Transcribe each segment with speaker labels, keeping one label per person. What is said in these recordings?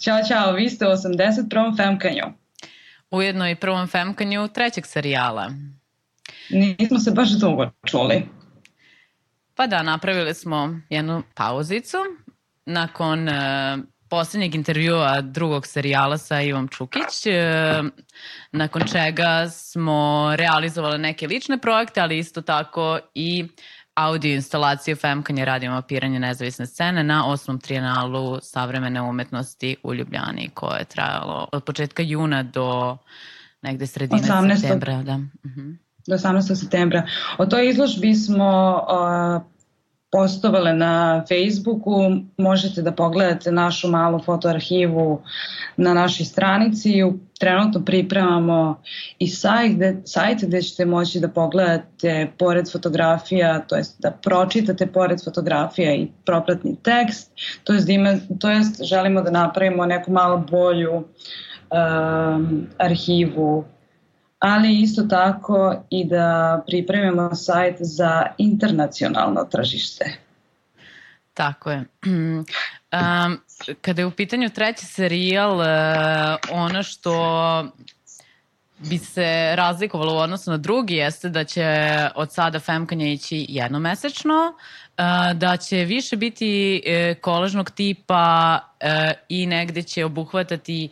Speaker 1: Ćao, čao, vi ste u 81. Femkanju.
Speaker 2: Ujedno i prvom Femkanju trećeg serijala.
Speaker 1: Nismo se baš dugo čuli.
Speaker 2: Pa da, napravili smo jednu pauzicu nakon uh, poslednjeg intervjua drugog serijala sa Ivom Čukić, uh, nakon čega smo realizovali neke lične projekte, ali isto tako i audio instalaciju Femkanje radio mapiranje nezavisne scene na osmom trijenalu savremene umetnosti u Ljubljani koje je trajalo od početka juna do negde sredine 18. septembra. Da. Uh
Speaker 1: mhm. -huh. Do 18. septembra. O toj izložbi smo uh, postovale na Facebooku, možete da pogledate našu malu fotoarhivu na našoj stranici. Trenutno pripremamo i sajt gde, sajt gde ćete moći da pogledate pored fotografija, to jest da pročitate pored fotografija i propratni tekst, to jest, da ima, to jest želimo da napravimo neku malo bolju um, arhivu ali isto tako i da pripremimo sajt za internacionalno tržište.
Speaker 2: Tako je. Um, kada je u pitanju treći serijal, uh, ono što bi se razlikovalo u odnosu na drugi jeste da će od sada Femkanja ići jednomesečno, uh, da će više biti uh, kolažnog tipa i negde će obuhvatati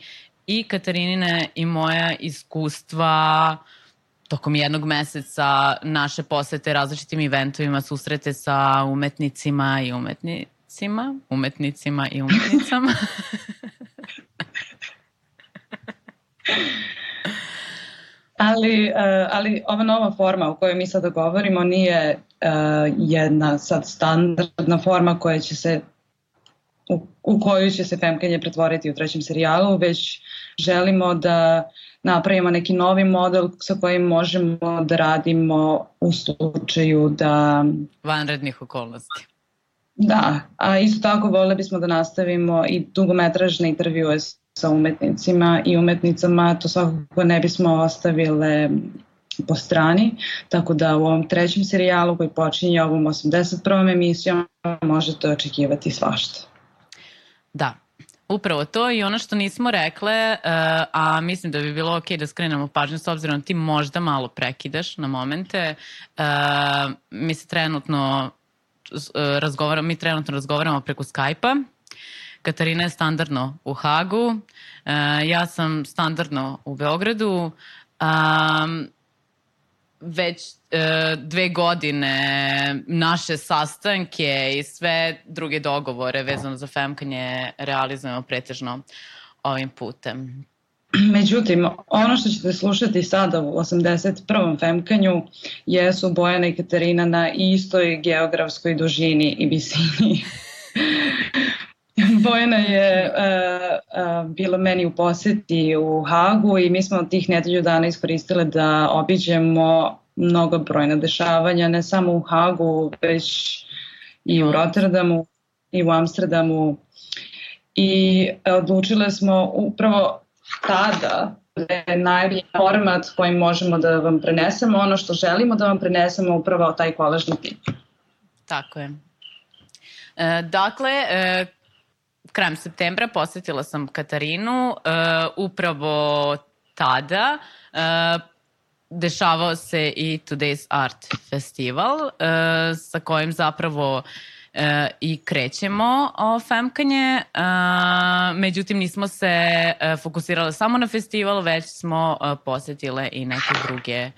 Speaker 2: i Katarinine i moja iskustva tokom jednog meseca naše posete različitim eventovima, susrete sa umetnicima i umetnicima, umetnicima i umetnicama.
Speaker 1: ali, uh, ali ova nova forma o kojoj mi sada govorimo nije uh, jedna sad standardna forma koja će se u, u će se Femkenje pretvoriti u trećem serijalu, već želimo da napravimo neki novi model sa kojim možemo da radimo u slučaju da...
Speaker 2: Vanrednih okolnosti.
Speaker 1: Da, a isto tako vole bismo da nastavimo i dugometražne intervjue sa umetnicima i umetnicama, to svakako ne bismo ostavile po strani, tako da u ovom trećem serijalu koji počinje ovom 81. emisijom možete očekivati svašta.
Speaker 2: Da, Upravo to i ono što nismo rekle, uh, a mislim da bi bilo ok da skrenemo pažnju s obzirom da ti možda malo prekidaš na momente. Uh, mi se trenutno uh, razgovaramo, mi trenutno razgovaramo preko Skype-a. Katarina je standardno u Hagu, ja sam standardno u Beogradu. Već e, dve godine naše sastanke i sve druge dogovore vezano za Femkanje realizujemo pretežno ovim putem.
Speaker 1: Međutim, ono što ćete slušati sada u 81. Femkanju jesu Bojana i Katarina na istoj geografskoj dužini i visini. Bojana je uh, uh, bila meni u poseti u Hagu i mi smo tih nedelju dana iskoristile da obiđemo mnogo brojna dešavanja, ne samo u Hagu, već i u Rotterdamu i u Amsterdamu. I odlučile smo upravo tada da je najbolji format koji možemo da vam prenesemo, ono što želimo da vam prenesemo upravo taj kolažni tip.
Speaker 2: Tako je. E, dakle, e, krajem septembra posetila sam Katarinu, uh, upravo tada uh, dešavao se i Today's Art Festival, uh, sa kojim zapravo uh, i krećemo o Femkanje, uh, međutim nismo se uh, fokusirale samo na festival, već smo uh, posetile i neke druge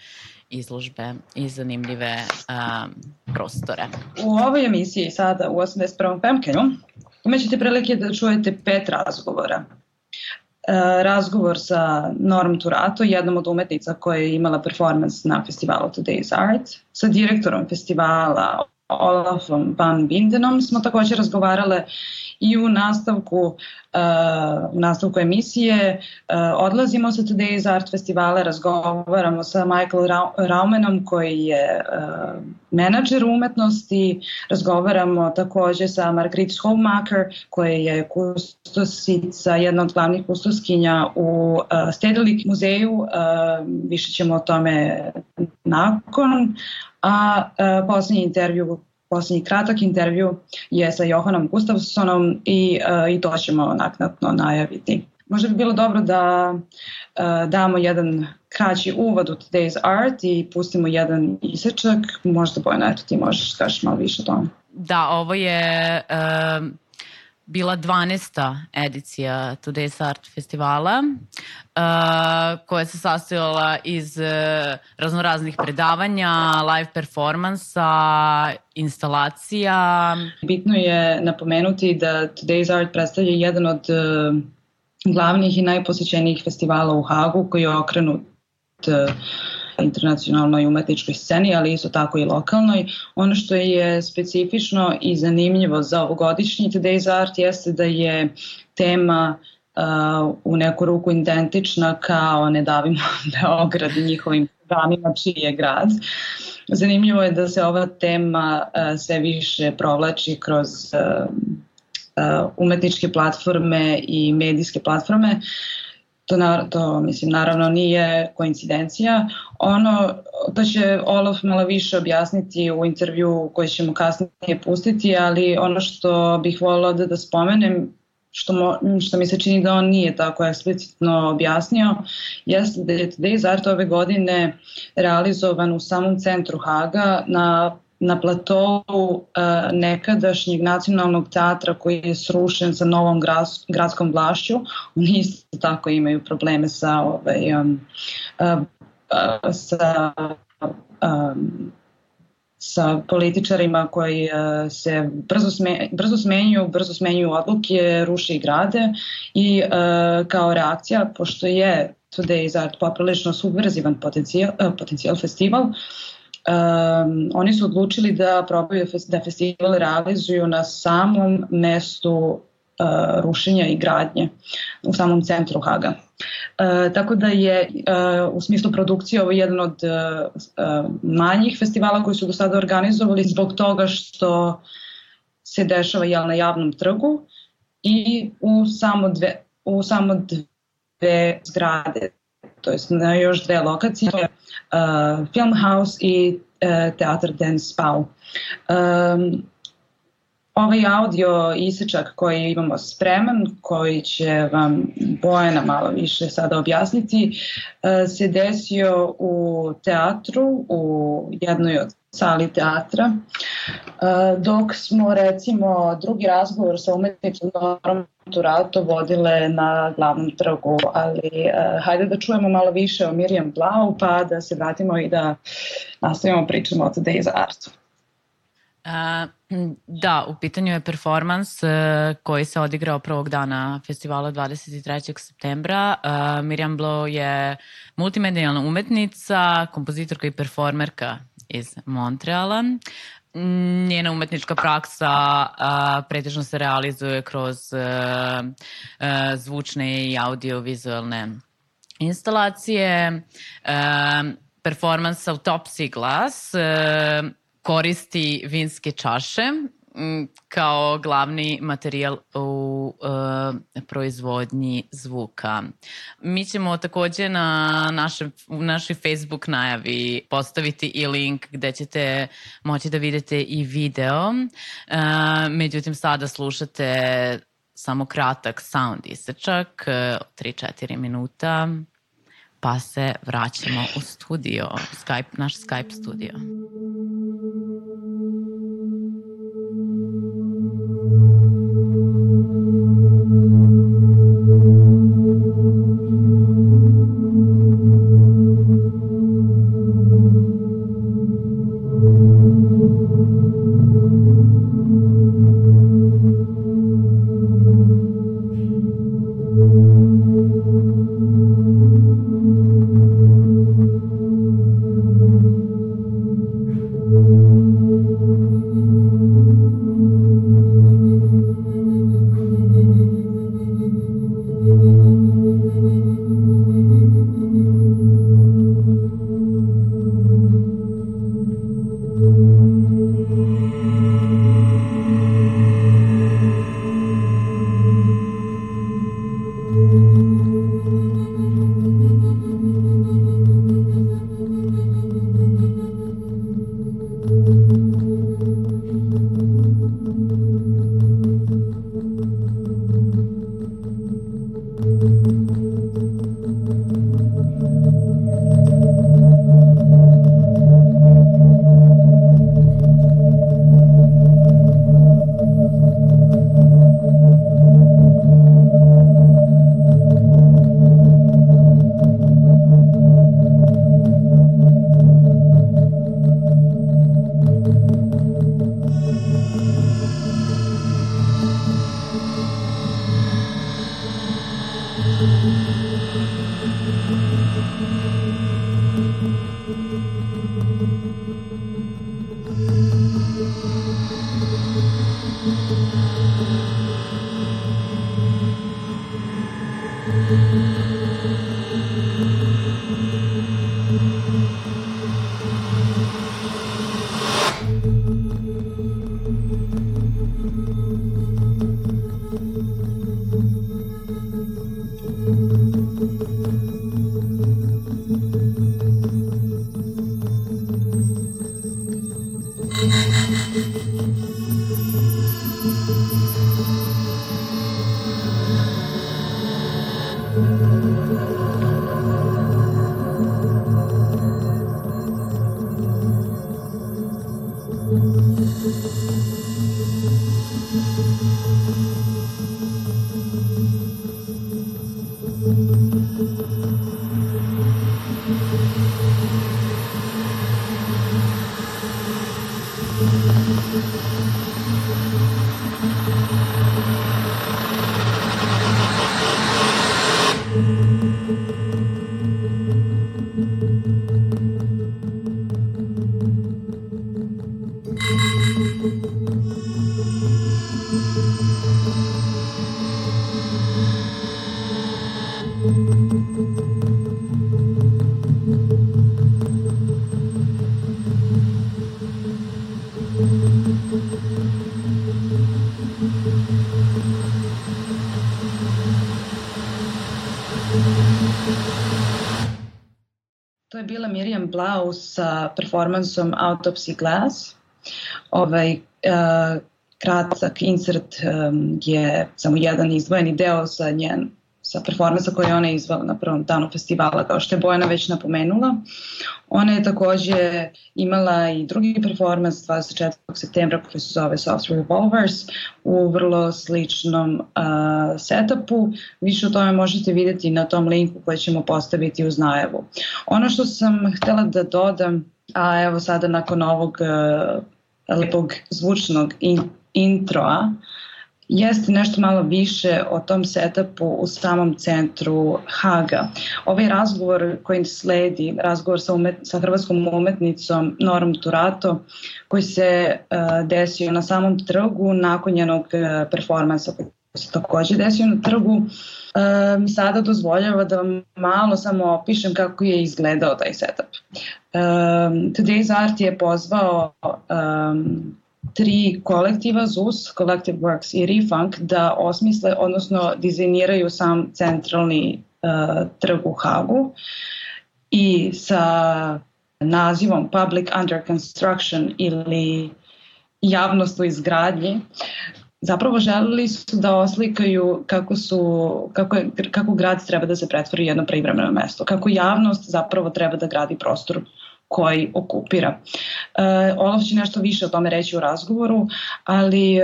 Speaker 2: izložbe i zanimljive um, prostore.
Speaker 1: U ovoj emisiji sada u 81. Femkanju imaćete prilike da čujete pet razgovora. E, razgovor sa Norm Turato, jednom od umetnica koja je imala performans na festivalu Today's Art, sa direktorom festivala Olafom Van Bindenom smo također razgovarale i u nastavku, uh, u nastavku emisije uh, odlazimo sa Today's Art festivala, razgovaramo sa Michael Raumenom koji je uh, menadžer umetnosti, razgovaramo takođe sa Margrit Schoemaker koja je kustosica, jedna od glavnih kustoskinja u Stedelijk muzeju, više ćemo o tome nakon, a uh, poslednji intervju Poslednji kratak intervju je sa Johanom Gustafsonom i, uh, i to ćemo naknadno najaviti. Možda bi bilo dobro da uh, damo jedan kraći uvod u Today's Art i pustimo jedan isečak. Možda Bojana, eto ti možeš skaš malo više o tome.
Speaker 2: Da, ovo je... Uh bila 12. edicija Today's Art festivala uh, koja se sastojala iz uh, raznoraznih predavanja, live performansa, instalacija.
Speaker 1: Bitno je napomenuti da Today's Art predstavlja jedan od uh, glavnih i najposećenijih festivala u Hagu koji je okrenut uh, internacionalnoj umetničkoj sceni, ali isto tako i lokalnoj. Ono što je specifično i zanimljivo za ovogodišnji Today's Art jeste da je tema uh, u neku ruku identična kao Ne davimo Beograd i njihovim programima čiji je grad. Zanimljivo je da se ova tema uh, sve više provlači kroz uh, umetničke platforme i medijske platforme. To, na, to mislim, naravno nije koincidencija. Ono, to će Olof malo više objasniti u intervju koji ćemo kasnije pustiti, ali ono što bih volila da, da spomenem što, mo, što mi se čini da on nije tako eksplicitno objasnio, jeste da je Today's Art ove godine realizovan u samom centru Haga na na platovu uh, nekadašnjeg nacionalnog teatra koji je srušen sa novom gras, gradskom vlašću. Oni isto tako imaju probleme sa, ovaj, um, uh, uh, sa um, sa političarima koji uh, se brzo, sme, brzo smenjuju, brzo smenjuju odluke, ruše i grade i uh, kao reakcija, pošto je Today Art poprilično subverzivan potencijal, uh, potencijal festival, uh, um, oni su odlučili da probaju da festival realizuju na samom mestu uh, rušenja i gradnje u samom centru Haga. Uh, tako da je uh, u smislu produkcije ovo jedan od uh, manjih festivala koji su do sada organizovali zbog toga što se dešava jel, na javnom trgu i u samo dve, u samo dve zgrade, to jest na još dve lokacije, uh, Film House i uh, Teatr Den Spau. Um, ovaj audio isečak koji imamo spreman, koji će vam Bojana malo više sada objasniti, uh, se desio u teatru, u jednoj od sali teatra, uh, dok smo recimo drugi razgovor sa umetnicom Norom Turato vodile na glavnom trgu, ali uh, hajde da čujemo malo više o Mirjam Blau, pa da se vratimo i da nastavimo pričamo o Today's Artu.
Speaker 2: Uh, da, u pitanju je performans koji se odigrao prvog dana festivala 23. septembra. Mirjam Blau je multimedijalna umetnica, kompozitorka i performerka iz Montreala. Njena umetnička praksa a, pretežno se realizuje kroz a, a, zvučne i audiovizualne instalacije. A, performance Autopsy Glass a, koristi vinske čaše kao glavni materijal u uh, proizvodnji zvuka. Mi ćemo takođe na našem, u našoj Facebook najavi postaviti i link gde ćete moći da vidite i video. Uh, međutim, sada slušate samo kratak sound isečak, 3-4 minuta, pa se vraćamo u studio, Skype, naš Skype studio. Mm-hmm.
Speaker 1: Blau sa performansom Autopsy Glass. Ovaj, uh, kratak insert je samo jedan izdvojeni deo sa njen sa performansa koje ona izvala na prvom danu festivala, kao što je Bojana već napomenula. Ona je takođe imala i drugi performans 24. septembra koji se zove Soft Revolvers u vrlo sličnom uh, setupu. Više o tome možete videti na tom linku koji ćemo postaviti uz najavu. Ono što sam htela da dodam, a evo sada nakon ovog uh, lepog zvučnog in, introa, jeste nešto malo više o tom setupu u samom centru Haga. Ovaj razgovor koji sledi, razgovor sa, umet, sa hrvatskom umetnicom Norom Turato, koji se uh, desio na samom trgu nakon njenog uh, performansa koji se takođe desio na trgu, uh, sada dozvoljava da vam malo samo opišem kako je izgledao taj setup. Um, Today's Art je pozvao um, tri kolektiva, ZUS, Collective Works i Refunk, da osmisle, odnosno dizajniraju sam centralni uh, trg u Hagu. I sa nazivom Public Under Construction ili javnost u izgradnji zapravo želeli su da oslikaju kako, su, kako, je, kako grad treba da se pretvori jedno privremeno mesto, kako javnost zapravo treba da gradi prostor koji okupira. E, Olaf će nešto više o tome reći u razgovoru, ali e,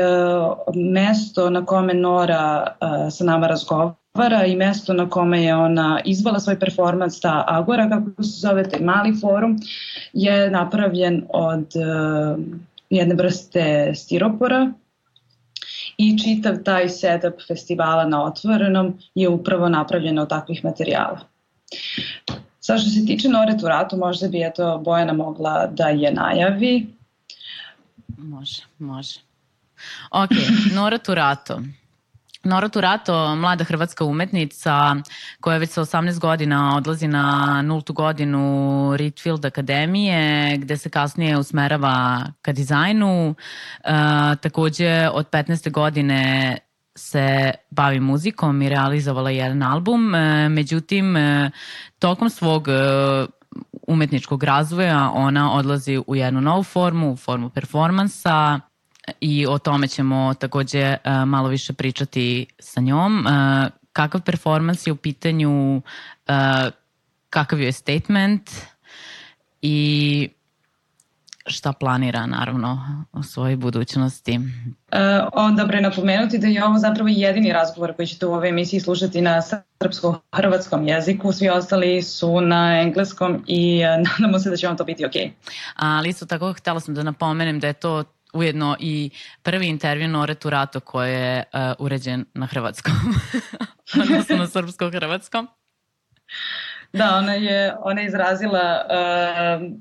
Speaker 1: mesto na kome Nora e, sa nama razgovara i mesto na kome je ona izvala svoj performans, ta Agora, kako se zove, taj mali forum, je napravljen od e, jedne vrste stiropora, i čitav taj setup festivala na otvorenom je upravo napravljen od takvih materijala. Sa što se tiče Nore Turatu, možda bi eto Bojana mogla da je najavi.
Speaker 2: Može, može. Ok, Nora Turato. Nora Turato, mlada hrvatska umetnica koja već sa 18 godina odlazi na nultu godinu Ritfield Akademije gde se kasnije usmerava ka dizajnu. Uh, takođe od 15. godine se bavi muzikom i realizovala jedan album. Uh, međutim, uh, tokom svog uh, umetničkog razvoja ona odlazi u jednu novu formu, u formu performansa i o tome ćemo takođe malo više pričati sa njom. Kakav performans je u pitanju, kakav je statement i šta planira naravno u svojoj budućnosti.
Speaker 1: Uh, onda bre napomenuti da je ovo zapravo jedini razgovor koji ćete u ovoj emisiji slušati na srpsko-hrvatskom jeziku, svi ostali su na engleskom i uh, nadamo se da će vam to biti ok.
Speaker 2: Ali isto tako htela sam da napomenem da je to ujedno i prvi intervju Nore Turato koji je uh, uređen na hrvatskom, odnosno na srpsko-hrvatskom.
Speaker 1: Da, ona je, ona je izrazila uh,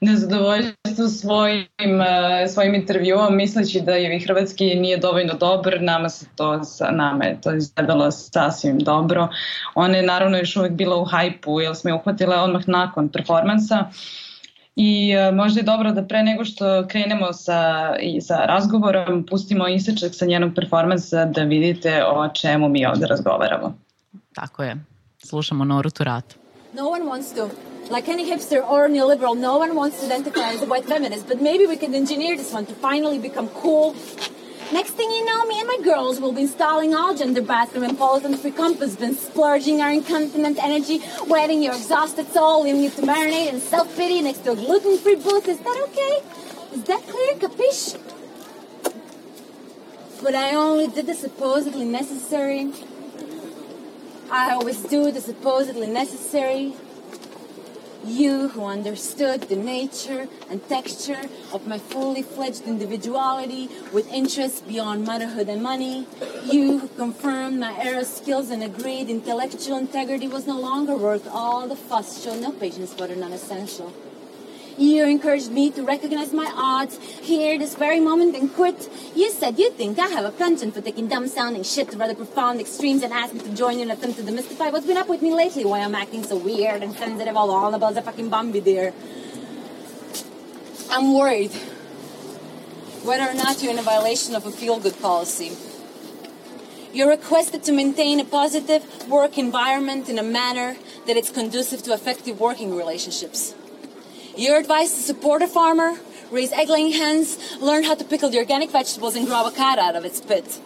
Speaker 1: nezadovoljstvo svojim, uh, svojim intervjuom misleći da je hrvatski nije dovoljno dobar, nama se to, nama je to izgledalo sasvim dobro. Ona je naravno još uvek bila u hajpu jer smo je uhvatila odmah nakon performansa. I uh, možda je dobro da pre nego što krenemo sa, i sa razgovorom pustimo isečak sa njenog performansa da vidite o čemu mi ovde razgovaramo.
Speaker 2: Tako je. Slušamo Noru Turatu.
Speaker 3: No one wants to like any hipster or neoliberal, no one wants to identify as a white feminist, but maybe we can engineer this one to finally become cool Next thing you know, me and my girls will be installing all gender bathroom and pollutant-free compass bins, splurging our incontinent energy, wetting your exhausted soul, leaving you to marinate in self-pity next to a gluten-free booth. Is that okay? Is that clear, capiche? But I only did the supposedly necessary. I always do the supposedly necessary. You who understood the nature and texture of my fully fledged individuality with interests beyond motherhood and money. You who confirmed my era skills and agreed intellectual integrity was no longer worth all the fuss. Show no patience for the non-essential. You encouraged me to recognize my odds here this very moment and quit. You said you think I have a penchant for taking dumb sounding shit to rather profound extremes and asked me to join you in an attempt to demystify what's been up with me lately, why I'm acting so weird and sensitive all on about the fucking Bambi dear. I'm worried whether or not you're in a violation of a feel-good policy. You're requested to maintain a positive work environment in a manner that it's conducive to effective working relationships. Your advice to support a farmer, raise egg-laying hens, learn how to pickle the organic vegetables and grow avocado out of its pit.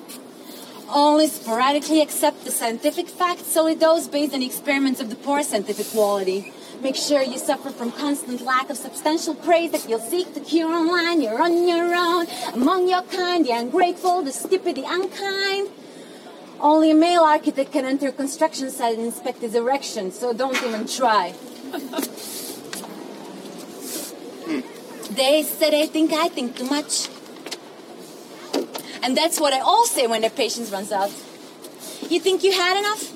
Speaker 3: Only sporadically accept the scientific facts solely those based on experiments of the poor scientific quality. Make sure you suffer from constant lack of substantial praise that you'll seek to cure online. You're on your own, among your kind, the ungrateful, the stupid, the unkind. Only a male architect can enter a construction site and inspect his erection, so don't even try. They said they think I think too much. And that's what I all say when their patience runs out. You think you had enough?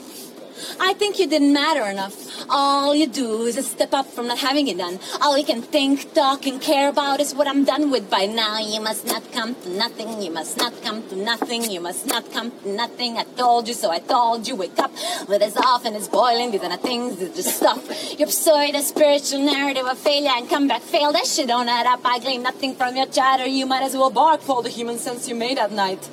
Speaker 3: I think you didn't matter enough. All you do is a step up from not having it done. All you can think, talk, and care about is what I'm done with by now. You must not come to nothing. You must not come to nothing. You must not come to nothing. I told you so. I told you. Wake up. Let us off and it's boiling. These are not things. Are just stuff. Your pseudo spiritual narrative of failure and comeback fail. That shit don't add up. I glean nothing from your chatter. You might as well bark for all the human sense you made at night.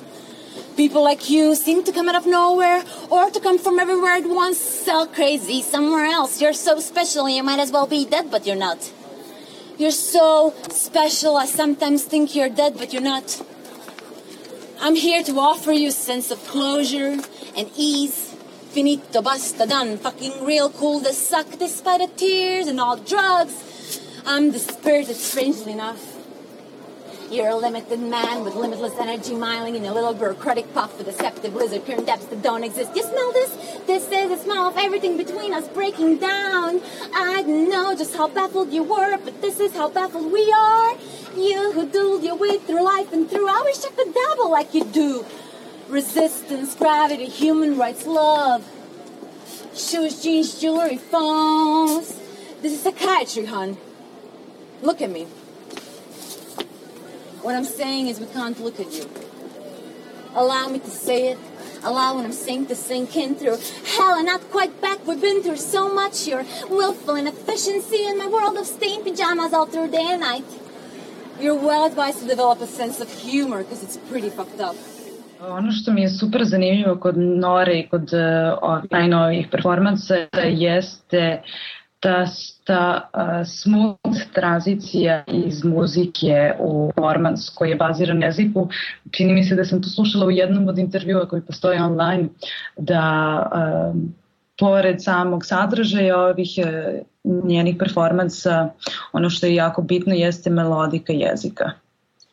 Speaker 3: People like you seem to come out of nowhere or to come from everywhere at once. Sell crazy somewhere else. You're so special, you might as well be dead, but you're not. You're so special, I sometimes think you're dead, but you're not. I'm here to offer you a sense of closure and ease. Finito, basta, done. Fucking real cool, the suck, despite the tears and all drugs. I'm the spirit strangely enough, you're a limited man with limitless energy miling in a little bureaucratic puff with deceptive lizard pure depths that don't exist. You smell this? This is the smell of everything between us breaking down. I know just how baffled you were, but this is how baffled we are. You who dueled your way through life and through, I wish I could dabble like you do. Resistance, gravity, human rights, love. Shoes, jeans, jewelry, phones. This is psychiatry, hon. Look at me. What I'm saying is we can't look at you. Allow me to say it allowing them sink to sink in through hell and not quite back. We've been through so much. Your willful inefficiency in my world of stained pajamas all through day and night. You're well advised to develop a sense of humor because it's pretty fucked up.
Speaker 1: Ono što mi je super zanimljivo kod Nore i kod uh, najnovijih performansa jeste ta, ta uh, smooth tranzicija iz muzike u performans koji je baziran na jeziku. Čini mi se da sam to slušala u jednom od intervjua koji postoje online, da uh, pored samog sadržaja ovih uh, njenih performansa, ono što je jako bitno jeste melodika jezika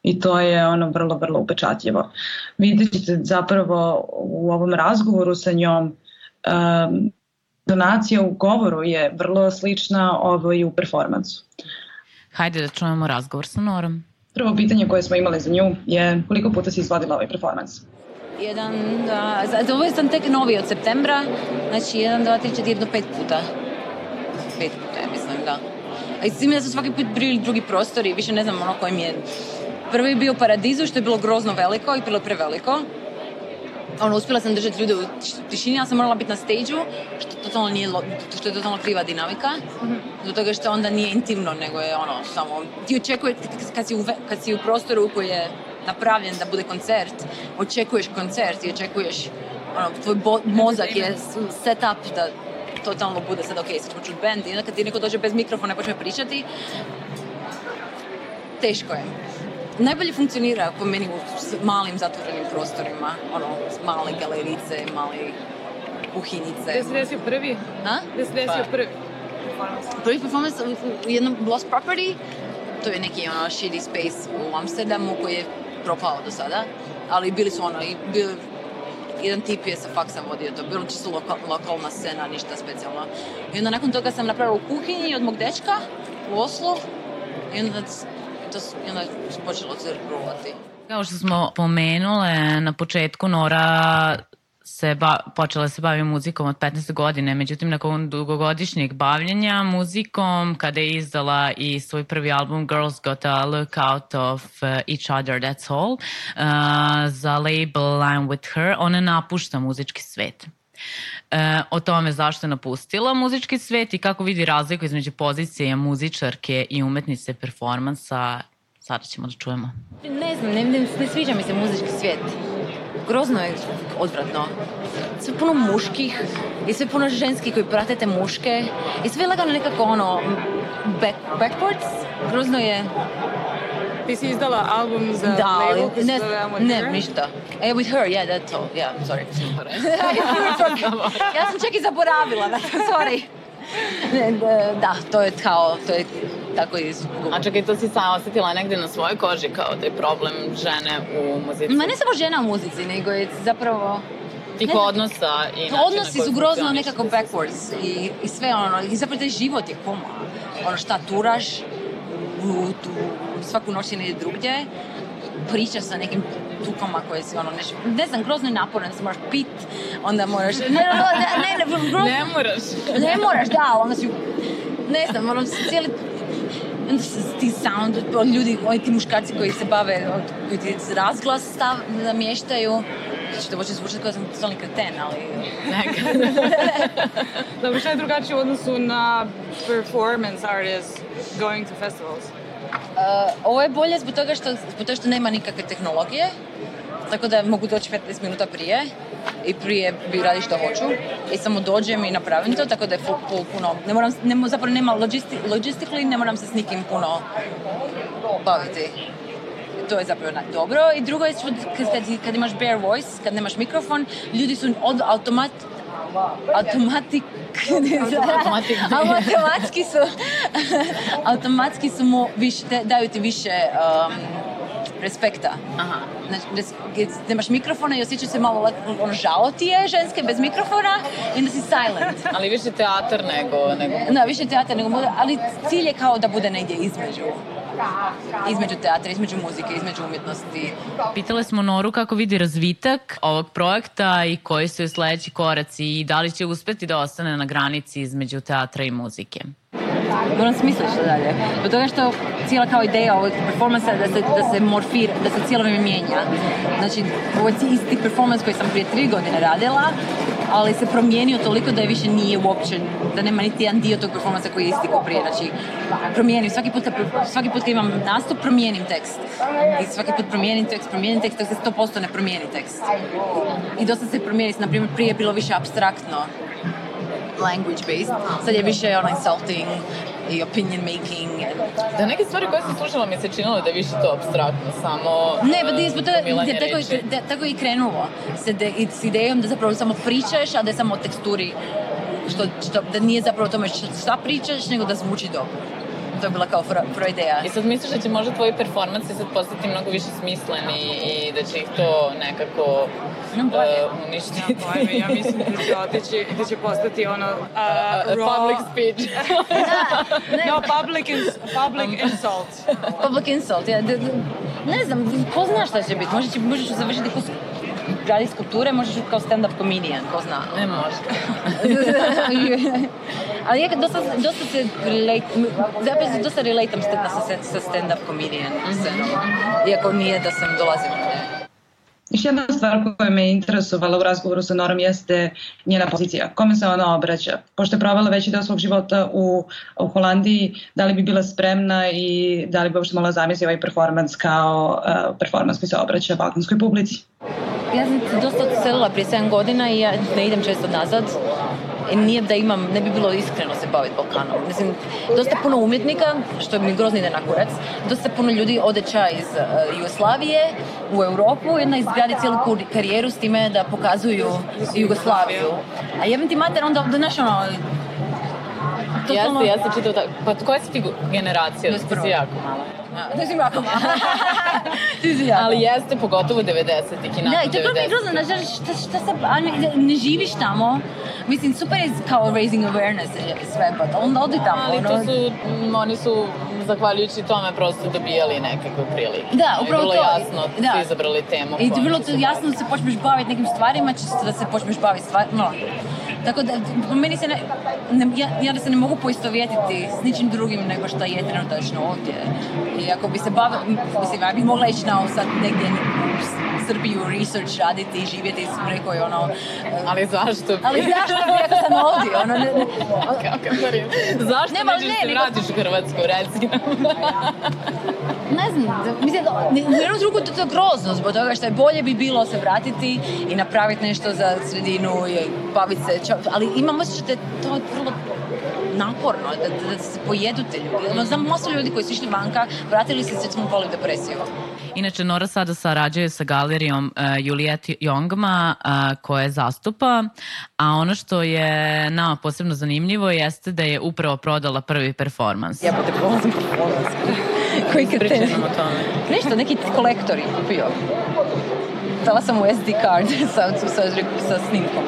Speaker 1: i to je ono vrlo, vrlo upečatljivo. Vidjet ćete zapravo u ovom razgovoru sa njom um, donacija u govoru je vrlo slična ovoj u performansu.
Speaker 2: Hajde da čujemo razgovor sa Norom.
Speaker 1: Prvo pitanje koje smo imali za nju je koliko puta si izvodila ovaj performans?
Speaker 3: Jedan, da, ovo je sam tek novi od septembra, znači jedan, dva, tri, četiri, jedno, pet puta. Pet puta, ja mislim, da. A i da su svaki put bili drugi prostori, više ne znam ono koji mi je Prvi je bio Paradizu, što je bilo grozno veliko i bilo preveliko. Ono, uspjela sam držati ljude u tišini, ja sam morala biti na stage što totalno nije, što je totalno kriva dinamika. Mm-hmm. Do toga što onda nije intimno, nego je ono, samo, ti očekuješ, kad si, u, kad si u prostoru koji je napravljen da bude koncert, očekuješ koncert i očekuješ, ono, tvoj bo, mozak je set up da totalno bude sad, ok, sad ćemo čuti band i onda kad ti neko dođe bez mikrofona i počne pričati, teško je najbolje funkcionira po meni u malim zatvorenim prostorima, ono, male galerice, mali kuhinjice.
Speaker 4: Gde se desio prvi?
Speaker 3: A?
Speaker 4: Gde se desio pa. prvi?
Speaker 3: Prvi performance u jednom Lost Property, to je neki ono shitty space u Amsterdamu koji je propao do sada, ali bili su ono, i bili, jedan tip je sa faksa vodio to, bilo čisto lokal, lokalna scena, ništa specijalno. I onda nakon toga sam napravila u kuhinji od mog dečka u Oslu i onda to i onda počelo cirkulovati.
Speaker 2: Kao što smo pomenule na početku, Nora se ba, počela se bavi muzikom od 15 godine, međutim nakon dugogodišnjeg bavljenja muzikom, kada je izdala i svoj prvi album Girls Gotta Look Out of uh, Each Other, That's All, uh, za label I'm With Her, ona napušta muzički svet e, o tome zašto je napustila muzički svet i kako vidi razliku između pozicije muzičarke i umetnice performansa. Sada ćemo da čujemo.
Speaker 3: Ne znam, ne, ne, ne sviđa mi se muzički svijet. Grozno je odvratno. Sve puno muških i sve puno ženskih koji prate te muške i sve lagano nekako ono back, backwards. Grozno je
Speaker 4: Ti si izdala album za
Speaker 3: da,
Speaker 4: label koji
Speaker 3: ne, ne, her? ništa. E, with her, yeah, that's all. Yeah, sorry. ja sam čak i zaboravila, da, sorry. da, to je kao, to je tako izgubno.
Speaker 2: A čekaj, to si sama osetila negde na svojoj koži kao da je problem žene u muzici?
Speaker 3: Ma ne samo žena u muzici, nego je zapravo
Speaker 2: tih ne, odnosa i
Speaker 3: Odnosi su grozno nekako backwards i, i sve ono, i zapravo taj život je koma. Ono šta turaš, u, tu, svaku noć negdje drugdje, priča sa nekim tukama koje si ono neš, ne znam, grozno je naporan, se moraš pit, onda moraš, ne, ne, ne, ne, grozno,
Speaker 2: ne moraš,
Speaker 3: ne moraš, da, onda si, ne znam, ono, cijeli, onda ti sound, od ljudi, oni ti muškarci koji se bave, od, koji ti razglas stav, namještaju, Znači, to može zvučati kao da sam totalni kreten, ali...
Speaker 2: Neka.
Speaker 4: Dobro, šta je drugačije u odnosu na performance artists going to festivals?
Speaker 3: Uh, ovo je bolje zbog toga što, zbog toga što nema nikakve tehnologije, tako da mogu doći 15 minuta prije i prije bi radi što hoću i samo dođem i napravim to, tako da je full, full puno, ne moram, ne, zapravo nema logisti, logistically, ne moram se s nikim puno baviti. To je zapravo dobro. I drugo je kad, kad imaš bare voice, kad nemaš mikrofon, ljudi su od automat, automatik automatski su automatski su mu više, daju ti više um, respekta. Aha. Znači, nemaš mikrofona i osjećaš se malo ono, žao ti je ženske bez mikrofona i onda si silent.
Speaker 2: ali više teatar nego... nego...
Speaker 3: Da, više teatar nego... Ali cilj je kao da bude negdje između između teatra, između muzike, između umjetnosti.
Speaker 2: Pitale smo Noru kako vidi razvitak ovog projekta i koji su sledeći koraci i da li će uspeti da ostane na granici između teatra i muzike.
Speaker 3: Moram smisliti što dalje. Zbog toga što cijela kao ideja ovog performansa da se, da se morfira, da se cijelo vrijeme mijenja. Znači, ovo je isti performans koji sam prije tri godine radila, ali se promijenio toliko da je više nije uopće, da nema niti jedan dio tog performansa koji je isti kao prije. Znači, promijenim, svaki put, svaki put kad imam nastup, promijenim tekst. I svaki put promijenim tekst, promijenim tekst, tako se 100% ne promijeni tekst. I dosta se promijeni, na primjer, prije je bilo više abstraktno, language based, sad je više ono insulting i opinion making.
Speaker 2: Da neke stvari koje sam slušala mi se činilo da je više to abstraktno, samo
Speaker 3: Ne, pa da,
Speaker 2: gomilanje
Speaker 3: da, tako, da, tako i krenulo. Se de, i s idejom da zapravo samo pričaš, a da je samo o teksturi što, što, da nije zapravo o tome šta, šta pričaš, nego da zvuči dobro. To je bila kao pro, pro ideja.
Speaker 2: I sad misliš da će možda tvoji performansi sad postati mnogo više smisleni i da će ih to nekako
Speaker 3: No,
Speaker 2: uh, uništiti?
Speaker 4: Ja, pojme, ja mislim da će otići, da će postati ono uh,
Speaker 2: Uh,
Speaker 4: raw...
Speaker 2: public speech.
Speaker 3: Ne,
Speaker 4: No, public, ins, public insult.
Speaker 3: public insult. Ja, d- d- ne znam, ko zna šta će biti. Možda, će, možda ću završiti kao radi skulpture, možda ću kao stand-up comedian, ko zna.
Speaker 2: ne može.
Speaker 3: Ali ja dosta, dosta se relate, zapravo se dosta relatam sa, sa stand-up comedian scenom. Iako nije da sam dolazila na.
Speaker 1: Još jedna stvar koja me interesovala u razgovoru sa Norom jeste njena pozicija. Kome se ona obraća? Pošto je provela veći deo svog života u, u Holandiji, da li bi bila spremna i da li bi uopšte mogla zamisliti ovaj performans kao uh, performans koji se obraća balkanskoj publici?
Speaker 3: Ja sam dosta odselila prije 7 godina i ja ne idem često nazad. I nije da imam, ne bi bilo iskreno se baviti Balkanom. Mislim, dosta puno umjetnika, što mi grozno ide na kurac, dosta puno ljudi odeća iz uh, Jugoslavije u Europu i onda izgradi cijelu karijeru s time da pokazuju Jugoslaviju. A jebem ti mater, onda, da, znaš, ono, totalno-
Speaker 2: Jeste, ja sam čitao tako. Pa koja si ti generacija? Ti si
Speaker 3: 21.
Speaker 2: jako mala.
Speaker 3: A, Da si mala. Ti si jako
Speaker 2: Ali jeste, pogotovo 90-ih i
Speaker 3: Da,
Speaker 2: nakon
Speaker 3: i to je bilo mi
Speaker 2: 90-ih.
Speaker 3: grozno, znaš, šta, šta sad, a ne, živiš tamo, mislim, super je kao raising awareness sve, pa onda odi tamo,
Speaker 2: Ali to su, oni su, zahvaljujući tome, prosto dobijali nekakve prilike.
Speaker 3: Da,
Speaker 2: I
Speaker 3: upravo
Speaker 2: bilo
Speaker 3: to.
Speaker 2: jasno,
Speaker 3: Da.
Speaker 2: su izabrali temu.
Speaker 3: I
Speaker 2: će
Speaker 3: to jasno da se počneš baviti nekim stvarima, čisto da se počneš baviti stvarima, no. Tako da, po meni se ne, ne ja, ja da se ne mogu poistovjetiti s ničim drugim nego što je trenutačno ovdje. I ako bi se bavila, mislim, ja bih mogla ići na ovo sad negdje u Srbiju research raditi i živjeti preko i ono...
Speaker 2: Ali zašto?
Speaker 3: Ali zašto bi ako sam ovdje, ono, ne, ne,
Speaker 2: Kako Marina? Zašto
Speaker 3: Nema,
Speaker 2: nećeš
Speaker 3: ne,
Speaker 2: se vratiš u Hrvatsku, nam?
Speaker 3: Ne znam, da- mislim, da- u jednom drugu to je grozno zbog toga što je bolje bi bilo se vratiti i napraviti nešto za sredinu i baviti se, čo- ali imam osjećaj da je to vrlo naporno, da, da, da se pojedu te ljudi. Ono, znam masu ljudi koji su išli vanka, vratili se sad smo upali u depresiju.
Speaker 2: Inače, Nora sada sarađuje sa galerijom uh, Juliette Jongma uh, koje zastupa, a ono što je nama posebno zanimljivo jeste da je upravo prodala prvi performans.
Speaker 3: Jebote, prolazim performans. Koji kad te...
Speaker 2: o tome.
Speaker 3: Nešto, neki kolektori kupio. Dala sam mu SD card sa, sa, sa snimkom.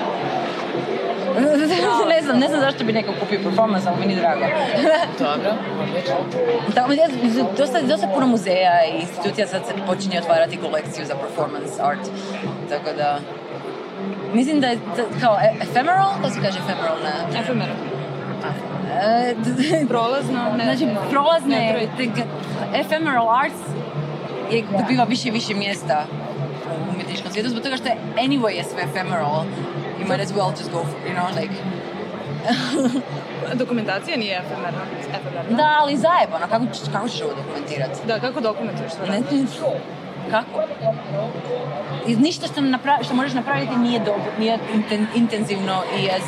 Speaker 3: ne znam, ne znam zašto bi neko kupio performance, ali meni je drago.
Speaker 2: Dobro, odlično.
Speaker 3: Tako, ja, dosta, dosta puno muzeja i institucija sad se počinje otvarati kolekciju za performance art. Tako da... Mislim da je da- kao e- ephemeral, kako se kaže ephemeral na... E, d-
Speaker 4: Prolazno, ne.
Speaker 3: Znači,
Speaker 4: ne,
Speaker 3: prolazne,
Speaker 4: ne,
Speaker 3: ephemeral arts je, dobiva više i više mjesta u umjetničkom svijetu, zbog toga što je anyway je sve ephemeral. You might as well just go for, you know, like...
Speaker 4: Dokumentacija nije efemerna. efemerna.
Speaker 3: Da, ali zajebano, kako, ćeš- kako ćeš ovo dokumentirati?
Speaker 4: Da, kako dokumentuješ to?
Speaker 3: Ne, ne, kako? I ništa što, napra- što možeš napraviti nije dobro, nije inten- intenzivno i as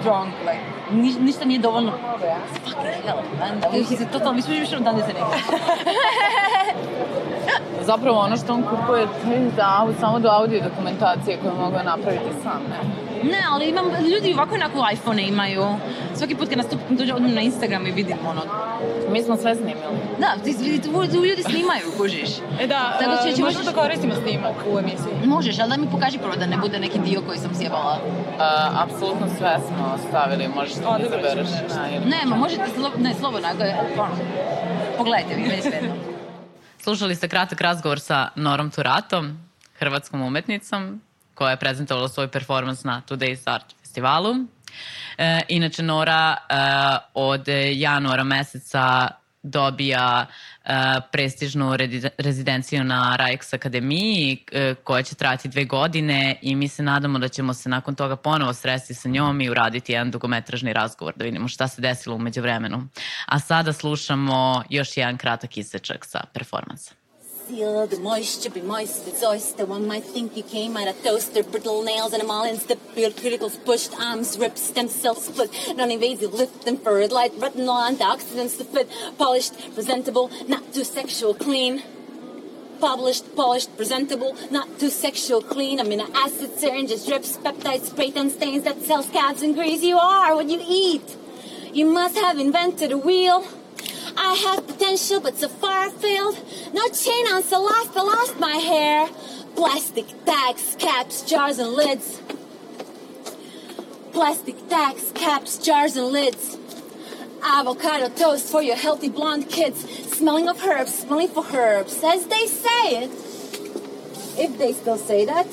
Speaker 3: strong, like, ni, ništa nije dovoljno fucking hell, man. Da, se totalno, mi smo više od dan
Speaker 2: Zapravo ono što on kupuje je za, au- samo do audio dokumentacije koju mogu napraviti sam, ne?
Speaker 3: Ne, ali imam, ljudi ovako onako iPhone imaju. Svaki put kad nastupim, dođem odmah na Instagram i vidim ono.
Speaker 2: Mi smo sve snimili.
Speaker 3: Da, ti, ti- ljudi snimaju, kužiš.
Speaker 4: E da,
Speaker 3: Tako
Speaker 4: Tako
Speaker 3: će- će
Speaker 4: možemo
Speaker 3: možeš-
Speaker 4: da koristimo snimak u emisiji.
Speaker 3: Možeš, ali daj mi pokaži prvo da ne bude neki dio koji sam sjebala.
Speaker 2: Uh, apsolutno sve smo stavili, možeš ili-
Speaker 3: Ne, ma možete, slo, ne, slobodno, ako je, ono, pogledajte mi, meni svejedno.
Speaker 2: Slušali ste kratak razgovor sa Norom Turatom, hrvatskom umetnicom, koja je prezentovala svoj performans na Today's Art festivalu.
Speaker 3: E, inače, Nora e, od januara meseca dobija uh, prestižnu rezidenciju na Rajeks akademiji uh, koja će trajati dve godine i mi se nadamo da ćemo se nakon toga ponovo sresti sa njom i uraditi jedan dugometražni razgovor da vidimo šta se desilo umeđu vremenu. A sada slušamo još jedan kratak isečak sa performansa. The moisture, be moist as oyster. One might think you came out of toaster, brittle nails and emollients, the criticals pushed, arms ripped, stem cells split, non-invasive lift and furred light, retinol antioxidants to fit, polished, presentable, not too sexual, clean. Published, polished, presentable, not too sexual, clean. Amino acid syringes, drips, peptides, spray and stains that cells, scabs and grease. You are what you eat. You must have invented a wheel I have potential, but so far failed. No chain on, so life, I lost my hair. Plastic tags, caps, jars, and lids. Plastic tags, caps, jars, and lids. Avocado toast for your healthy blonde kids. Smelling of herbs, smelling for herbs, as they say it. If they still say that.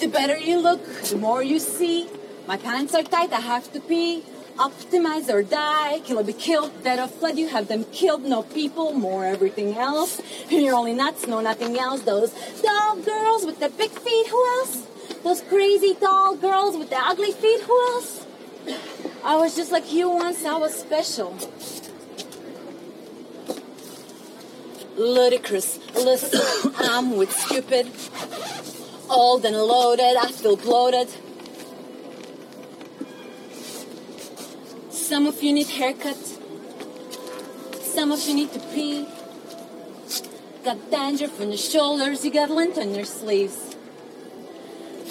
Speaker 3: The better you look, the more you see. My pants are tight, I have to pee optimize or die, kill or be killed, dead or you have them killed, no people, more everything else. You're only nuts, no nothing else. Those doll girls with the big feet, who else? Those crazy doll girls with the ugly feet, who else? I was just like you once, I was special. Ludicrous, listen, I'm with stupid. Old and loaded, I feel bloated. Some of you need haircut. Some of you need to pee. Got dandruff on your shoulders. You got lint on your sleeves.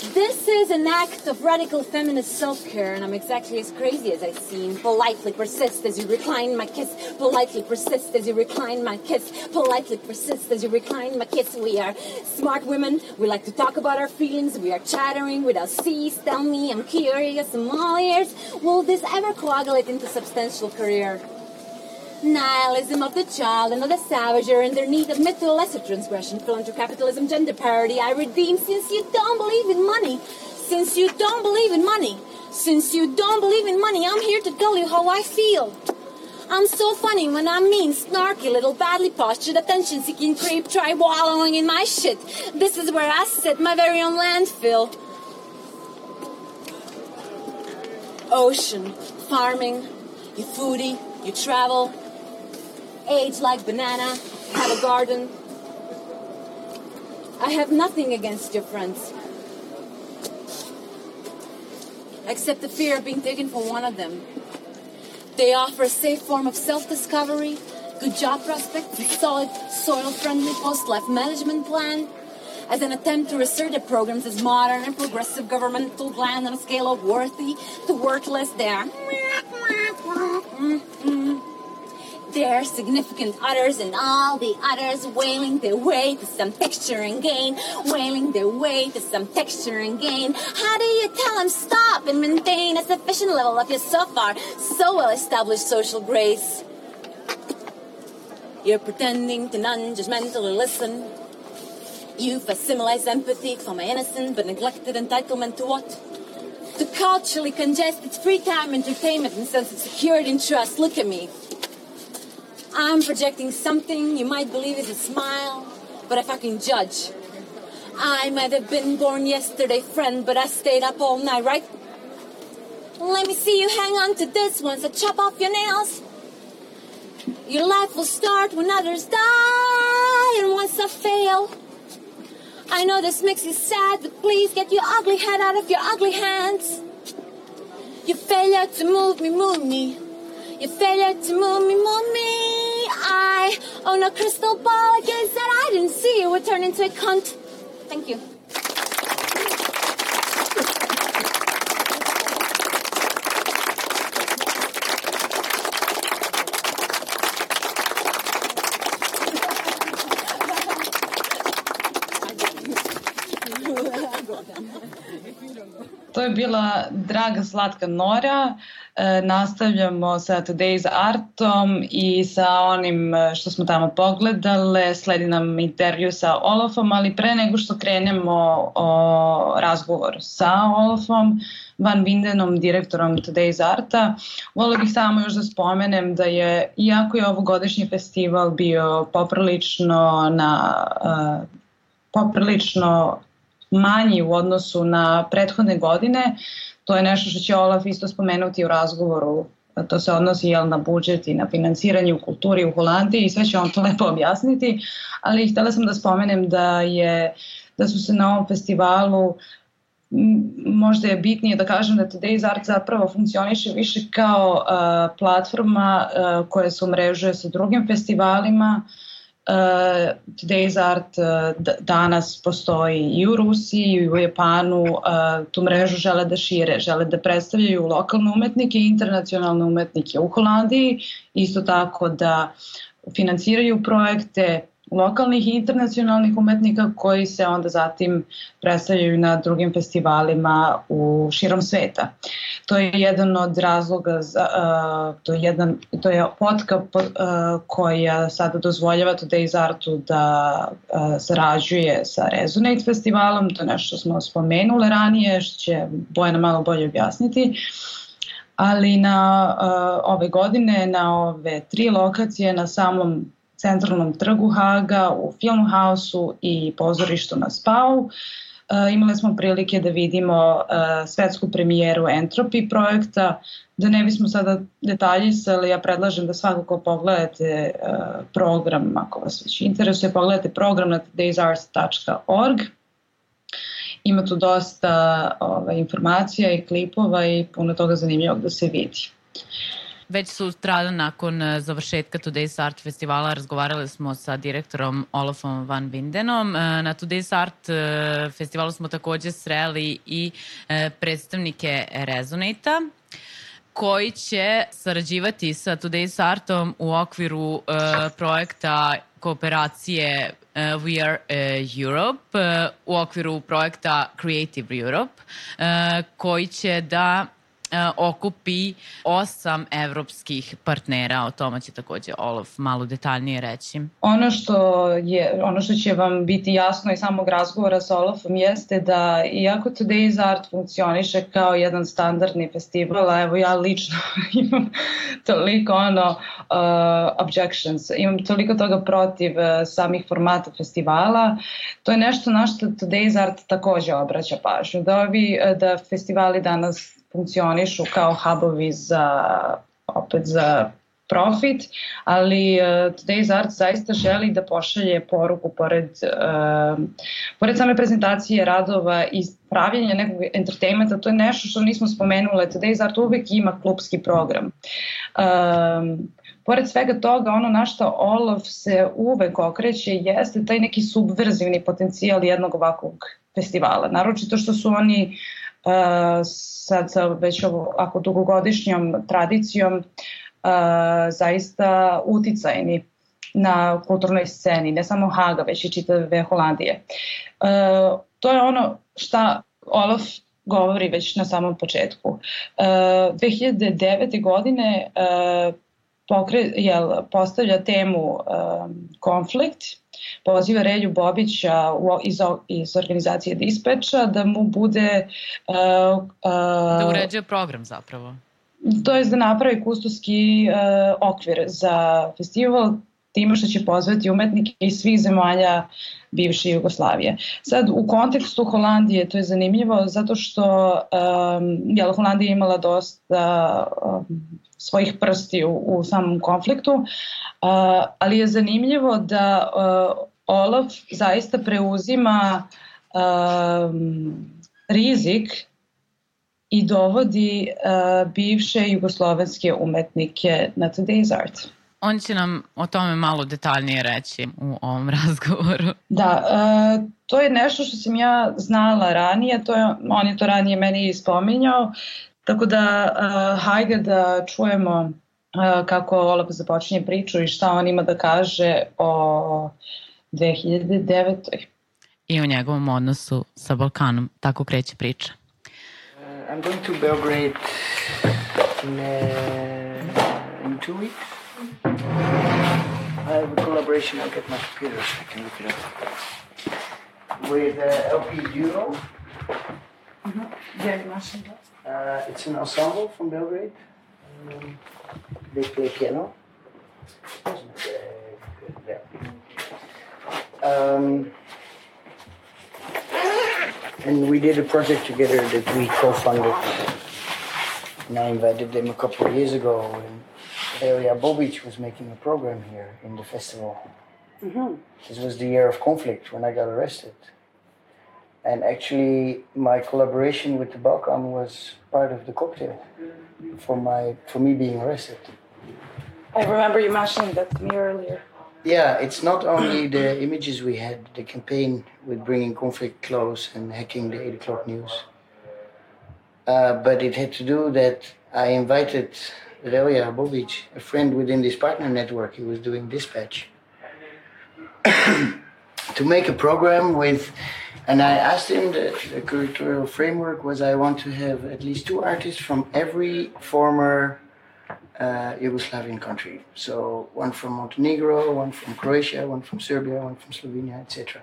Speaker 3: This is an act of radical feminist self-care, and I'm exactly as crazy as I seem. Politely persist as you recline my kiss. Politely persist as you recline my kiss. Politely persist as you recline my kiss. We are smart women. We like to talk about our feelings. We are chattering without cease. Tell me, I'm curious. I'm all ears. Will this ever coagulate into substantial career? Nihilism of the child and of the savager and their need of a lesser transgression, capitalism, gender parity. I redeem since you don't believe in money. Since you don't believe in money. Since you don't believe in money, I'm here to tell you how I feel. I'm so funny when I'm mean, snarky, little badly postured, attention seeking creep, try wallowing in my shit. This is where I sit, my very own landfill. Ocean, farming, you foodie, you travel, age like banana, have a garden. I have nothing against your friends. Except the fear of being taken for one of them. They offer a safe form of self-discovery, good job prospects, a solid soil-friendly post-life management plan, as an attempt to assert their programs as modern and progressive governmental plan on a scale of worthy to worthless. They are their significant others and all the others wailing their way to some texture and gain, wailing their way to some texture and gain. How do you tell them stop and maintain a sufficient level of your so far so well established social grace? You're pretending to non-judgmentally listen. You've assimilated empathy for my innocent but neglected entitlement to what? To culturally congested free time entertainment and sense of security and trust. Look at me. I'm projecting something you might believe is a smile, but I fucking judge. I might have been born yesterday, friend, but I stayed up all night, right? Let me see you hang on to this one, so chop off your nails. Your life will start when others die, and once I fail. I know this makes you sad, but please get your ugly head out of your ugly hands. Your failure to move me, move me. Your failure to move me, move me. I own a crystal ball. Guess that I didn't see you would turn into a cunt. Thank you.
Speaker 1: To je bila draga slatka Nora. E, nastavljamo sa Today's Artom i sa onim e, što smo tamo pogledale. Sledi nam intervju sa Olafom, ali pre nego što krenemo o razgovoru sa Olafom, Van Windenom, direktorom Today's Arta. Vola bih samo još da spomenem da je, iako je ovogodišnji festival bio poprilično na uh, poprilično manji u odnosu na prethodne godine, to je nešto što će Olaf isto spomenuti u razgovoru to se odnosi jel, na budžet i na finansiranje u kulturi u Holandiji i sve će on to lepo objasniti, ali htela sam da spomenem da je da su se na ovom festivalu možda je bitnije da kažem da Today's Art zapravo funkcioniše više kao uh, platforma uh, koja se umrežuje sa drugim festivalima. Uh, Today's Art uh, danas postoji i u Rusiji i u Japanu. Uh, tu mrežu žele da šire, žele da predstavljaju lokalne umetnike i internacionalne umetnike u Holandiji. Isto tako da financiraju projekte lokalnih i internacionalnih umetnika koji se onda zatim predstavljaju na drugim festivalima u širom sveta. To je jedan od razloga, za, uh, to, je jedan, to je potka uh, koja sada dozvoljava Today's Artu da uh, sarađuje sa Resonate festivalom, to je nešto što smo spomenule ranije, što će Bojana malo bolje objasniti ali na uh, ove godine, na ove tri lokacije na samom centralnom trgu Haga, u Filmhausu i pozorištu na Spau. E, imali smo prilike da vidimo e, svetsku premijeru Entropy projekta, da ne bismo sada detaljisali, ja predlažem da svakako pogledate e, program, ako vas već interesuje, pogledate program na todaysarts.org. Ima tu dosta ovaj, informacija i klipova i puno toga zanimljivog da se vidi.
Speaker 2: Već sutra nakon e, završetka Today's Art festivala razgovarali smo sa direktorom Olafom Van Windenom. E, na Today's Art e, festivalu smo takođe sreli i predstavnike Resonata koji će sarađivati sa Today's Artom u okviru projekta kooperacije uh, We Are uh, Europe, uh, u okviru projekta Creative Europe, uh, koji će da okupi osam evropskih partnera, o tome će takođe Olof malo detaljnije reći.
Speaker 1: Ono što, je, ono što će vam biti jasno iz samog razgovora sa Olofom jeste da iako Today's Art funkcioniše kao jedan standardni festival, a evo ja lično imam toliko ono uh, objections, imam toliko toga protiv uh, samih formata festivala, to je nešto na što Today's Art takođe obraća pažnju, da, ovi, da festivali danas funkcionišu kao hubovi za opet za profit, ali uh, Today's Art zaista želi da pošalje poruku pored, uh, pored same prezentacije radova i pravljenja nekog entertainmenta, to je nešto što nismo spomenule. Today's Art uvek ima klubski program. Um, pored svega toga, ono na što Olaf se uvek okreće jeste taj neki subverzivni potencijal jednog ovakvog festivala. Naročito što su oni uh, sad sa već ovo, ako dugogodišnjom tradicijom zaista uticajni na kulturnoj sceni, ne samo Haga, već i čitave Holandije. To je ono šta Olaf govori već na samom početku. Uh, 2009. godine uh, pokre, jel, postavlja temu um, konflikt, poziva Relju Bobića iz, iz organizacije Dispeča da mu bude... Uh,
Speaker 2: uh, da uređuje program zapravo.
Speaker 1: To je da napravi kustoski uh, okvir za festival time što će pozvati umetnike iz svih zemalja bivše Jugoslavije. Sad, u kontekstu Holandije to je zanimljivo zato što um, jel, Holandija je imala dosta um, svojih prsti u, u samom konfliktu, uh, ali je zanimljivo da uh, Olaf zaista preuzima um, rizik i dovodi uh, bivše jugoslovenske umetnike na Today's Art.
Speaker 2: On će nam o tome malo detaljnije reći u ovom razgovoru.
Speaker 1: Da, uh, to je nešto što sam ja znala ranije, to je, on je to ranije meni ispominjao, tako da uh, hajde da čujemo uh, kako Olaf započinje priču i šta on ima da kaže o 2009.
Speaker 2: I o njegovom odnosu sa Balkanom. Tako kreće priča.
Speaker 5: Uh, I'm going to Belgrade in, uh, in two weeks. I have a collaboration. I'll get my computer so I can look it up. With uh, LP Euro. Uh, it's an ensemble from Belgrade. Um, they play piano. Um, and we did a project together that we co-funded. And I invited them a couple of years ago when Ilya Bobic was making a program here in the festival. This was the year of conflict when I got arrested. And actually, my collaboration with the Balkan was part of the cocktail for my for me being arrested.
Speaker 1: I remember you mentioning that to me earlier.
Speaker 5: Yeah, it's not only the images we had, the campaign with bringing conflict close and hacking the 8 o'clock news, uh, but it had to do that I invited Relja Bobic, a friend within this partner network, he was doing dispatch, to make a program with, and I asked him, the, the curatorial framework was I want to have at least two artists from every former uh, Yugoslavian country. So one from Montenegro, one from Croatia, one from Serbia, one from Slovenia, etc.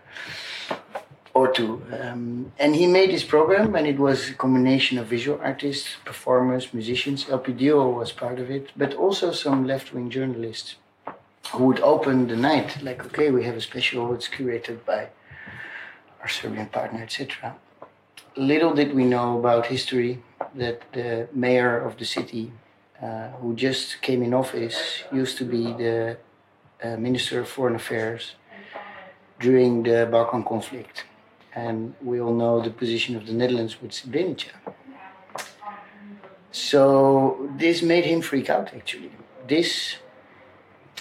Speaker 5: Or two. Um, and he made this program, and it was a combination of visual artists, performers, musicians. LPDO was part of it, but also some left-wing journalists who would open the night, like, okay, we have a special, it's curated by our Serbian partner, etc. Little did we know about history that the mayor of the city uh, who just came in office, used to be the uh, Minister of Foreign Affairs during the Balkan conflict. And we all know the position of the Netherlands with Srebrenica. So this made him freak out actually. This,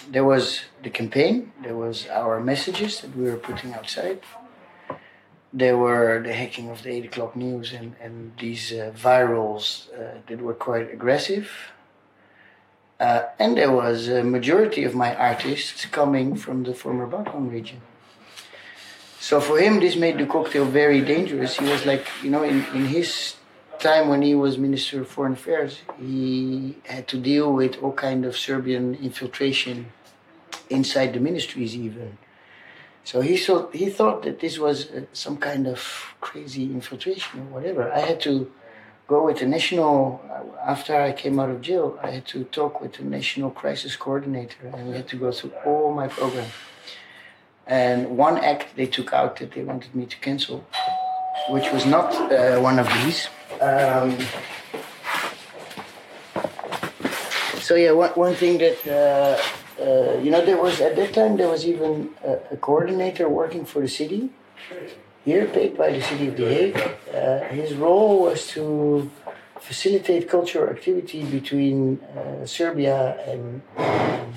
Speaker 5: there was the campaign, there was our messages that we were putting outside. There were the hacking of the 8 o'clock news and, and these uh, virals uh, that were quite aggressive. Uh, and there was a majority of my artists coming from the former Balkan region. So for him, this made the cocktail very dangerous. He was like, you know, in, in his time when he was Minister of Foreign Affairs, he had to deal with all kind of Serbian infiltration inside the ministries even. So he thought, he thought that this was uh, some kind of crazy infiltration or whatever. I had to go with the national after I came out of jail. I had to talk with the national crisis coordinator, and we had to go through all my program. And one act they took out that they wanted me to cancel, which was not uh, one of these. Um, so yeah, one, one thing that uh, uh, you know there was at that time there was even a, a coordinator working for the city here, paid by the city of The Hague. Uh, his role was to facilitate cultural activity between uh, Serbia and um,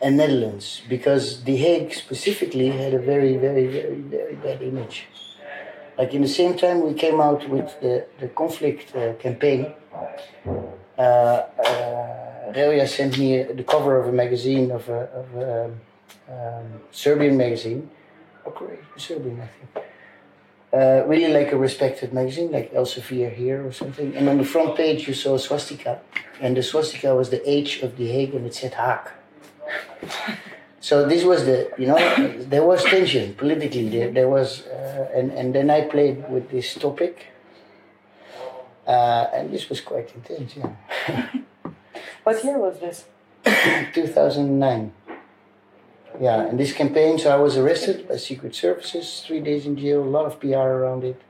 Speaker 5: and Netherlands because The Hague specifically had a very, very, very, very bad image. Like in the same time we came out with the, the conflict uh, campaign, Relja sent me the cover of a magazine, of a, of a um, Serbian magazine, or Croatian, Serbian, I think. Uh, really like a respected magazine, like Elsevier here or something. And on the front page, you saw a swastika, and the swastika was the H of The Hague, and it said Haag. So this was the, you know, there was tension politically. There, there was, uh, and and then I played with this topic, uh, and this was quite intense. Yeah,
Speaker 1: What year was this?
Speaker 5: 2009. Yeah, and this campaign, so I was arrested by Secret Services, three days in jail, a lot of PR around it.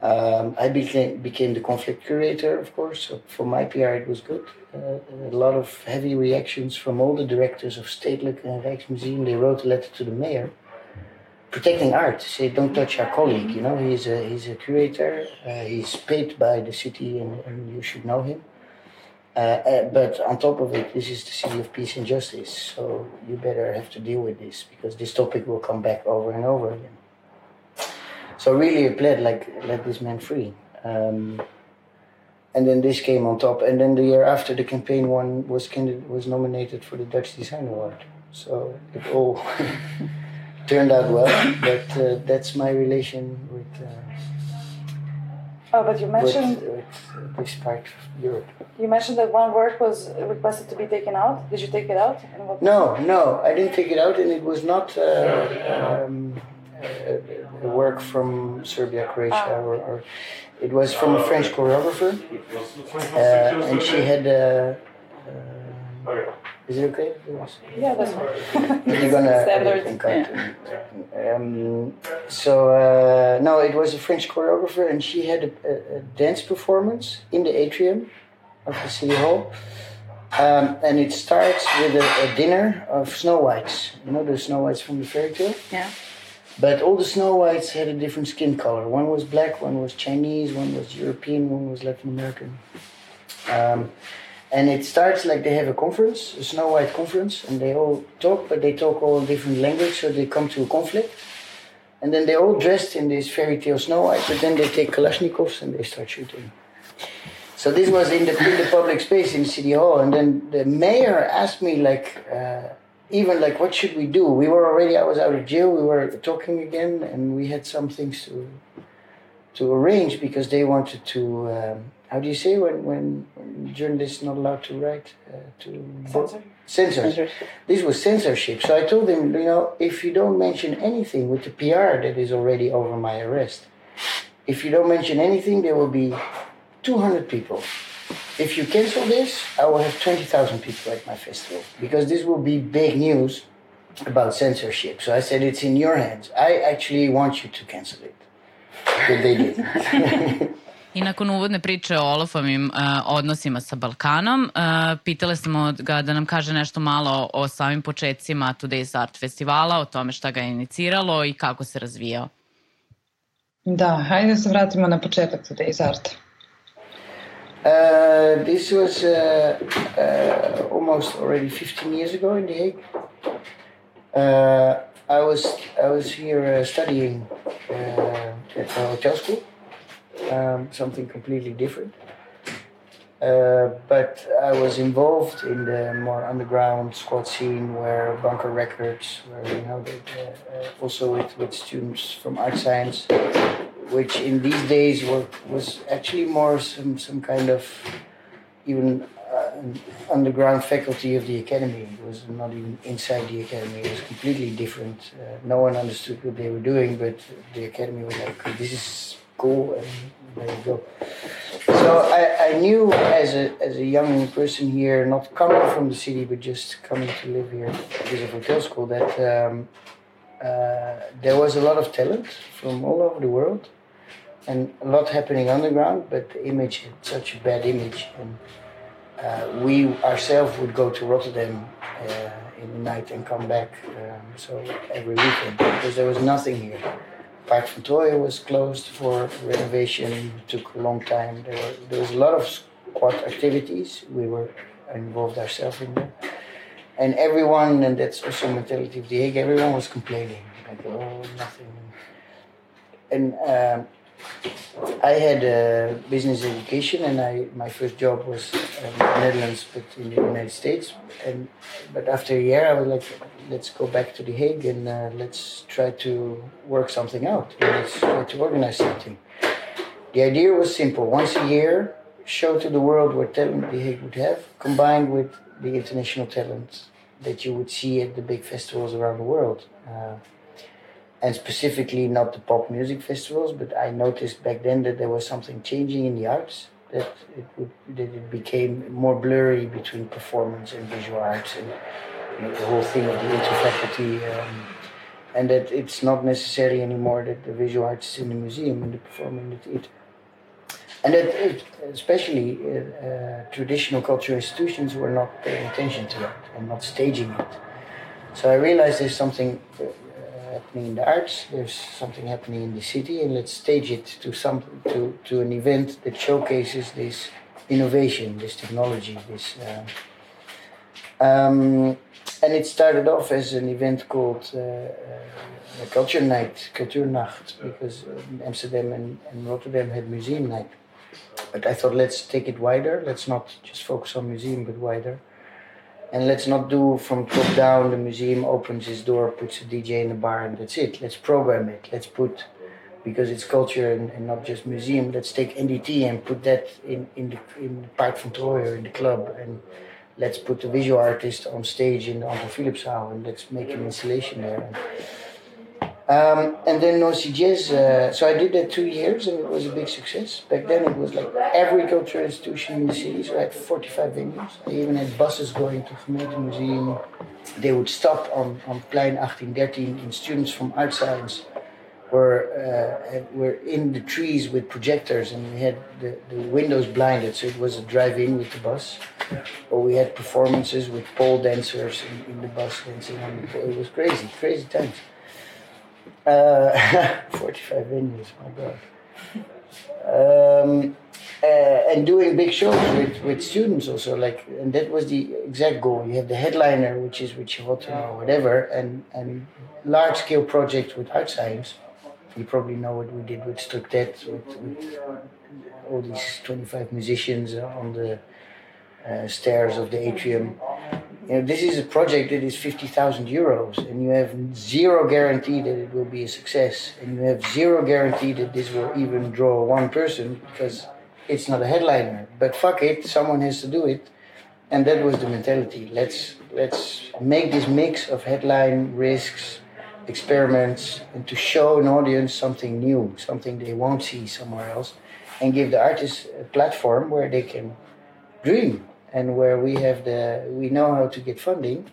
Speaker 5: Um, I became became the conflict curator, of course. So for my PR, it was good. Uh, a lot of heavy reactions from all the directors of Stedelijk and Rijksmuseum. They wrote a letter to the mayor, protecting art. Say, don't touch our colleague. You know, he's a he's a curator. Uh, he's paid by the city, and, and you should know him. Uh, uh, but on top of it, this is the city of peace and justice. So you better have to deal with this because this topic will come back over and over again. So really, I pled like let this man free. Um, and then this came on top. And then the year after, the campaign one was was nominated for the Dutch Design Award. So it all turned out well. But uh, that's my relation with, uh,
Speaker 1: Oh, but you mentioned
Speaker 5: with uh, this part of Europe.
Speaker 1: you mentioned that one work was requested to be taken out. Did you take it out?
Speaker 5: No, no, I didn't take it out, and it was not. Uh, um, uh, the work from Serbia, Croatia, or, or it was from a French choreographer, uh, and she had. Uh, uh, is it okay?
Speaker 4: Yeah, that's fine.
Speaker 5: You're gonna
Speaker 4: Standard,
Speaker 5: cut. Um, so uh, no, it was a French choreographer, and she had a, a, a dance performance in the atrium of the city hall. Um, and it starts with a, a dinner of Snow Whites. You know the Snow Whites from the fairy tale.
Speaker 4: Yeah.
Speaker 5: But all the Snow Whites had a different skin color. One was black, one was Chinese, one was European, one was Latin American. Um, and it starts like they have a conference, a Snow White conference, and they all talk, but they talk all different language, so they come to a conflict. And then they're all dressed in this fairy tale Snow White, but then they take Kalashnikovs and they start shooting. So this was in the, in the public space in City Hall, and then the mayor asked me like, uh, even like, what should we do? We were already, I was out of jail, we were talking again, and we had some things to to arrange because they wanted to. Um, how do you say when when, when journalists not allowed to write uh, to
Speaker 4: Censor.
Speaker 5: Censors. This was censorship. So I told them, you know, if you don't mention anything with the PR that is already over my arrest, if you don't mention anything, there will be 200 people. If you cancel this, I will have 20,000 people at my festival because this will be big news about censorship. So I said, it's in your hands. I actually want you to cancel it. But they did.
Speaker 2: I nakon uvodne priče o Olafovim uh, odnosima sa Balkanom, uh, pitale smo ga da nam kaže nešto malo o samim početcima Today's Art festivala, o tome šta ga je iniciralo i kako se razvijao.
Speaker 1: Da, hajde da se vratimo na početak Today's Arta.
Speaker 5: Uh, this was uh, uh, almost already 15 years ago in The Hague. Uh, I was I was here uh, studying uh, at a hotel school, um, something completely different. Uh, but I was involved in the more underground squad scene where Bunker Records, where you know, they, uh, uh, also with, with students from art science, which in these days were, was actually more some, some kind of even uh, underground faculty of the academy. It was not even inside the academy. It was completely different. Uh, no one understood what they were doing, but the academy was like, "This is cool," and there you go. So I, I knew as a as a young person here, not coming from the city, but just coming to live here because of hotel school, that um, uh, there was a lot of talent from all over the world, and a lot happening underground. But the image had such a bad image, and uh, we ourselves would go to Rotterdam uh, in the night and come back. Um, so every weekend because there was nothing here. Park van Troje was closed for renovation. It took a long time. There, were, there was a lot of squad activities. We were involved ourselves in them. And everyone, and that's also mentality of the Hague, everyone was complaining. Like, oh, nothing. And um, I had a business education, and I my first job was um, in the Netherlands, but in the United States. And but after a year, I was like, let's go back to the Hague and uh, let's try to work something out. Let's try to organize something. The idea was simple: once a year, show to the world what talent the Hague would have, combined with the international talent that you would see at the big festivals around the world. Uh, and specifically not the pop music festivals, but I noticed back then that there was something changing in the arts. That it would, that it became more blurry between performance and visual arts, and you know, the whole thing of the interfaculty, um, and that it's not necessary anymore that the visual arts is in the museum and the performing in the theater. And that it, especially uh, uh, traditional cultural institutions were not paying attention to it and not staging it. So I realized there's something happening in the arts, there's something happening in the city, and let's stage it to some to, to an event that showcases this innovation, this technology, this. Uh, um, and it started off as an event called uh, uh, Culture Night, because uh, Amsterdam and, and Rotterdam had museum night. But I thought let's take it wider. Let's not just focus on museum, but wider. And let's not do from top down. The museum opens its door, puts a DJ in the bar, and that's it. Let's program it. Let's put, because it's culture and, and not just museum. Let's take NDT and put that in in the in the Park van Troje in the club, and let's put the visual artist on stage in the Anton Philipszaal, and let's make an installation there. And Um, and then Jazz, uh, so I did that two years and it was a big success. Back then it was like every cultural institution in the city, so I had 45 venues. I even had buses going to the Museum. They would stop on, on Plein 1813 and students from art outside were, uh, were in the trees with projectors and we had the, the windows blinded, so it was a drive-in with the bus. Or we had performances with pole dancers in, in the bus dancing on the pole. It was crazy, crazy times. Uh, 45 venues, my God. Um, uh, and doing big shows with, with students also, like, and that was the exact goal. You have the headliner, which is with Chihoten or whatever, and, and large scale projects with art science. You probably know what we did with Structet, with, with all these 25 musicians on the uh, stairs of the atrium. You know, this is a project that is 50,000 euros and you have zero guarantee that it will be a success and you have zero guarantee that this will even draw one person because it's not a headliner. But fuck it someone has to do it and that was the mentality. Let's let's make this mix of headline risks experiments and to show an audience something new something they won't see somewhere else and give the artists a platform where they can dream and where we have the we know how to get funding.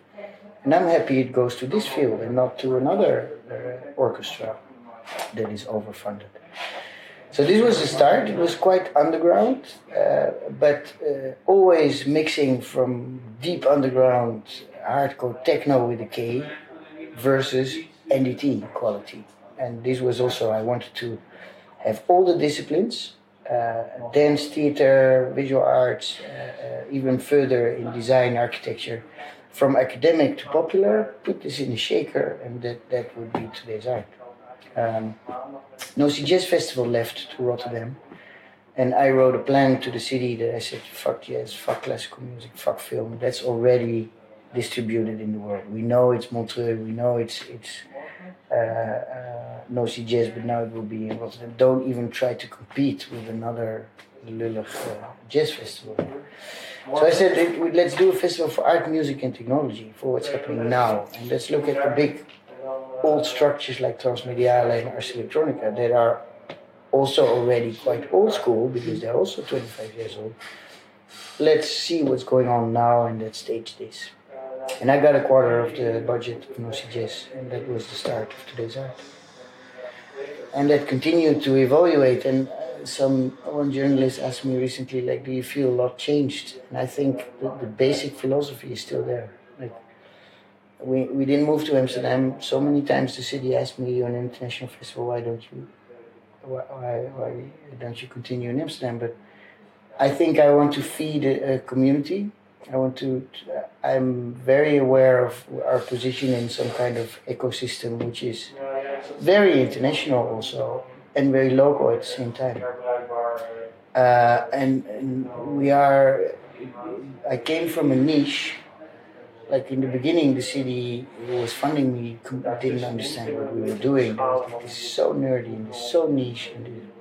Speaker 5: And i'm happy it goes to this field and not to another uh, orchestra that is overfunded. So this was the start. It was quite underground uh, but uh, always mixing from deep underground hardcore techno with a k versus ndt quality. And this was also i wanted to have all the disciplines dance, theater, visual arts, uh, uh, even further in design, architecture, from academic to popular, put this in a shaker, and that, that would be today's art. Um, Nosy Jazz Festival left to Rotterdam, and I wrote a plan to the city that I said, fuck jazz, fuck classical music, fuck film. That's already distributed in the world. We know it's Montreux, we know it's it's uh, uh, Nosy Jazz, but now it will be in Rotterdam. Don't even try to compete with another lullig uh, jazz festival. So I said, let's do a festival for art, music, and technology for what's happening now, and let's look at the big old structures like Transmediale and Ars Electronica that are also already quite old school because they're also 25 years old. Let's see what's going on now and let's stage this. And I got a quarter of the budget of Jazz, and that was the start of today's art. And that continued to evaluate. And some one journalist asked me recently, like, do you feel a lot changed? And I think the, the basic philosophy is still there. Like, we, we didn't move to Amsterdam. So many times the city asked me, you're an international festival, why don't you, why, why, why don't you continue in Amsterdam? But I think I want to feed a, a community I want to, I'm very aware of our position in some kind of ecosystem which is very international also and very local at the same time. Uh, and, and we are, I came from a niche like in the beginning, the city who was funding me didn't understand what we were doing. Is so nerdy and so niche, and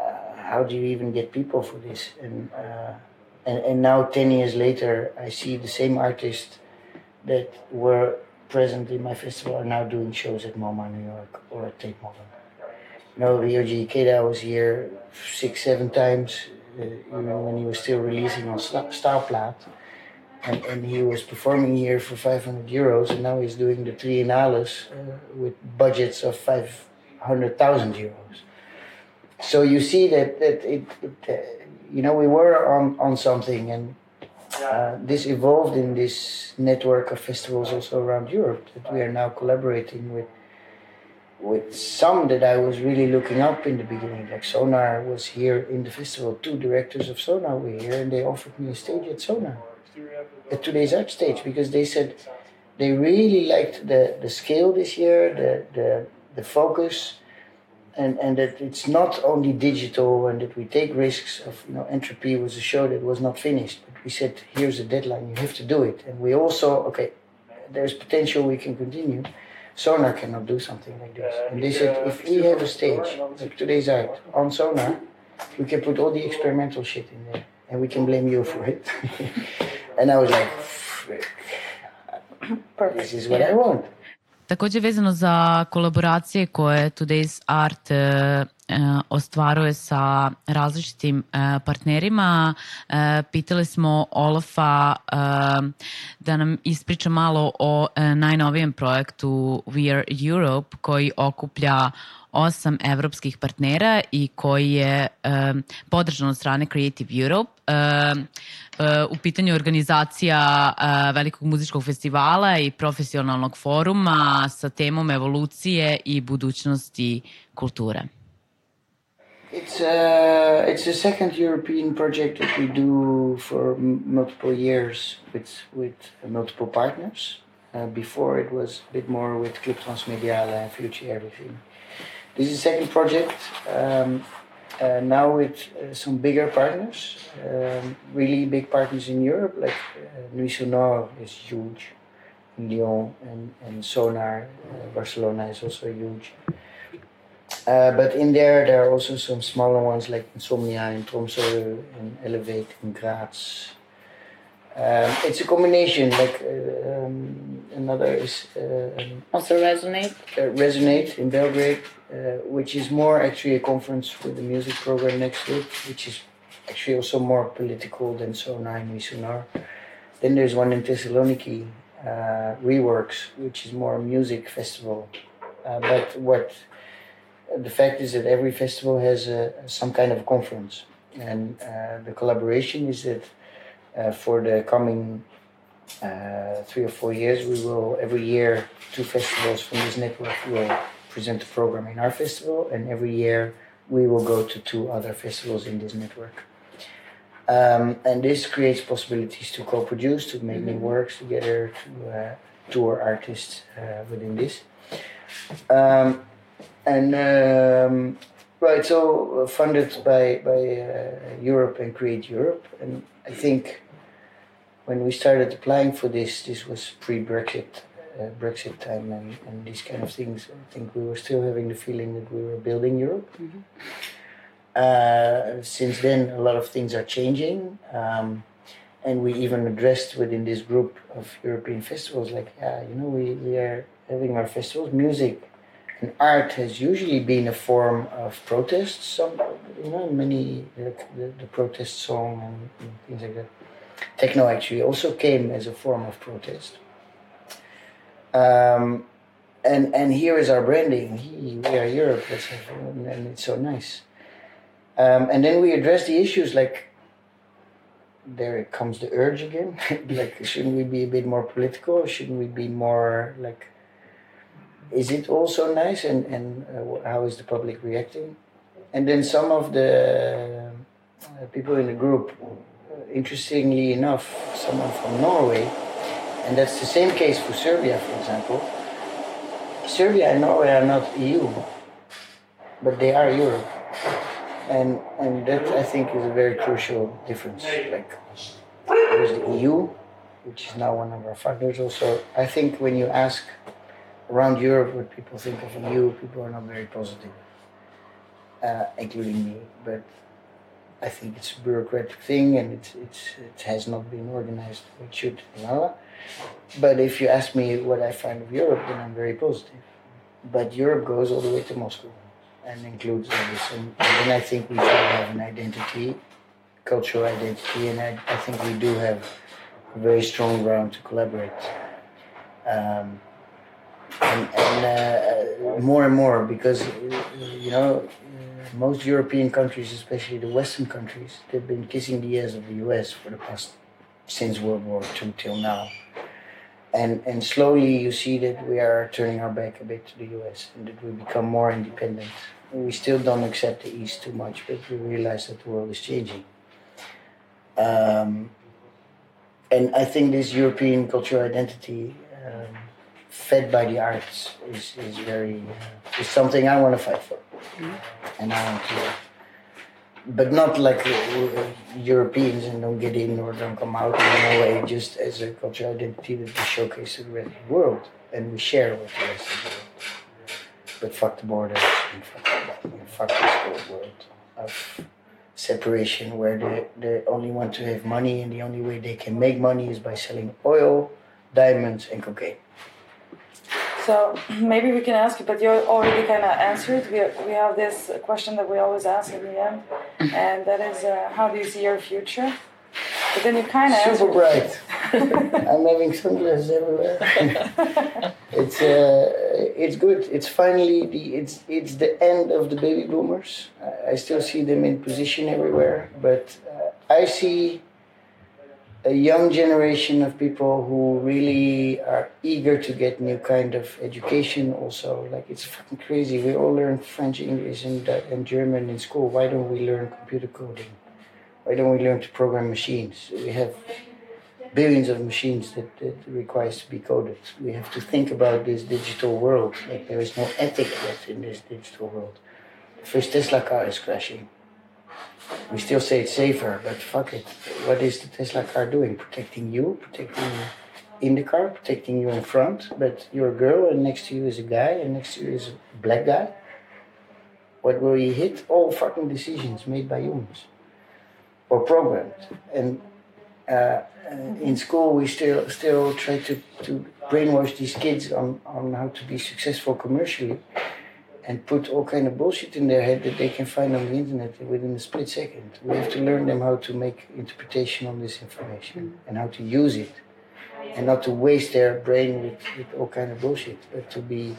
Speaker 5: uh, how do you even get people for this? And uh, and, and now 10 years later i see the same artists that were present in my festival are now doing shows at MoMA New York or at Tate Modern. You know, Ryoji Ikeda was here six, seven times, uh, you know, when he was still releasing on Starplat. And, and he was performing here for 500 euros, and now he's doing the Triennales uh, with budgets of 500,000 euros. So you see that, that it, it uh, you know, we were on, on something and uh, this evolved in this network of festivals also around Europe that we are now collaborating with with some that I was really looking up in the beginning. Like Sonar was here in the festival. Two directors of Sonar were here and they offered me a stage at Sonar. At today's art stage because they said they really liked the, the scale this year, the, the, the focus, and and that it's not only digital and that we take risks of you know entropy was a show that was not finished but we said here's a deadline you have to do it. And we also okay there's potential we can continue. Sonar cannot do something like this. And they said if we have a stage like today's art on sonar we can put all the experimental shit in there and we can blame you for it. And i was like Perfect. this is what i want
Speaker 2: Takođe vezano za kolaboracije koje Today's Art e, ostvaruje sa različitim e, partnerima. E, pitali smo Olofa e, da nam ispriča malo o e, najnovijem projektu We Are Europe koji okuplja osam evropskih partnera i koji je podržan od strane Creative Europe. U pitanju organizacija velikog muzičkog festivala i profesionalnog foruma sa temom evolucije i budućnosti kulture.
Speaker 5: It's a, uh, it's a second European project that we do for multiple years with, with multiple partners. Uh, before it was a bit more with Club Transmediale and Future Everything. This is the second project, um, uh, now with uh, some bigger partners, um, really big partners in Europe, like uh, Nuit is huge in Lyon, and, and Sonar, uh, Barcelona is also huge. Uh, but in there, there are also some smaller ones like Insomnia in Tromsø and Elevate in Graz. Um, it's a combination, like uh, um, another is um,
Speaker 6: also Resonate.
Speaker 5: Resonate in Belgrade, uh, which is more actually a conference with the music program next it, which is actually also more political than Sonar and Misunar. Then there's one in Thessaloniki, uh, Reworks, which is more a music festival. Uh, but what the fact is that every festival has a, some kind of conference, and uh, the collaboration is that uh, for the coming three or four years, we will every year two festivals from this network will present a program in our festival, and every year we will go to two other festivals in this network. Um, and this creates possibilities to co-produce, to make new mm-hmm. works together, to uh, tour artists uh, within this. Um, and um, right, so uh, funded by by uh, Europe and Create Europe, and I think when we started applying for this, this was pre-Brexit uh, Brexit time and, and these kind of things, I think we were still having the feeling that we were building Europe. Mm-hmm. Uh, since then, a lot of things are changing. Um, and we even addressed within this group of European festivals, like, yeah, you know, we, we are having our festivals. Music and art has usually been a form of protest. Some, you know, many, like the, the protest song and, and things like that. Techno actually also came as a form of protest. Um, and and here is our branding. We are Europe. Let's and it's so nice. Um, and then we address the issues like. There comes the urge again. like, shouldn't we be a bit more political? Shouldn't we be more like? Is it also nice? And and uh, how is the public reacting? And then some of the uh, people in the group, interestingly enough, someone from Norway and that's the same case for Serbia, for example. Serbia and Norway are not EU, but they are Europe. And, and that, I think, is a very crucial difference. Like, there's the EU, which is now one of our partners also. I think when you ask around Europe what people think of EU, people are not very positive, uh, including me. But I think it's a bureaucratic thing and it's, it's, it has not been organized. It should. Blah, but if you ask me what I find of Europe, then I'm very positive. But Europe goes all the way to Moscow and includes this. And, I think we should have an identity, cultural identity, and I, I think we do have a very strong ground to collaborate. Um, and, and uh, more and more because you know most European countries, especially the Western countries, they've been kissing the ears of the U.S. for the past since World War II till now and and slowly you see that we are turning our back a bit to the U.S. and that we become more independent. We still don't accept the East too much, but we realize that the world is changing. Um, and I think this European cultural identity, um, fed by the arts, is, is very uh, is something I want to fight for, mm-hmm. and I want to but not like uh, Europeans and don't get in or don't come out in a way, just as a cultural identity that we showcase to the rest of the world and we share with the rest of the world. But fuck the borders and fuck, and fuck this whole world of separation where they, they only want to have money and the only way they can make money is by selling oil, diamonds, and cocaine.
Speaker 4: So maybe we can ask you, but you already kind of answered. We, we have this question that we always ask at the end, and that is, uh, how do you see your future? But then you kind of
Speaker 5: Super bright. I'm having sunglasses everywhere. it's uh, it's good. It's finally the it's it's the end of the baby boomers. I, I still see them in position everywhere, but uh, I see a young generation of people who really are eager to get new kind of education. Also, like it's fucking crazy. We all learn French, English, and Dutch and German in school. Why don't we learn computer coding? Why don't we learn to program machines? We have billions of machines that, that requires to be coded. We have to think about this digital world. Like there is no ethic yet in this digital world. The first Tesla car is crashing. We still say it's safer, but fuck it. What is the Tesla car doing? Protecting you, protecting you in the car, protecting you in front, but you're a girl and next to you is a guy and next to you is a black guy. What will you hit? All fucking decisions made by humans or programmed. And uh, uh, in school, we still still try to, to brainwash these kids on, on how to be successful commercially, and put all kind of bullshit in their head that they can find on the internet within a split second. We have to learn them how to make interpretation on this information and how to use it, and not to waste their brain with, with all kind of bullshit, but to be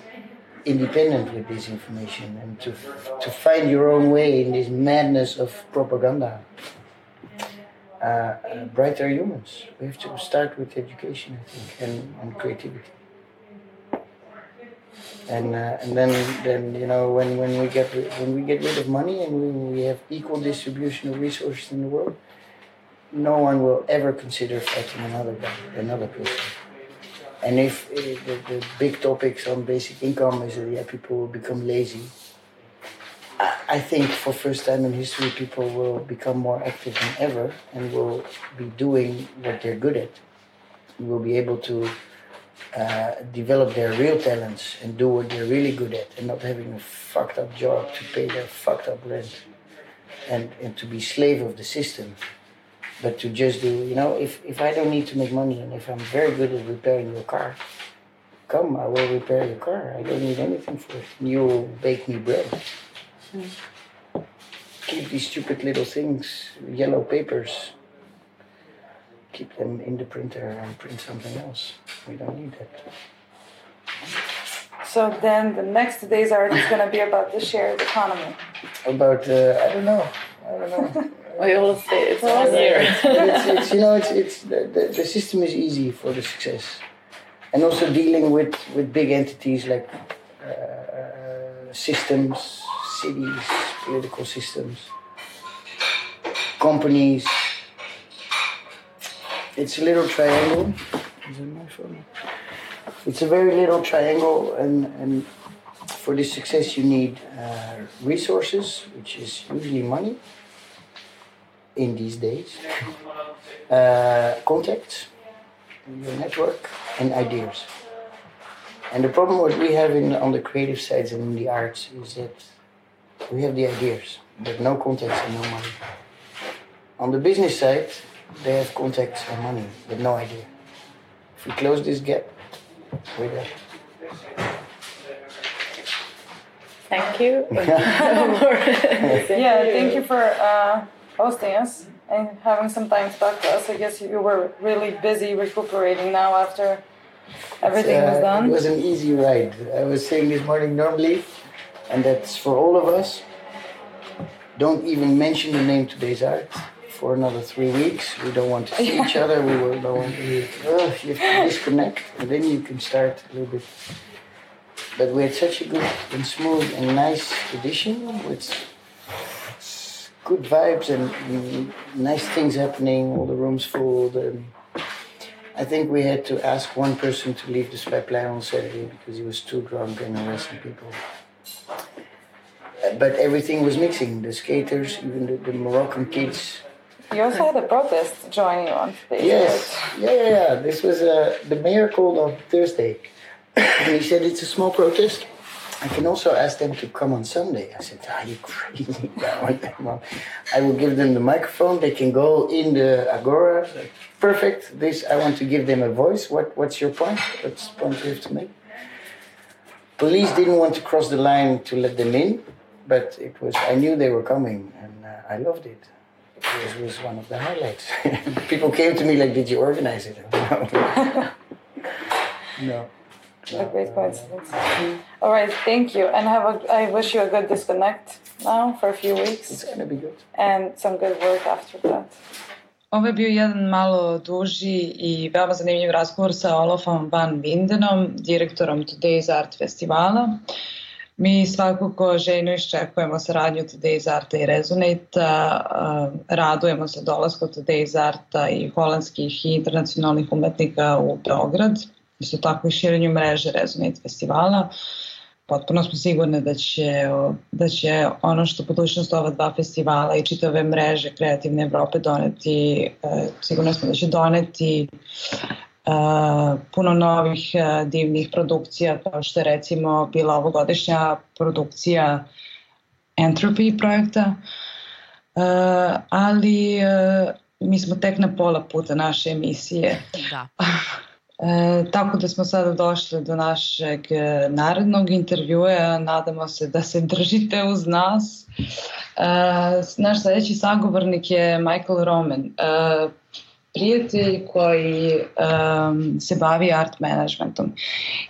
Speaker 5: independent with this information and to to find your own way in this madness of propaganda uh, uh, brighter humans. We have to start with education, I think, and, and creativity. And uh, and then then you know when, when we get when we get rid of money and we, we have equal distribution of resources in the world, no one will ever consider fighting another another person. And if uh, the, the big topics on basic income is that yeah, people will become lazy, I- I think for first time in history, people will become more active than ever and will be doing what they're good at. We'll be able to uh, develop their real talents and do what they're really good at, and not having a fucked up job to pay their fucked up rent, and and to be slave of the system. But to just do, you know, if if I don't need to make money and if I'm very good at repairing your car, come, I will repair your car. I don't need anything for it. You will bake me bread keep these stupid little things, yellow papers, keep them in the printer and print something else. We don't need that.
Speaker 4: So then the next day's art is going to be about the shared economy.
Speaker 5: About, uh, I don't know. I don't know.
Speaker 7: We will see. It's one year.
Speaker 5: it's, it's, you know, it's, it's the, the, the system is easy for the success. And also dealing with, with big entities like uh, systems, cities, political systems, companies. It's a little triangle. Is it my phone? It's a very little triangle, and, and for this success, you need uh, resources, which is usually money in these days, uh, contacts, your network, and ideas. And the problem what we have in on the creative sides and in the arts is that we have the ideas, but no contacts and no money. On the business side, they have contacts and money, but no idea. If we close this gap, we're there.
Speaker 7: Thank you.
Speaker 4: Yeah, thank you for uh, hosting us and having some time to talk to us. I guess you were really busy recuperating now after everything was
Speaker 5: Uh,
Speaker 4: done.
Speaker 5: It was an easy ride. I was saying this morning normally, and that's for all of us. Don't even mention the name today's art for another three weeks. We don't want to see each other. We will don't want to. Uh, you have to disconnect, and then you can start a little bit. But we had such a good and smooth and nice edition with good vibes and mm, nice things happening. All the rooms full. The, I think we had to ask one person to leave the Spijplein on Saturday because he was too drunk and harassing people. But everything was mixing. The skaters, even the, the Moroccan kids.
Speaker 4: You also had a protest join you on stage.
Speaker 5: Yes, yeah, yeah, yeah. This was uh, the mayor called on Thursday, and he said it's a small protest. I can also ask them to come on Sunday. I said, Are you crazy? I. I will give them the microphone. They can go in the agora. Perfect. This I want to give them a voice. What What's your point? What's the point you have to make? police didn't want to cross the line to let them in, but it was I knew they were coming, and uh, I loved it. It was one of the highlights. People came to me like, "Did you organize it?" no. no.
Speaker 4: A great coincidence. All right, thank you, and have a. I wish you a good disconnect now for a few weeks.
Speaker 5: It's gonna be good.
Speaker 4: And some good work after that.
Speaker 1: Ovo je bio jedan malo duži i veoma zanimljiv razgovor sa Olofom Van Windenom, direktorom Today's Art festivala. Mi svakako željno iščekujemo saradnju Today's Arta i Resonate, radujemo se dolasku Today's Arta i holandskih i internacionalnih umetnika u Beograd, isto tako i širenju mreže Resonate festivala. Potpuno smo sigurne da će, da će ono što budućnost ova dva festivala i čitave mreže Kreativne Evrope doneti, e, sigurno smo da će doneti puno novih divnih produkcija, kao što je recimo bila ovogodišnja produkcija Entropy projekta, ali mi smo tek na pola puta naše emisije.
Speaker 2: Da.
Speaker 1: E, tako da smo sada došli do našeg e, narednog intervjua, nadamo se da se držite uz nas. E, naš sledeći sagovornik je Michael Roman, e, prijatelj koji um, se bavi art managementom.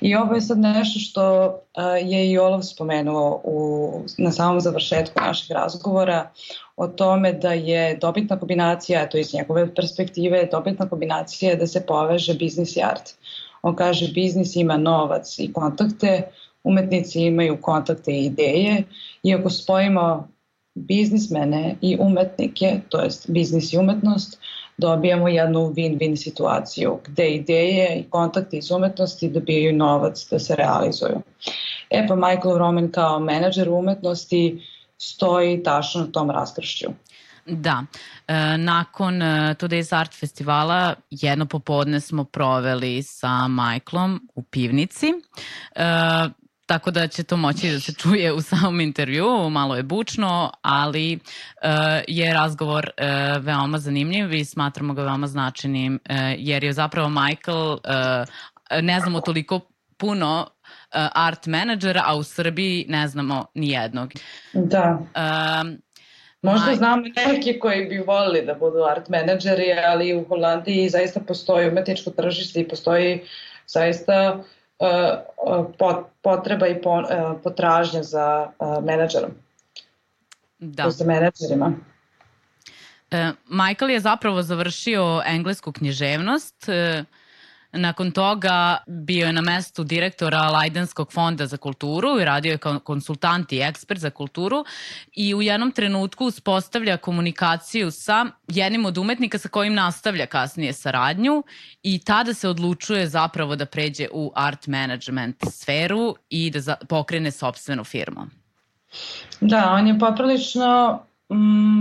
Speaker 1: I ovo je sad nešto što uh, je i Olaf spomenuo u, na samom završetku našeg razgovora o tome da je dobitna kombinacija, to iz njegove perspektive, dobitna kombinacija da se poveže biznis i art. On kaže biznis ima novac i kontakte, umetnici imaju kontakte i ideje i ako spojimo biznismene i umetnike, to jest biznis i umetnost, dobijamo jednu win-win situaciju gde ideje i kontakti iz umetnosti dobijaju novac da se realizuju. E pa Michael Roman kao menadžer umetnosti stoji tačno na tom raskršću.
Speaker 2: Da, e, nakon e, Today's Art festivala jedno popodne smo proveli sa Michaelom u pivnici. E, tako da će to moći da se čuje u samom intervju, malo je bučno, ali uh, je razgovor uh, veoma zanimljiv i smatramo ga veoma značajnim, uh, jer je zapravo Michael, uh, ne znamo toliko puno uh, art menadžera, a u Srbiji ne znamo ni jednog.
Speaker 1: Da. Uh, Možda znamo neki koji bi volili da budu art menadžeri, ali u Holandiji zaista postoji umetničko tržište i postoji zaista uh, potreba i potražnja za menadžerom. Da. Za menadžerima.
Speaker 2: E, Michael je zapravo završio englesku književnost, e, Nakon toga bio je na mestu direktora Lajdenskog fonda za kulturu i radio je kao konsultant i ekspert za kulturu i u jednom trenutku uspostavlja komunikaciju sa jednim od umetnika sa kojim nastavlja kasnije saradnju i tada se odlučuje zapravo da pređe u art management sferu i da pokrene sobstvenu firmu.
Speaker 1: Da, on je poprilično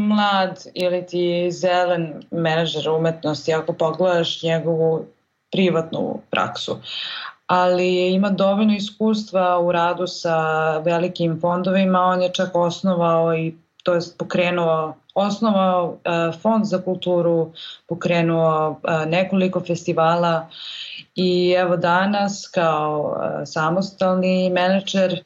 Speaker 1: mlad ili ti zelen menadžer umetnosti. Ako pogledaš njegovu privatnu praksu. Ali ima dovoljno iskustva u radu sa velikim fondovima, on je čak osnovao i to je pokrenuo osnovao uh, fond za kulturu, pokrenuo uh, nekoliko festivala i evo danas kao uh, samostalni menadžer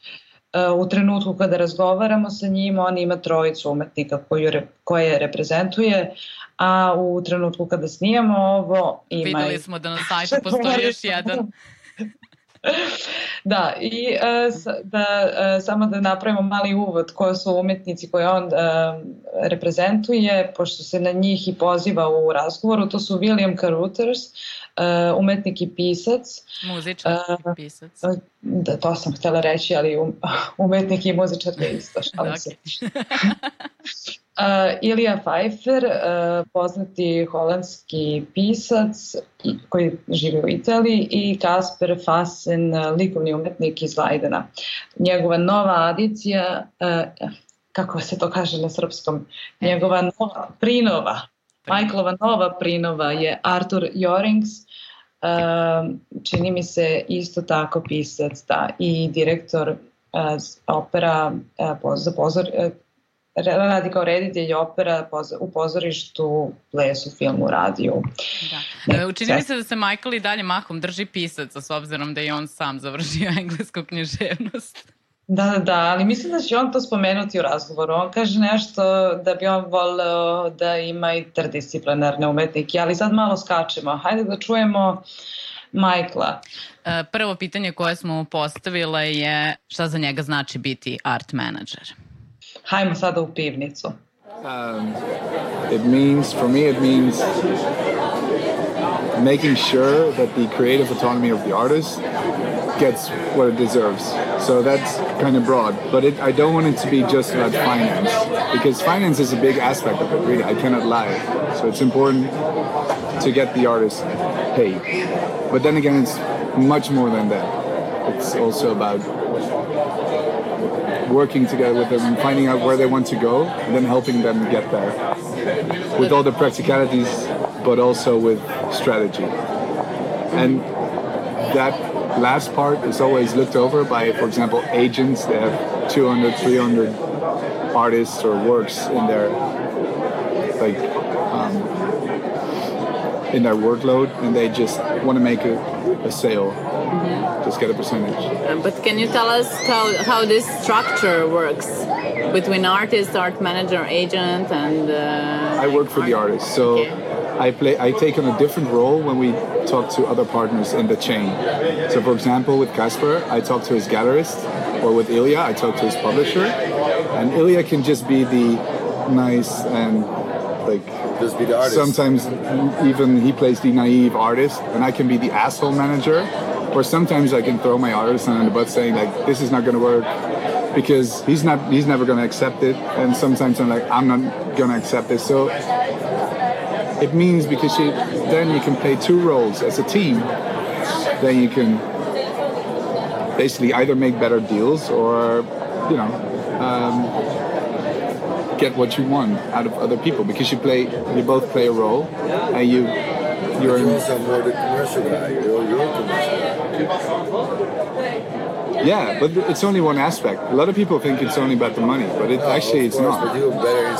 Speaker 1: u trenutku kada razgovaramo sa njim, on ima trojicu umetnika koju, koje reprezentuje, a u trenutku kada snijemo ovo ima...
Speaker 2: Videli smo da na sajtu postoji još jedan.
Speaker 1: da, i uh, da, uh, samo da napravimo mali uvod ko su umetnici koje on reprezentuje, pošto se na njih i poziva u razgovoru, to su William Carruthers, umetnik i pisac.
Speaker 2: Muzičar i pisac.
Speaker 1: Da, to sam htela reći, ali um, umetnik i muzičar je isto, šalim se. Uh, Ilija Pfeiffer, uh, poznati holandski pisac koji živi u Italiji i Kasper Fassen, uh, likovni umetnik iz Leidena. Njegova nova adicija, kako se to kaže na srpskom, njegova nova prinova, Michaelova nova prinova je Artur Jorings, uh, čini mi se isto tako pisac da, i direktor uh, opera uh, za pozor, uh, radi kao reditelj opera u pozorištu, plesu, filmu, radiju.
Speaker 2: Da. Ne, Učini mi se da se Michael i dalje mahom drži pisaca s obzirom da je on sam završio englesku književnost.
Speaker 1: Da, da, da, ali mislim da će on to spomenuti u razgovoru. On kaže nešto da bi on voleo da ima interdisciplinarne umetnike, ali sad malo skačemo. Hajde da čujemo Majkla.
Speaker 2: E, prvo pitanje koje smo postavile je šta za njega znači biti art manager.
Speaker 1: Hajmo sada u pivnicu.
Speaker 8: Um, it means, for me it means making sure that the creative autonomy of the artist gets what it deserves. So that's kind of broad, but it, I don't want it to be just about finance because finance is a big aspect of it. Really, I cannot lie. So it's important to get the artist paid, but then again, it's much more than that. It's also about working together with them, and finding out where they want to go, and then helping them get there with all the practicalities, but also with strategy. And that last part is always looked over by, for example, agents. They have 200, 300 artists or works in their like um, in their workload, and they just want to make a, a sale, mm-hmm. just get a percentage.
Speaker 7: Uh, but can you tell us how how this structure works between artist, art manager, agent, and? Uh,
Speaker 8: I work for the artist, so. Okay I play I take on a different role when we talk to other partners in the chain. So for example with Casper, I talk to his gallerist, or with Ilya, I talk to his publisher. And Ilya can just be the nice and like
Speaker 9: just be the artist.
Speaker 8: Sometimes even he plays the naive artist and I can be the asshole manager. Or sometimes I can throw my artist under the butt saying like this is not gonna work because he's not he's never gonna accept it and sometimes I'm like I'm not gonna accept it. So it means because you, then you can play two roles as a team. Then you can basically either make better deals or, you know, um, get what you want out of other people because you play, you both play a role, and you,
Speaker 9: you're. You also more the commercial guy. You're, you're commercial guy.
Speaker 8: Yeah, but it's only one aspect. A lot of people think it's only about the money, but it,
Speaker 9: no,
Speaker 8: actually it's
Speaker 9: course,
Speaker 8: not.
Speaker 9: But you're better in,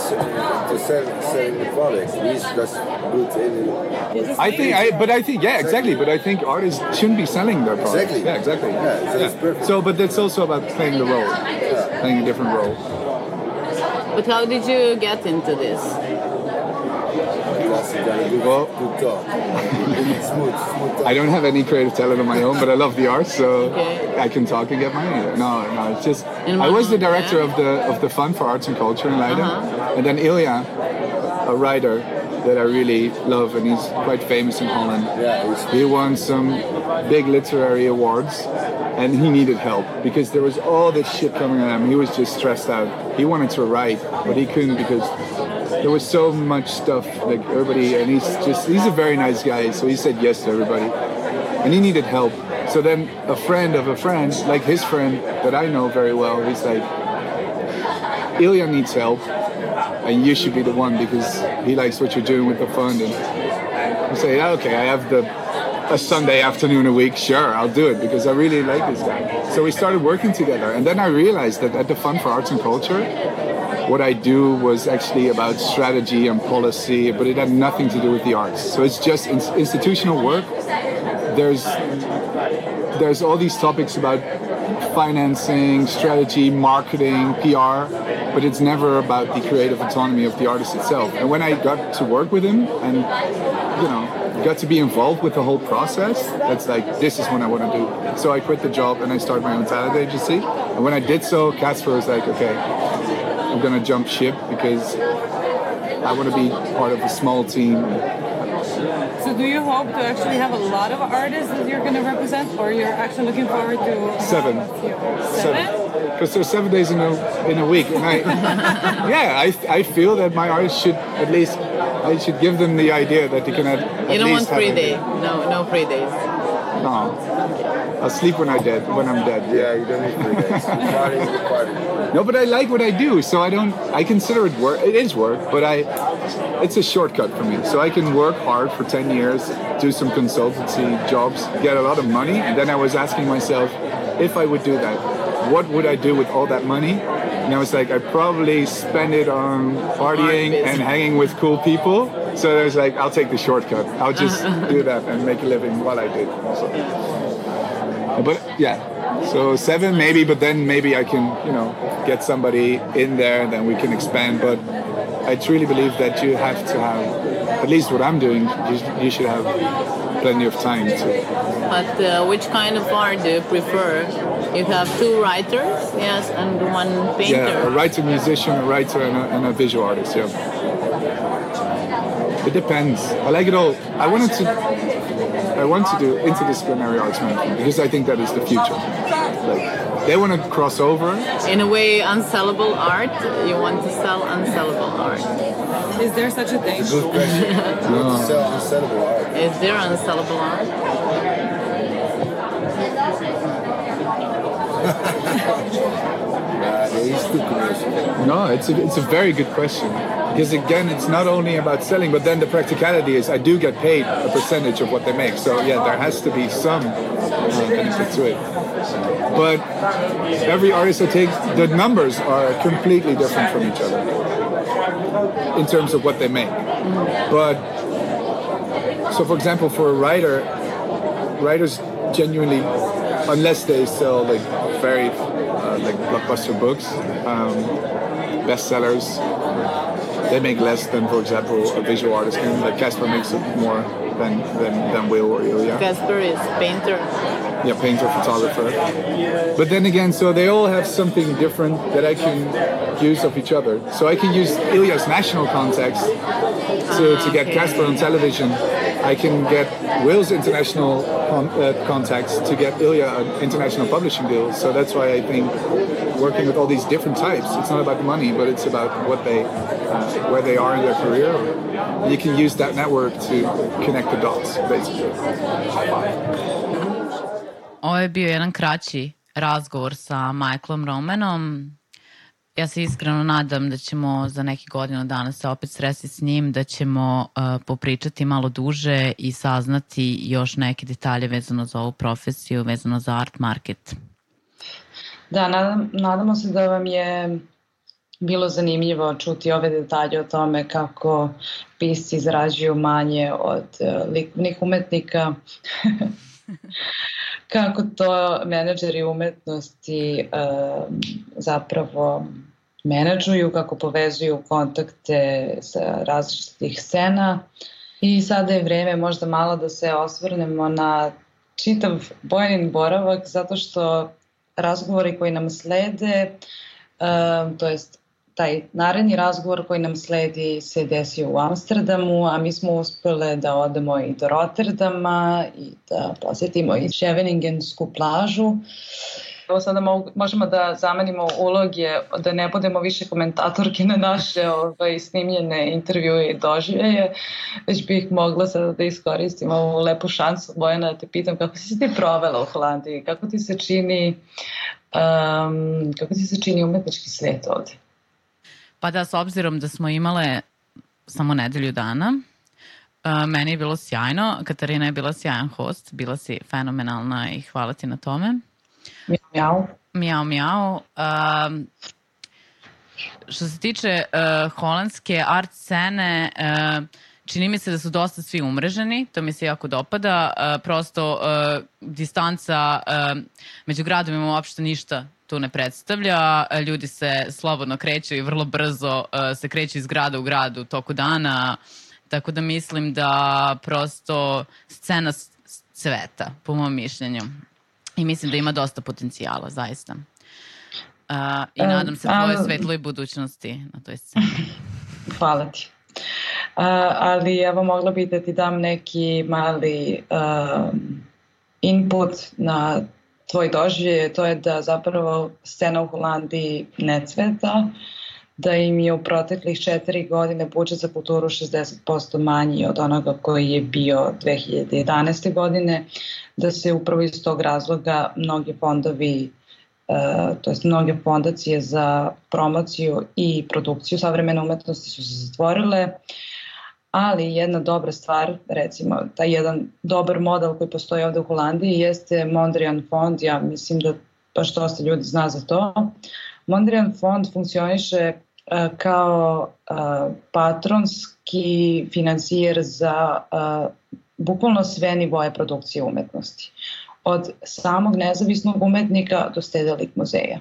Speaker 9: to sell, selling the product. He's just good in.
Speaker 8: I think, I, but I think, yeah, exactly. But I think artists shouldn't be selling their products.
Speaker 9: Exactly.
Speaker 8: Yeah, exactly.
Speaker 9: Yeah, so yeah. perfect.
Speaker 8: So, but it's also about playing the role, yeah. playing a different role.
Speaker 7: But how did you get into this?
Speaker 8: Well, I don't have any creative talent of my own, but I love the art, so okay. I can talk and get money. No, no, it's just I was the director of the of the Fund for Arts and Culture in Leiden, uh-huh. and then Ilya, a writer that I really love, and he's quite famous in Holland.
Speaker 9: Yeah,
Speaker 8: he won some big literary awards, and he needed help because there was all this shit coming at him. He was just stressed out. He wanted to write, but he couldn't because there was so much stuff like everybody and he's just he's a very nice guy so he said yes to everybody. And he needed help. So then a friend of a friend like his friend that i know very well he's like ilya needs help and you should be the one because he likes what you're doing with the fund. And i say okay i have the a Sunday afternoon a week, sure, I'll do it because I really like this guy. So we started working together, and then I realized that at the Fund for Arts and Culture, what I do was actually about strategy and policy, but it had nothing to do with the arts. So it's just in- institutional work. There's there's all these topics about financing, strategy, marketing, PR, but it's never about the creative autonomy of the artist itself. And when I got to work with him and you know got to be involved with the whole process, that's like this is what I want to do. So I quit the job and I started my own talent agency. And when I did so, Casper was like, okay, I'm gonna jump ship because I want to be part of a small team.
Speaker 4: So, do you hope to actually have a lot of artists that you're going to represent, or you're actually looking forward to
Speaker 8: seven?
Speaker 4: Seven?
Speaker 8: Because there's seven days in a in a week, and I yeah, I I feel that my artists should at least I should give them the idea that they can have.
Speaker 7: You don't want free day. No, no free days.
Speaker 8: No. I'll sleep when I dead when I'm dead.
Speaker 9: Yeah, you don't need three days. party.
Speaker 8: No, but I like what I do, so I don't. I consider it work. It is work, but I. It's a shortcut for me, so I can work hard for ten years, do some consultancy jobs, get a lot of money, and then I was asking myself, if I would do that, what would I do with all that money? And I was like, I probably spend it on partying and hanging with cool people. So I was like, I'll take the shortcut. I'll just do that and make a living while I did. So, but yeah, so seven maybe, but then maybe I can, you know, get somebody in there and then we can expand. But I truly believe that you have to have, at least what I'm doing, you, you should have plenty of time to.
Speaker 7: But uh, which kind of art do you prefer? You have two writers, yes, and one painter.
Speaker 8: Yeah, a writer, musician, a writer, and a, and a visual artist. Yeah. It depends. I like it all. I wanted to. I want to do interdisciplinary arts management because I think that is the future. Like they want to cross over.
Speaker 7: In a way, unsellable art. You want to sell unsellable art.
Speaker 4: Is there such a thing?
Speaker 9: It's a good question. You want to sell unsellable art.
Speaker 7: Is there unsellable art?
Speaker 9: Nah, he's too commercial.
Speaker 8: No, it's a, it's a very good question because again, it's not only about selling, but then the practicality is I do get paid a percentage of what they make. So yeah, there has to be some uh, benefit to it. But every artist I take, the numbers are completely different from each other in terms of what they make. But so, for example, for a writer, writers genuinely, unless they sell like very uh, like blockbuster books, um, bestsellers, they make less than, for example, a visual artist can. Like Casper makes more than than, than Will or Ilya.
Speaker 7: Casper is painter.
Speaker 8: Yeah, painter, photographer. But then again, so they all have something different that I can use of each other. So I can use Ilya's national context to, to ah, get
Speaker 7: Okay.
Speaker 8: Casper on television. I can get Will's international con- uh, contacts to get Ilya an international publishing deal. So that's why I think working with all these different types, it's not about the money, but it's about what they, uh, where they are in their career. You can use that network to connect the dots, basically.
Speaker 2: Ovo je bio jedan kraći razgovor sa Michaelom Romanom. Ja se iskreno nadam da ćemo za neki godinu dana se opet sresti s njim, da ćemo uh, popričati malo duže i saznati još neke detalje vezano za ovu profesiju, vezano za art market.
Speaker 1: Da, nadam, nadamo se da vam je bilo zanimljivo čuti ove detalje o tome kako pisci zarađuju manje od uh, likovnih umetnika, kako to menadžeri umetnosti uh, zapravo menadžuju, kako povezuju kontakte sa različitih scena. I sada je vreme možda malo da se osvrnemo na čitav Bojanin boravak, zato što razgovori koji nam slede, uh, to jest taj naredni razgovor koji nam sledi se desio u Amsterdamu, a mi smo uspele da odemo i do Rotterdama i da posetimo i Scheveningensku plažu. Evo sada možemo da zamenimo uloge, da ne budemo više komentatorke na naše ovaj, snimljene intervjue i doživljaje, već bih mogla sada da iskoristim ovu lepu šansu, Bojana, da te pitam kako si ti provela u Holandiji, kako ti se čini, um, kako ti se čini umetnički svet ovde?
Speaker 2: Pa da, s obzirom da smo imale samo nedelju dana, uh, meni je bilo sjajno, Katarina je bila sjajan host, bila si fenomenalna i hvala ti na tome.
Speaker 1: Mjau.
Speaker 2: Mjau, mjau. Um, što se tiče uh, holandske art scene, uh, čini mi se da su dosta svi umreženi, to mi se jako dopada. Uh, prosto uh, distanca uh, među gradovima uopšte ništa tu ne predstavlja. Uh, Ljudi se slobodno kreću i vrlo brzo uh, se kreću iz grada u gradu u toku dana. Tako da mislim da prosto scena cveta, po mom mišljenju. I mislim da ima dosta potencijala, zaista. Uh, I
Speaker 1: E,
Speaker 2: nadam se tvojoj svetloj budućnosti na toj sceni.
Speaker 1: Hvala ti. A, ali evo mogla bih da ti dam neki mali um, input na tvoj doživlje, to je da zapravo scena u Holandiji ne cveta, da im je u proteklih četiri godine budžet za kulturu 60% manji od onoga koji je bio 2011. godine, da se upravo iz tog razloga mnogi fondovi Uh, to jest mnoge fondacije za promociju i produkciju savremene umetnosti su se zatvorile, ali jedna dobra stvar, recimo, taj jedan dobar model koji postoji ovde u Holandiji jeste Mondrian fond, ja mislim da baš dosta ljudi zna za to. Mondrian fond funkcioniše uh, kao uh, patronski financijer za uh, bukvalno sve nivoje produkcije umetnosti. Od samog nezavisnog umetnika do stedelik muzeja.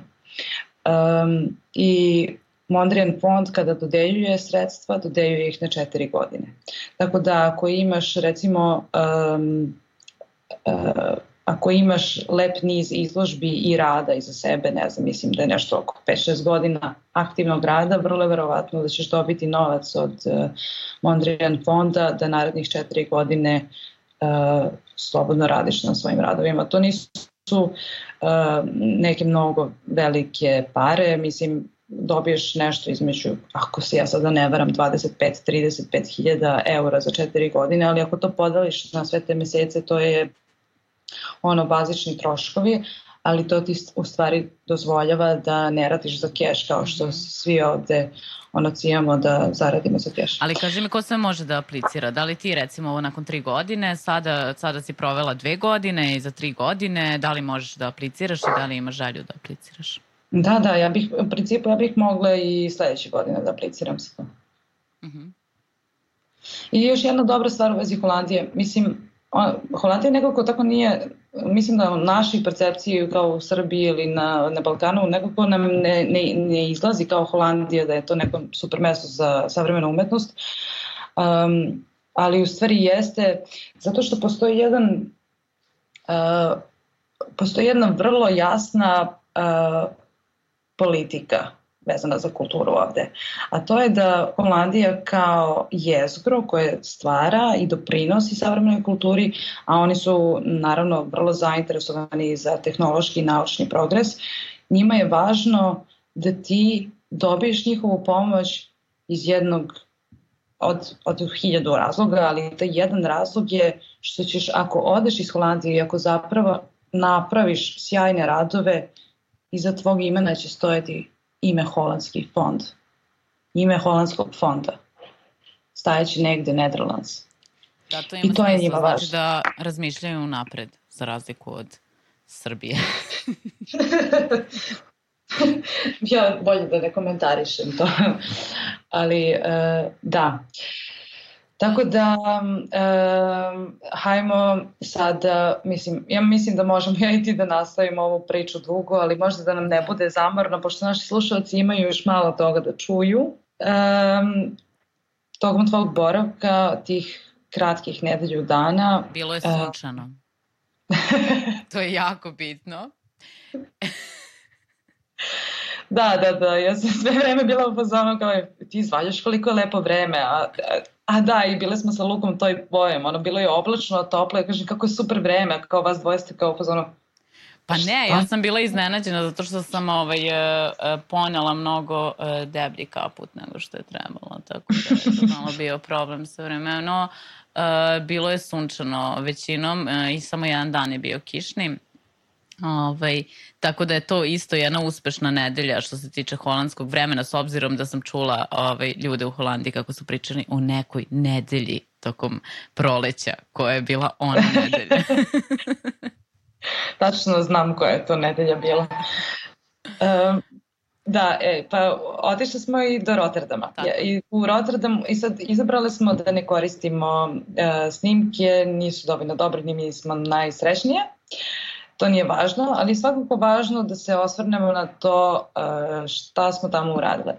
Speaker 1: Um, I Mondrian fond kada dodeljuje sredstva, dodeljuje ih na četiri godine. Tako da ako imaš recimo um, uh, ako imaš lep niz izložbi i rada iza sebe, ne znam, mislim da je nešto oko 5-6 godina aktivnog rada, vrlo je verovatno da ćeš dobiti novac od uh, Mondrian fonda da narednih četiri godine uh, slobodno radiš na svojim radovima. To nisu uh, neke mnogo velike pare, mislim, dobiješ nešto između, ako se ja sada ne varam, 25-35 hiljada eura za četiri godine, ali ako to podališ na sve te mesece, to je ono bazični troškovi, ali to ti u stvari dozvoljava da ne radiš za keš kao što mhm. svi ovde ono cijamo da zaradimo za keš.
Speaker 2: Ali kaži mi ko sve može da aplicira? Da li ti recimo ovo nakon tri godine, sada, sada si provela dve godine i za tri godine, da li možeš da apliciraš i da li imaš želju da apliciraš?
Speaker 1: Da, da, ja bih, u principu ja bih mogla i sledeće godine da apliciram se to. Mhm. -huh. I još jedna dobra stvar u vezi Holandije, mislim, Holandija nekako tako nije, mislim da u našoj percepciji kao u Srbiji ili na, na Balkanu nekako nam ne, ne, ne izlazi kao Holandija da je to neko super mesto za savremenu umetnost, um, ali u stvari jeste zato što postoji jedan uh, postoji jedna vrlo jasna uh, politika vezana za kulturu ovde. A to je da Holandija kao jezgro koje stvara i doprinosi savremenoj kulturi, a oni su naravno vrlo zainteresovani za tehnološki i naučni progres, njima je važno da ti dobiješ njihovu pomoć iz jednog od, od hiljadu razloga, ali taj jedan razlog je što ćeš ako odeš iz Holandije i ako zapravo napraviš sjajne radove, iza tvog imena će stojati ime holandski fond, ime holandskog fonda, stajeći negde Netherlands.
Speaker 2: Da, to ima I to je njima znači važno. da razmišljaju napred, za razliku od Srbije.
Speaker 1: ja bolje da ne komentarišem to, ali uh, da. Tako da, um, hajmo sada, mislim, ja mislim da možemo ja i ti da nastavimo ovu priču dugo, ali možda da nam ne bude zamorno, pošto naši slušalci imaju još malo toga da čuju. Um, tokom tvojeg boravka, tih kratkih nedelju dana...
Speaker 2: Bilo je sunčano. Uh, to je jako bitno.
Speaker 1: da, da, da, ja sam sve vreme bila u fazonu kao ti izvaljaš koliko je lepo vreme, a, a A da, i bile smo sa Lukom toj bojem, ono, bilo je oblačno, toplo, ja kažem kako je super vreme, kao vas dvoje ste kao fazonu,
Speaker 2: Pa ne, ja sam bila iznenađena zato što sam ovaj, uh, ponela mnogo uh, deblji kaput nego što je trebalo, tako da je malo bio problem sa vremenom. Uh, bilo je sunčano većinom i samo jedan dan je bio kišni. Ovaj, tako da je to isto jedna uspešna nedelja što se tiče holandskog vremena s obzirom da sam čula ovaj, ljude u Holandiji kako su pričali o nekoj nedelji tokom proleća koja je bila ona nedelja.
Speaker 1: Tačno znam koja je to nedelja bila. Um, Da, e, pa otišli smo i do Rotterdama. Da. I u Rotterdamu, i sad izabrali smo da ne koristimo uh, snimke, nisu dovoljno dobri, ni mi smo najsrećnije. Uh, to nije važno, ali svakako važno da se osvrnemo na to uh, šta smo tamo uradile.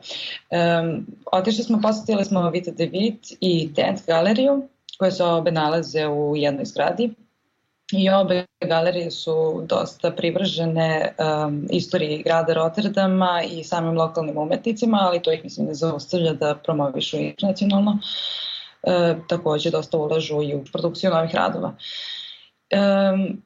Speaker 1: Um, otišli smo, posetili smo Vita de Vit i Dent galeriju, koje se obe nalaze u jednoj zgradi. I obe galerije su dosta privržene um, istoriji grada Rotterdama i samim lokalnim umetnicima, ali to ih mislim ne zaustavlja da promovišu internacionalno. E, takođe dosta ulažu i u produkciju novih radova. Um,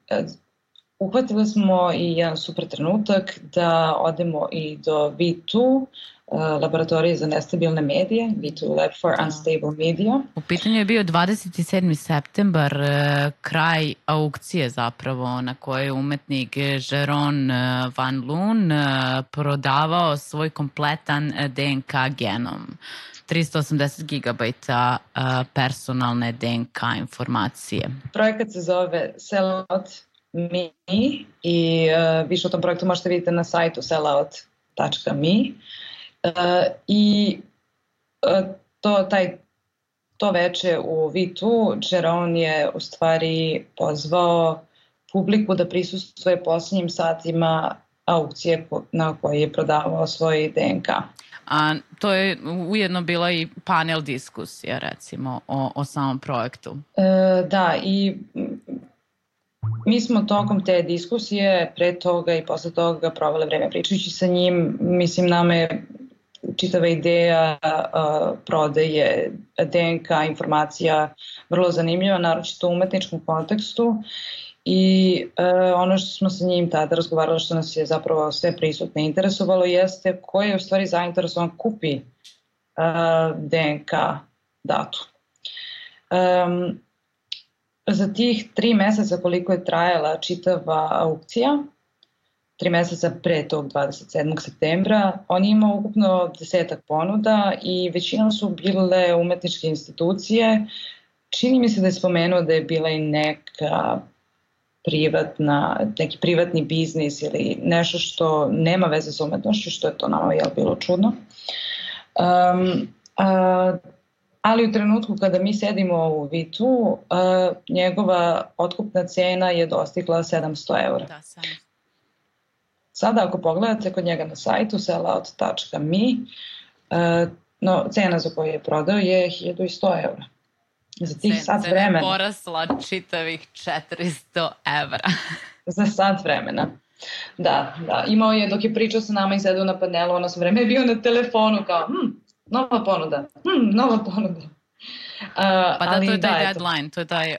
Speaker 1: uhvatili smo i jedan super trenutak da odemo i do V2, uh, laboratorije za nestabilne medije, V2 Lab for da. Unstable Media.
Speaker 2: U pitanju je bio 27. septembar, uh, kraj aukcije zapravo, na kojoj je umetnik Jeron uh, Van Loon prodavao svoj kompletan DNK genom. 380 gigabajta personalne DNK informacije.
Speaker 1: Projekat se zove Sellout mi i uh, više o tom projektu možete vidjeti na sajtu Sellout salad.me uh, i uh, to, taj, to veče u V2 Jeron je u stvari pozvao publiku da prisustuje posljednjim satima aukcije na kojoj je prodavao svoj DNK.
Speaker 2: A to je ujedno bila i panel diskusija recimo o, o samom projektu.
Speaker 1: E, da i mi smo tokom te diskusije pre toga i posle toga provele vreme pričajući sa njim. Mislim, nama je čitava ideja uh, prodaje DNK informacija vrlo zanimljiva, naročito u umetničkom kontekstu I e, ono što smo sa njim tada razgovarali, što nas je zapravo sve prisutne interesovalo, jeste ko je u stvari zainteresovan kupi e, DNK datu. Um, za tih tri meseca koliko je trajala čitava aukcija, tri meseca pre tog 27. septembra, on je imao ukupno desetak ponuda i većina su bile umetničke institucije. Čini mi se da je spomenuo da je bila i neka privatna, neki privatni biznis ili nešto što nema veze sa umetnošću, što je to nama jel, bilo čudno. Um, a, ali u trenutku kada mi sedimo u Vitu, njegova otkupna cena je dostigla 700 eura. Da, sam. Sada ako pogledate kod njega na sajtu sellout.me, no, cena za koju je prodao je 1100 eura za tih sat vremena.
Speaker 2: Cena porasla čitavih 400 evra.
Speaker 1: za sat vremena. Da, da. Imao je, dok je pričao sa nama i sedao na panelu, ono sve vreme je bio na telefonu kao, hm, nova ponuda, hm, nova ponuda. Uh,
Speaker 2: pa da, ali, to je taj da, deadline, to je taj, uh,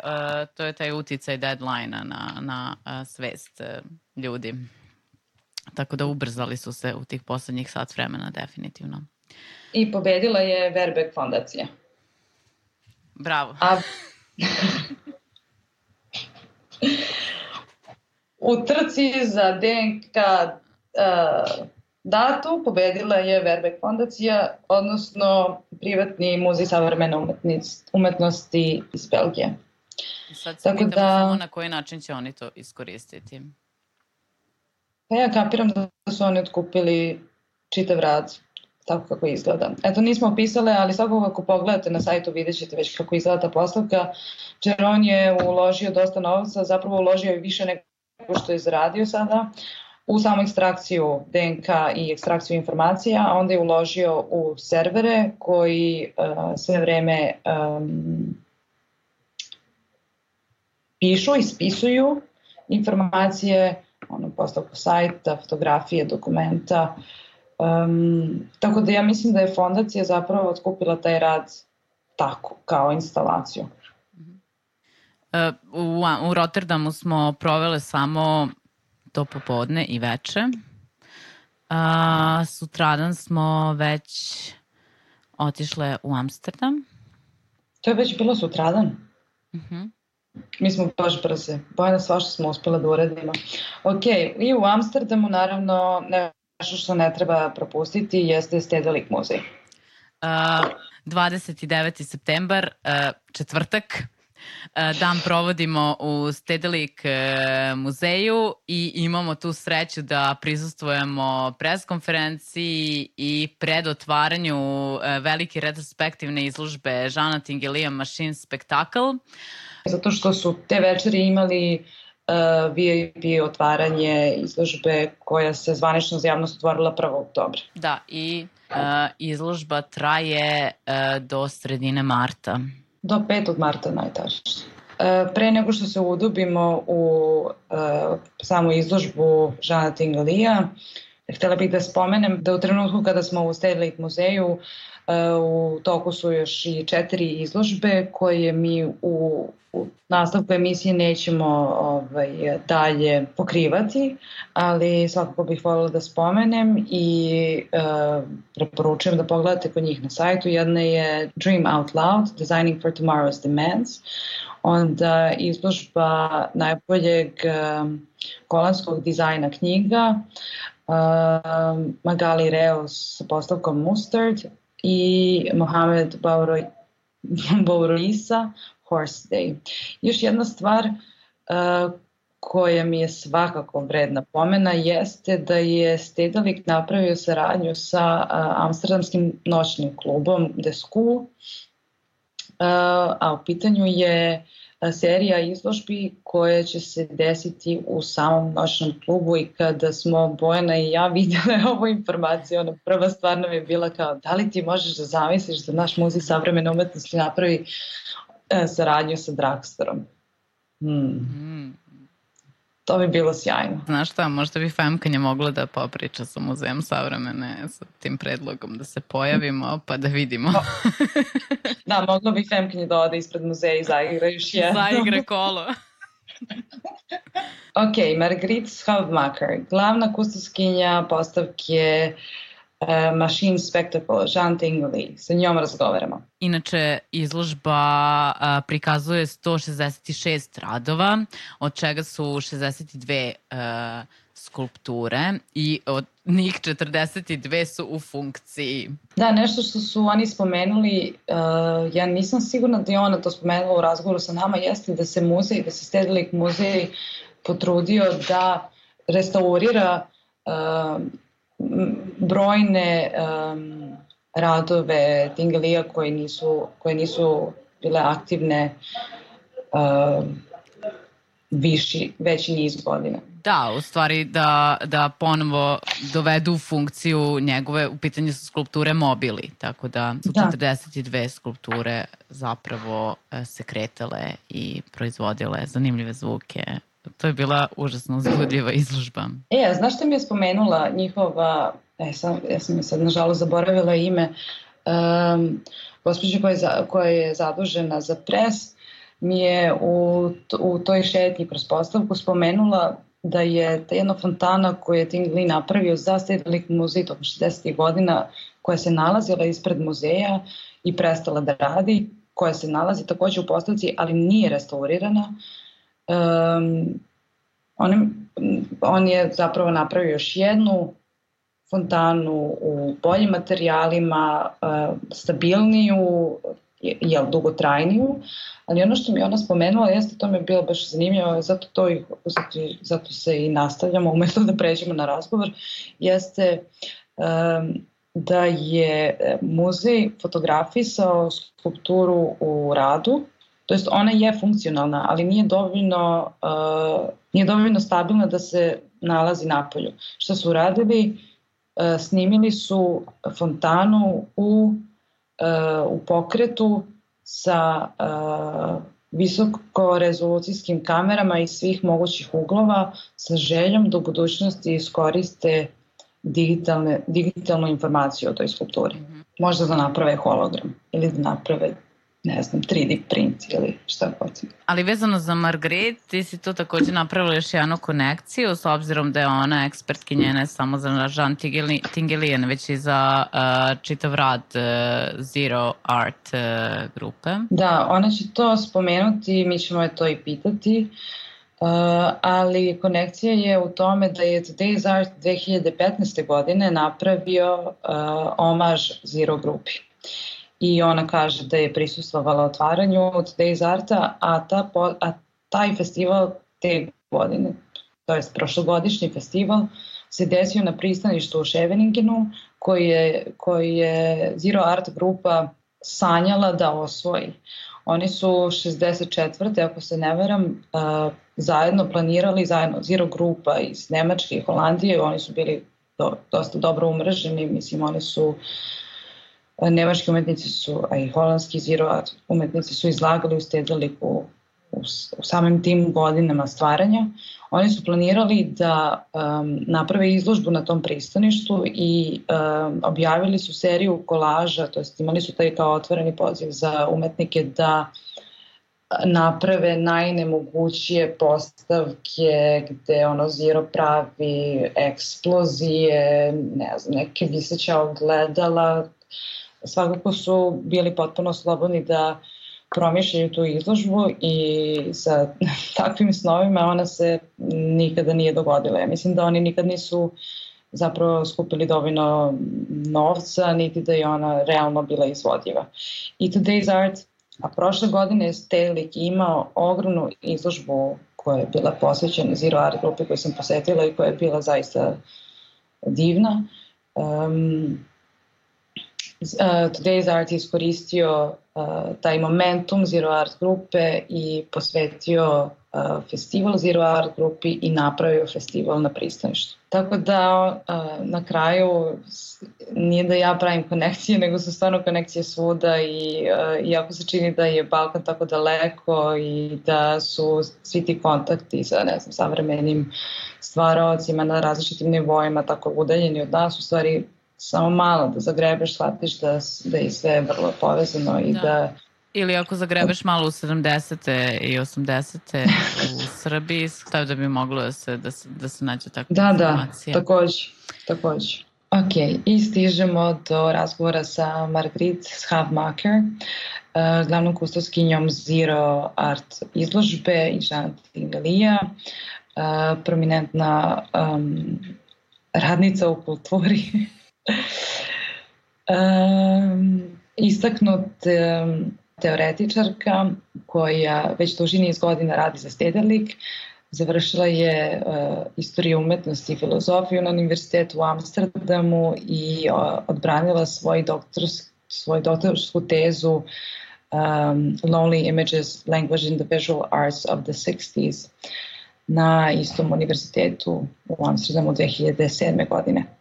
Speaker 2: to je taj uticaj deadline na, na uh, svest uh, ljudi. Tako da ubrzali su se u tih poslednjih sat vremena, definitivno.
Speaker 1: I pobedila je Verbeck fondacija.
Speaker 2: Bravo. A...
Speaker 1: U trci za DNK uh, datu pobedila je Verbeck fondacija, odnosno privatni muzej savremene umetnosti iz Belgije.
Speaker 2: Sad se Tako pitamo da, samo na koji način će oni to iskoristiti.
Speaker 1: Pa ja kapiram da su oni otkupili čitav rad tako kako izgleda. Eto, nismo opisale, ali svakako ako pogledate na sajtu vidjet ćete već kako izgleda ta postavka. Čeron je uložio dosta novca, zapravo uložio je više nego što je zaradio sada u samu ekstrakciju DNK i ekstrakciju informacija, a onda je uložio u servere koji uh, sve vreme um, pišu i spisuju informacije, ono, postavku sajta, fotografije, dokumenta, Um, tako da ja mislim da je fondacija zapravo otkupila taj rad tako, kao instalaciju.
Speaker 2: Uh, u, u Rotterdamu smo provele samo to popodne i veče. A, sutradan smo već otišle u Amsterdam.
Speaker 1: To je već bilo sutradan? Uh mhm. -huh. Mi smo baš brze. Bojena svašta smo uspela da uradimo. Ok, i u Amsterdamu naravno ne Nešto što ne treba propustiti jeste Stedelik muzej.
Speaker 2: Uh, 29. septembar, uh, četvrtak, dan provodimo u Stedelik uh, muzeju i imamo tu sreću da prisustujemo preskonferenciji i pred otvaranju uh, velike retrospektivne izložbe Žana Tingelija Machine Spectacle.
Speaker 1: Zato što su te večeri imali uh, VIP otvaranje izložbe koja se zvanično za javnost otvorila 1. oktobra.
Speaker 2: Da, i uh, izložba traje uh, do sredine marta.
Speaker 1: Do 5. marta najtačnije. Pre nego što se udubimo u uh, samu izložbu Žana Tingalija, htela bih da spomenem da u trenutku kada smo u State muzeju u toku su još i četiri izložbe koje mi u, u nastavku emisije nećemo ovaj, dalje pokrivati, ali svakako bih voljela da spomenem i uh, preporučujem da pogledate kod njih na sajtu. Jedna je Dream Out Loud, Designing for Tomorrow's Demands, onda izložba najboljeg um, kolanskog dizajna knjiga, uh, Magali Reos sa postavkom Mustard i Mohamed Bauroisa Horse Day. Još jedna stvar uh, koja mi je svakako vredna pomena jeste da je Stedalik napravio saradnju sa a, Amsterdamskim noćnim klubom The School, a, a u pitanju je serija izložbi koja će se desiti u samom noćnom klubu i kada smo Bojana i ja vidjeli ovu informaciju, ona prva stvar nam je bila kao da li ti možeš da zamisliš da naš muzej savremene umetnosti napravi saradnju sa Dragstorom. Hmm. To bi bilo sjajno.
Speaker 2: Znaš šta, možda bi Femkanja mogla da popriča sa muzejem savremene sa tim predlogom da se pojavimo pa da vidimo.
Speaker 1: da, mogla bi Femkanja da ode ispred muzeja i zaigra još jedno.
Speaker 2: Zaigra kolo.
Speaker 1: ok, Margrit Schaubmacher, glavna kustoskinja postavke uh, Machine Spectacle, Jean Tingley. Sa njom razgovaramo.
Speaker 2: Inače, izložba uh, prikazuje 166 radova, od čega su 62 uh, skulpture i od njih 42 su u funkciji.
Speaker 1: Da, nešto što su oni spomenuli, uh, ja nisam sigurna da je ona to spomenula u razgovoru sa nama, jeste da se muzej, da se Stedelijk muzej potrudio da restaurira uh, brojne um, radove Tingelija koje nisu, koje nisu bile aktivne uh, viši, veći niz godina.
Speaker 2: Da, u stvari da, da ponovo dovedu u funkciju njegove, u pitanju su skulpture mobili, tako da su da. 42 skulpture zapravo e, se kretale i proizvodile zanimljive zvuke To je bila užasno uzbudljiva izložba.
Speaker 1: E, a znaš šta mi je spomenula njihova, e, sam, ja sam mi sad nažalost zaboravila ime, um, gospođa koja je, za, koja je zadužena za pres, mi je u, u toj šetnji kroz postavku spomenula da je ta jedna fontana koju je Ting Li napravio za Stedelijk muzej tokom 60. godina, koja se nalazila ispred muzeja i prestala da radi, koja se nalazi takođe u postavci, ali nije restaurirana, Um, on, on je zapravo napravio još jednu fontanu u boljim materijalima, uh, stabilniju, jel, dugotrajniju, ali ono što mi ona spomenula jeste, to mi je bilo baš zanimljivo, zato, to i, zato, zato se i nastavljamo, umesto da pređemo na razgovor, jeste um, da je muzej fotografisao skulpturu u radu, to jest ona je funkcionalna, ali nije dovoljno, uh, nije dovoljno stabilna da se nalazi na polju. Šta su radili? Uh, snimili su fontanu u, uh, u pokretu sa uh, visoko rezolucijskim kamerama iz svih mogućih uglova sa željom da u budućnosti iskoriste digitalne, digitalnu informaciju o toj skulpturi. Možda da naprave hologram ili da naprave ne znam, 3D print ili šta god.
Speaker 2: Ali vezano za Margaret, ti si tu takođe napravila još jednu konekciju, s obzirom da je ona ekspertkinja ne samo za Jean Tingelijen, već i za uh, čitav rad uh, Zero Art uh, grupe.
Speaker 1: Da, ona će to spomenuti, mi ćemo je to i pitati. Uh, ali konekcija je u tome da je Today's Art 2015. godine napravio uh, omaž Zero grupi i ona kaže da je prisustvovala otvaranju od Days Arta, a, ta, a taj festival te godine, to je prošlogodišnji festival, se desio na pristaništu u Ševeningenu, koji je, koji je Zero Art grupa sanjala da osvoji. Oni su 64. ako se ne veram, zajedno planirali, zajedno Zero grupa iz Nemačke i Holandije, oni su bili do, dosta dobro umreženi, mislim oni su uh, Nemački umetnici su, a i holandski zero umetnici su izlagali u Stedeliku u, u samim tim godinama stvaranja. Oni su planirali da um, naprave izložbu na tom pristaništu i um, objavili su seriju kolaža, to jest imali su taj kao otvoreni poziv za umetnike da naprave najnemogućije postavke gde ono Zero pravi eksplozije, ne znam, neke viseća ogledala, svakako su bili potpuno slobodni da promišljaju tu izložbu i sa takvim snovima ona se nikada nije dogodila. Ja mislim da oni nikad nisu zapravo skupili dovoljno novca, niti da je ona realno bila izvodljiva. I Today's Art, a prošle godine je Stelik imao ogromnu izložbu koja je bila posvećena Zero Art grupi koju sam posetila i koja je bila zaista divna. Um, uh, Today's Art iskoristio uh, taj momentum Zero Art grupe i posvetio uh, festival Zero Art grupi i napravio festival na pristaništu. Tako da uh, na kraju nije da ja pravim konekcije, nego su stvarno konekcije svuda i uh, iako se čini da je Balkan tako daleko i da su svi ti kontakti sa, ne znam, savremenim stvaraocima na različitim nivoima tako udaljeni od nas, u stvari samo malo da zagrebeš, shvatiš da, da je sve vrlo povezano i da, da
Speaker 2: Ili ako zagrebeš malo u 70. i 80. u Srbiji, stavio da bi moglo da se, da se, da se nađe takva
Speaker 1: da, da informacija. Da, takođe, takođe. Ok, i stižemo do razgovora sa Margrit Shavmaker, uh, glavnom kustoskinjom Zero Art izložbe i Žantin Galija, uh, prominentna um, radnica u kulturi. istaknut teoretičarka koja već duži niz godina radi za Stederlik. Završila je uh, istoriju umetnosti i filozofiju na univerzitetu u Amsterdamu i uh, odbranila svoj doktorsk, svoju doktorsku tezu um, Lonely Images, Language in the Visual Arts of the 60s na istom univerzitetu u Amsterdamu 2007. godine.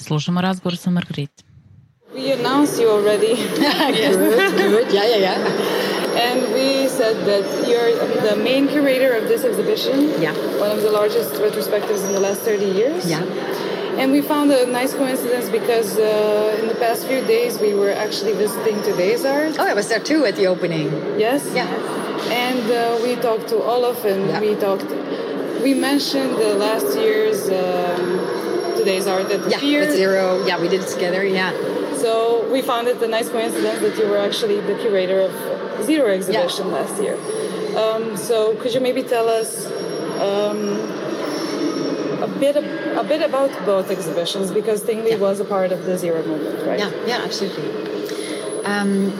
Speaker 2: Slušamo razgovor sa Margrit.
Speaker 4: We announced you already.
Speaker 6: yes. good, good. Yeah, yeah, yeah.
Speaker 4: And we said that you're the main curator of this exhibition.
Speaker 6: Yeah.
Speaker 4: One of the largest retrospectives in the last 30 years.
Speaker 6: Yeah.
Speaker 4: And we found a nice coincidence because uh, in the past few days we were actually visiting Today's Art.
Speaker 6: Oh, I was there too at the opening.
Speaker 4: Yes?
Speaker 6: Yeah.
Speaker 4: And uh, we talked to Olaf and yeah. we talked, we mentioned the last year's um, Today's Art at the
Speaker 6: yeah,
Speaker 4: pier.
Speaker 6: with Zero. Yeah, we did it together, yeah.
Speaker 4: So we found it a nice coincidence that you were actually the curator of Zero exhibition yeah. last year. Um, so could you maybe tell us um, a bit of, a bit about both exhibitions because Tingley yeah. was a part of the Zero movement, right?
Speaker 6: Yeah, yeah, absolutely. Um,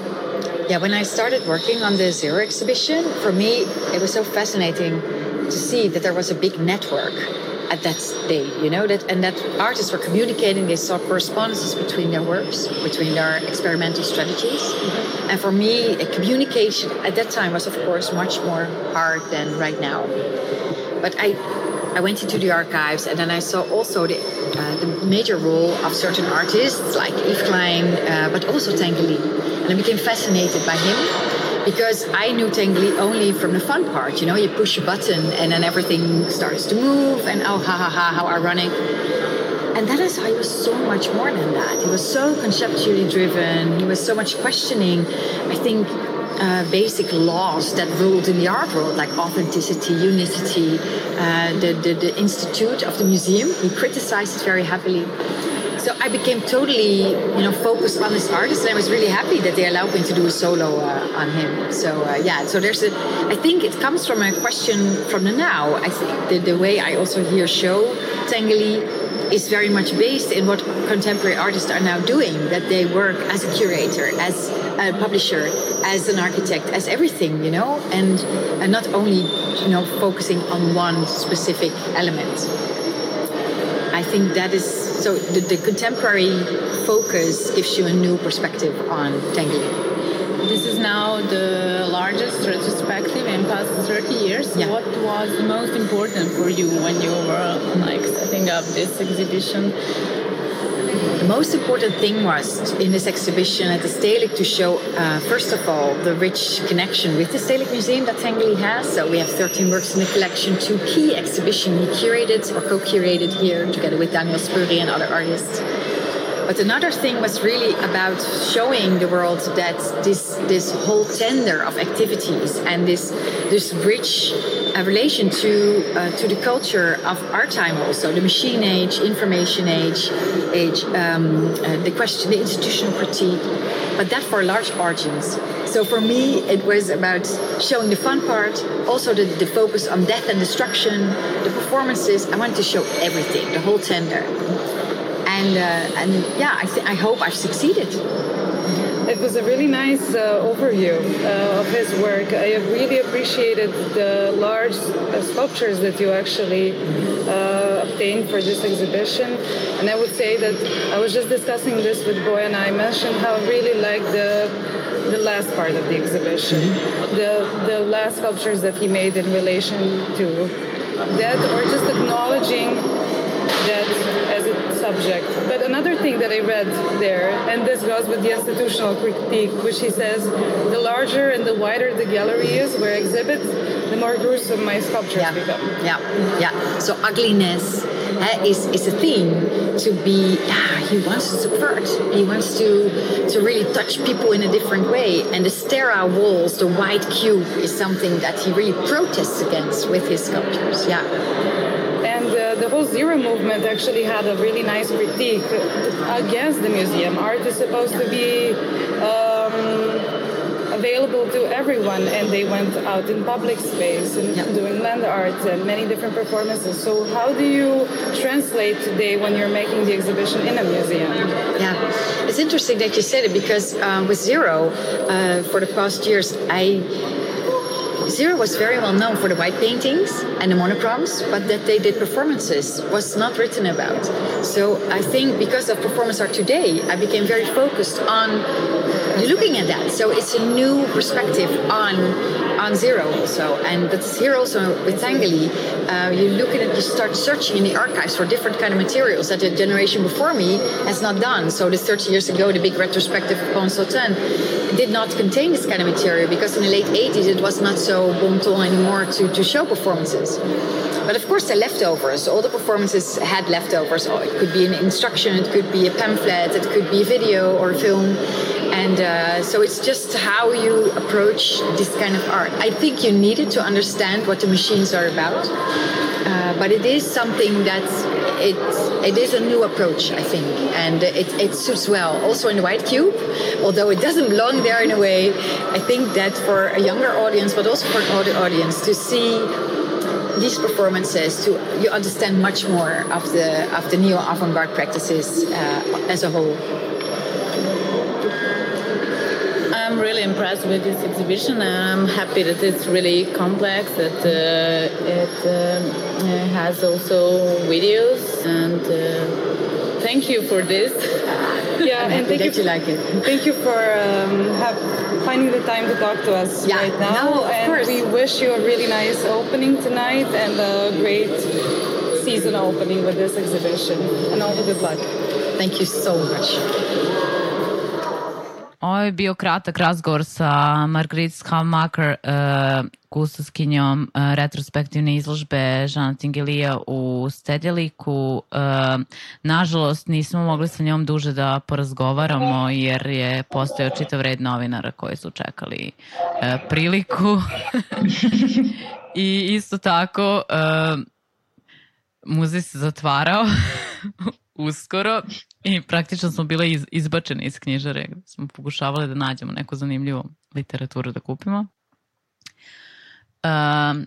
Speaker 6: yeah, when I started working on the Zero exhibition, for me it was so fascinating to see that there was a big network at that stage, you know, that and that artists were communicating, they saw correspondences between their works, between their experimental strategies. Mm-hmm. And for me, communication at that time was of course much more hard than right now. But I I went into the archives and then I saw also the, uh, the major role of certain artists like Yves Klein, uh, but also Tanguy. And I became fascinated by him because I knew Tengli only from the fun part. You know, you push a button and then everything starts to move, and oh, ha ha ha, how ironic. And that is why he was so much more than that. He was so conceptually driven. He was so much questioning, I think, uh, basic laws that ruled in the art world, like authenticity, unicity. Uh, the, the, the institute of the museum, he criticized it very heavily so I became totally, you know, focused on this artist, and I was really happy that they allowed me to do a solo uh, on him. So uh, yeah, so there's a, I think it comes from a question from the now. I think the, the way I also hear show Tengeli is very much based in what contemporary artists are now doing. That they work as a curator, as a publisher, as an architect, as everything, you know, and and not only you know focusing on one specific element. I think that is so the, the contemporary focus gives you a new perspective on Tanguy.
Speaker 7: This is now the largest retrospective in past 30 years. Yeah. What was most important for you when you were like setting up this exhibition?
Speaker 6: Most important thing was in this exhibition at the Stedelijk to show, uh, first of all, the rich connection with the Stedelijk Museum that Tengeli has. So we have 13 works in the collection, two key exhibitions he curated or co-curated here together with Daniel Spurri and other artists. But another thing was really about showing the world that this this whole tender of activities and this this rich uh, relation to uh, to the culture of our time also the machine age, information age, age, um, uh, the question, the institutional critique, but that for large audience. So for me, it was about showing the fun part, also the, the focus on death and destruction, the performances. I wanted to show everything, the whole tender and uh, and yeah, I th- I hope I've succeeded.
Speaker 4: it was a really nice uh, overview uh, of his work. I really appreciated the large uh, sculptures that you actually uh, obtained for this exhibition. And I would say that I was just discussing this with Boy, and I mentioned how I really like the the last part of the exhibition, the the last sculptures that he made in relation to that, or just acknowledging that subject. But another thing that I read there, and this goes with the institutional critique, which he says, the larger and the wider the gallery is where exhibits, the more gruesome my sculptures
Speaker 6: yeah.
Speaker 4: become.
Speaker 6: Yeah, yeah. So ugliness uh, is, is a theme to be, yeah, he wants to subvert. He wants to, to really touch people in a different way. And the sterile walls, the white cube, is something that he really protests against with his sculptures. Yeah.
Speaker 4: Uh, the Zero movement actually had a really nice critique against the museum. Art is supposed to be um, available to everyone, and they went out in public space and
Speaker 6: Yeah.
Speaker 4: doing land art and many different performances. So, how do you translate today when you're making the exhibition in a museum?
Speaker 6: Yeah, it's interesting that you said it because um, with Zero, uh, for the past years, I Zero was very well known for the white paintings and the monochromes, but that they did performances was not written about. So I think because of performance art today, I became very focused on looking at that. So it's a new perspective on on Zero also, and that's here also with Tangeli. Uh, you look at it, you start searching in the archives for different kind of materials that the generation before me has not done. So the 30 years ago, the big retrospective of Pont did not contain this kind of material because in the late 80s it was not so bon ton anymore to, to show performances. But of course, the leftovers, all the performances had leftovers. Oh, it could be an instruction, it could be a pamphlet, it could be a video or a film. And uh, so it's just how you approach this kind of art. I think you need it to understand what the machines are about. Uh, but it is something that it, it is a new approach, I think, and it, it suits well. Also in the white cube, although it doesn't belong there in a way, I think that for a younger audience, but also for an older audience, to see these performances, to you understand much more of the of the neo avant-garde practices uh, as a whole.
Speaker 7: I'm really impressed with this exhibition, and I'm happy that it's really complex. That uh, it um, uh, has also videos, and uh, thank you for this.
Speaker 4: Yeah, and thank you,
Speaker 6: that you like it.
Speaker 4: Thank you for um, have, finding the time to talk to us
Speaker 6: Yeah,
Speaker 4: right now.
Speaker 6: no, of
Speaker 4: and
Speaker 6: course.
Speaker 4: we wish you a really nice opening tonight and a great season opening with this exhibition. And all the good luck.
Speaker 6: Thank you so much.
Speaker 2: Ovo je bio kratak razgovor sa Marguerite Skalmacher, uh, kustoskinjom uh, retrospektivne izložbe Žana Tingelija u Stedjeliku. Uh, nažalost, nismo mogli sa njom duže da porazgovaramo jer je postojao čitav red novinara koji su čekali uh, priliku. I isto tako, uh, muzej se zatvarao uskoro i praktično smo bile iz, izbačene iz knjižare. Smo pokušavali da nađemo neku zanimljivu literaturu da kupimo. Um,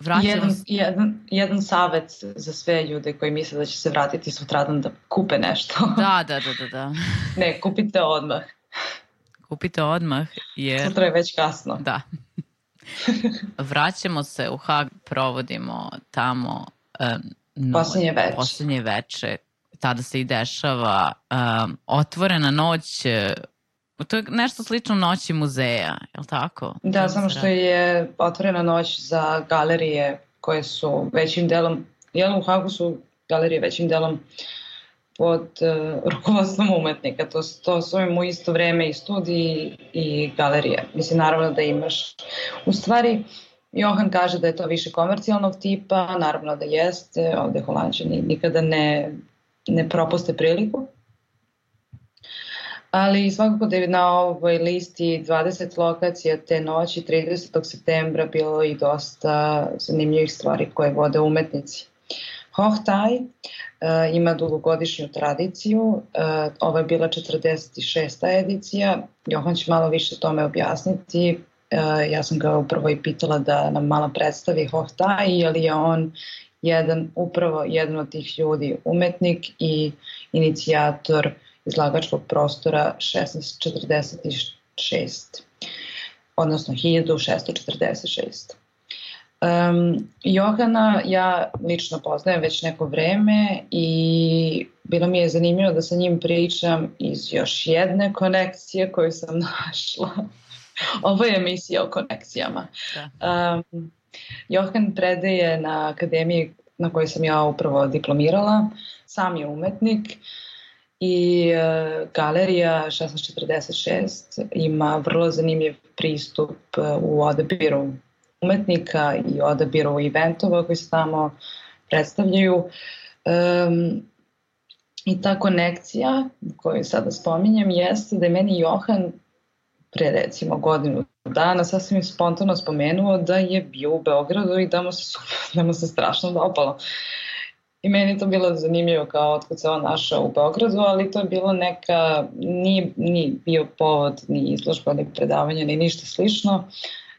Speaker 2: vraćamo
Speaker 1: Jedan, jedan, jedan savet za sve ljude koji misle da će se vratiti sutradan da kupe nešto.
Speaker 2: Da, da, da, da, da.
Speaker 1: Ne, kupite odmah.
Speaker 2: Kupite odmah jer...
Speaker 1: Sutra je već kasno.
Speaker 2: Da. Vraćamo se u Hag, provodimo tamo um, noć,
Speaker 1: Poslednje veče.
Speaker 2: Poslednje veče. Tada se i dešava um, otvorena noć, e, to je nešto slično noći muzeja, je li tako?
Speaker 1: Da, samo što je otvorena noć za galerije koje su većim delom, jel u Hagu su galerije većim delom pod uh, rukovodstvom umetnika. To, to su im u isto vreme i studiji i galerije. Mislim, naravno da imaš. U stvari, Johan kaže da je to više komercijalnog tipa, naravno da jeste, ovde holandžani nikada ne, ne propuste priliku. Ali svakako da je na ovoj listi 20 lokacija te noći 30. septembra bilo i dosta zanimljivih stvari koje vode umetnici. Hohtaj uh, ima dugogodišnju tradiciju, uh, ovo je bila 46. edicija, Johan će malo više o tome objasniti, uh, ja sam ga upravo i pitala da nam malo predstavi Hohtaj, jer je on jedan, upravo jedan od tih ljudi, umetnik i inicijator izlagačkog prostora 1646, odnosno 1646. Um, Johana ja lično poznajem već neko vreme i bilo mi je zanimljivo da sa njim pričam iz još jedne konekcije koju sam našla. Ovo je emisija o konekcijama. Da. Um, Johan predaje na akademiji na kojoj sam ja upravo diplomirala. Sam je umetnik i uh, galerija 1646 ima vrlo zanimljiv pristup uh, u odabiru umetnika i odabiru eventova koji se tamo predstavljaju. Um, I ta konekcija koju sada spominjem jeste da je meni Johan pre recimo godinu dana sasvim spontano spomenuo da je bio u Beogradu i da mu se, da mu se strašno dopalo. I meni to bilo zanimljivo kao otkud se on našao u Beogradu, ali to je bilo neka, nije, nije bio povod ni izložba, ni predavanja, ni ništa slično,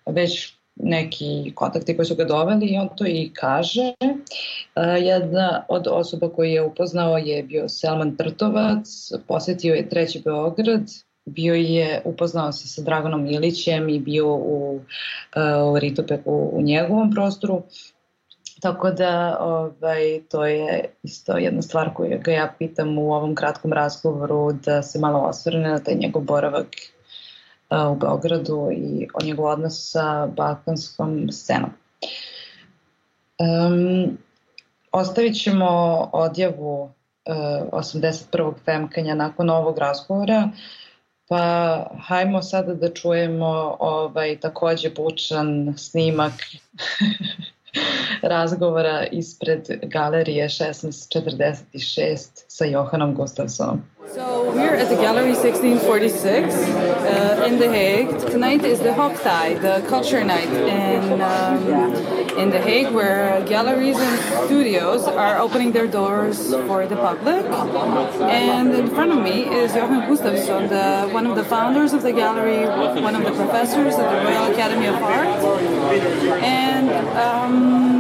Speaker 1: već neki kontakti koji su ga doveli i on to i kaže. Jedna od osoba koju je upoznao je bio Selman Trtovac, posetio je treći Beograd, bio je, upoznao se sa Draganom Ilićem i bio u, u Ritopeku u njegovom prostoru. Tako da ovaj, to je isto jedna stvar koju ga ja pitam u ovom kratkom razgovoru da se malo osvrne na taj njegov boravak u Beogradu i o njegov odnos sa balkanskom scenom. Um, ostavit ćemo odjavu uh, 81. femkanja nakon ovog razgovora, pa hajmo sada da čujemo ovaj takođe bučan snimak razgovora ispred galerije 1646 sa Johanom Gustafsonom.
Speaker 4: So we're at the Gallery 1646 uh, in The Hague. Tonight is the Hochtai, the culture night in um, in The Hague, where galleries and studios are opening their doors for the public. And in front of me is Johan Gustafsson, the, one of the founders of the gallery, one of the professors at the Royal Academy of Art. And um,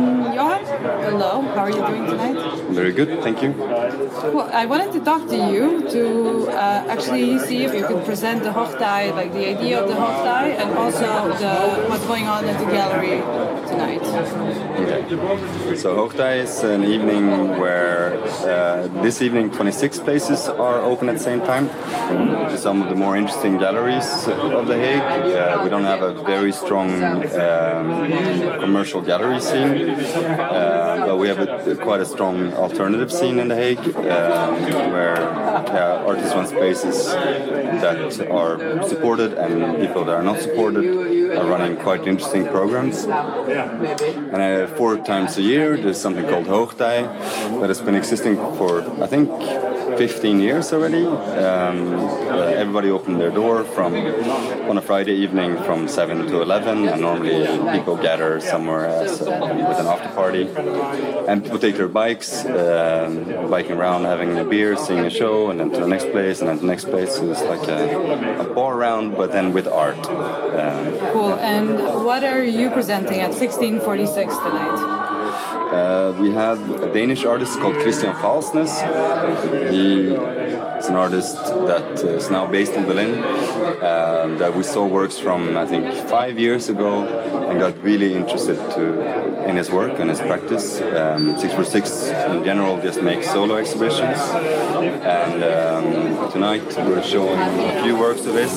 Speaker 4: hello, how are you doing tonight?
Speaker 10: Very good, thank you.
Speaker 4: Well, I wanted to talk to you to uh, actually see if you could present the Hochtai, like the idea of the Hochtai, and also the, what's going on at the gallery tonight.
Speaker 10: Okay. So Hochtai is an evening where uh, this evening 26 places are open at the same time. Some of the more interesting galleries of The Hague. Uh, we don't have a very strong um, commercial gallery scene, uh, but we have a, quite a strong alternative scene in The Hague, um, where artists run spaces that are supported and people that are not supported are running quite interesting programs. And uh, four times a year, there's something called Hoogtij that has been existing for, I think, 15 years already. Um, uh, everybody opened their door from on a Friday evening from 7 to 11, and normally people gather somewhere else uh, with an after party. And people take their bikes, um, biking around, having a beer, seeing a show, and then to the next place, and then the next place. So it's like a, a bar round, but then with art. Um,
Speaker 4: cool. And what are you presenting at 1646 tonight?
Speaker 10: Uh, we have a Danish artist called Christian Falsnes. He is an artist that is now based in Berlin. Uh, that we saw works from I think five years ago and got really interested to in his work and his practice. Um, 646 in general just makes solo exhibitions, and um, tonight we're showing a few works of his.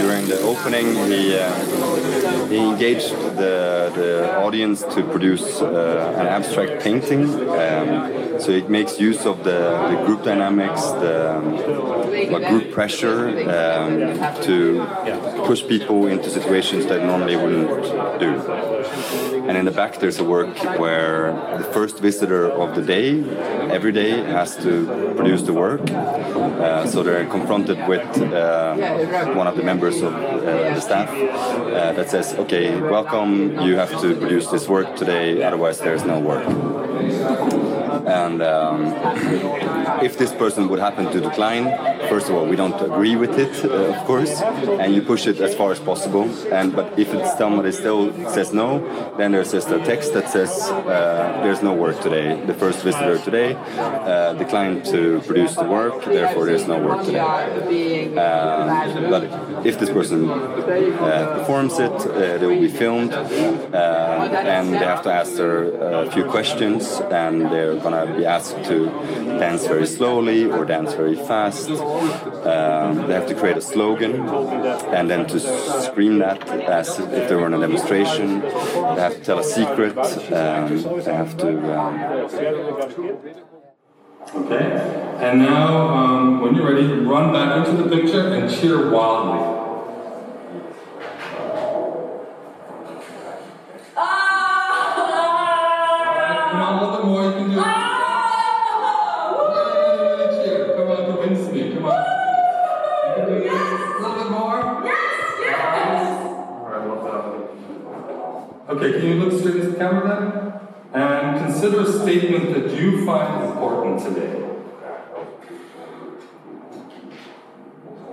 Speaker 10: During the opening, he uh, he engaged the the audience to produce uh, an abstract painting. Um, so it makes use of the, the group dynamics, the um, group pressure um, to push people into situations that normally wouldn't do. And in the back, there's a work where the first visitor of the day, every day, has to produce the work. Uh, so they're confronted with uh, one of the members of uh, the staff uh, that says, "Okay, welcome. You have to produce this work today, otherwise there's no work." and um, if this person would happen to decline, first of all, we don't agree with it, uh, of course, and you push it as far as possible. And but if it's somebody still says no, then there's just a text that says uh, there's no work today. The first visitor today uh, declined to produce the work, therefore there's no work today. Um, but if this person uh, performs it, uh, they will be filmed, uh, and they have to answer a few questions, and they're gonna be asked to dance very slowly or dance very fast. Um, they have to create a slogan, and then to scream that as if they were in a demonstration. They have to tell a secret. Um, they have to. Um,
Speaker 11: Okay? And now, um, when you're ready, run back into the picture and cheer wildly. Okay, can you look straight at the camera then? And consider a statement that you find important today.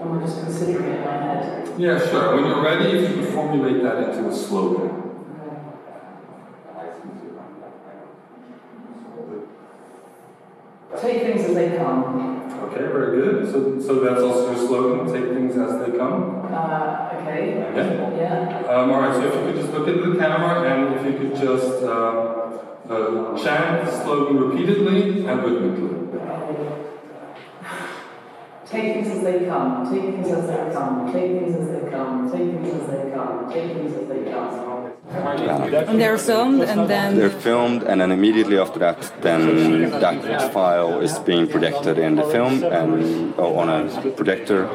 Speaker 12: And we're just considering it in my head.
Speaker 11: Yeah, sure. When you're ready, if you can formulate that into a slogan.
Speaker 12: Take things as they come.
Speaker 11: Okay, very good. So, so that's also your slogan, take things as they come.
Speaker 12: Uh, okay.
Speaker 11: Okay.
Speaker 12: Yeah.
Speaker 11: Um, all right, so if you could just look into the camera and if you could just uh, uh, chant the slogan repeatedly and rhythmically.
Speaker 12: Take things as they come. Take things as they come. Take things as they come. Take things as they come. Take things as they come.
Speaker 4: And they're filmed, and then
Speaker 10: They're filmed, and then immediately after that, then that file is being projected in the film and oh, on a projector,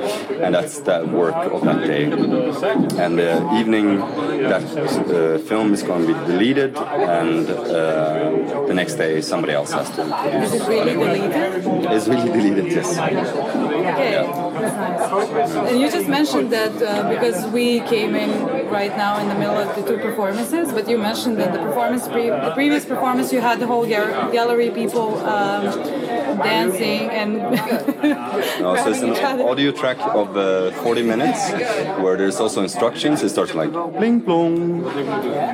Speaker 10: and that's the work of that day. And the evening, that uh, film is going to be deleted, and uh, the next day somebody else has to.
Speaker 4: is it really deleted?
Speaker 10: It's really deleted, yes.
Speaker 4: Okay, that's nice. And you just mentioned that uh, because we came in right now in the middle of the two performances, but you mentioned that the performance, pre- the previous performance, you had the whole gallery people um, dancing and
Speaker 10: No, so it's an audio track of uh, 40 minutes where there's also instructions. It starts like bling blong,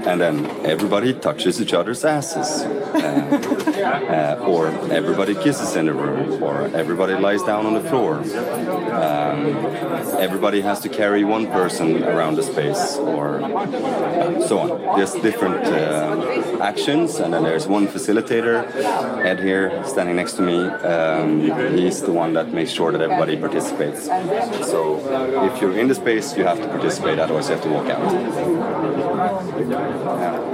Speaker 10: and then everybody touches each other's asses, uh, or everybody kisses in the room, or everybody lies down on the floor. Um, everybody has to carry one person around the space, or so on. There's different uh, actions, and then there's one facilitator, Ed here, standing next to me. Um, he's the one that makes sure that everybody participates. So if you're in the space, you have to participate, otherwise you have to walk out.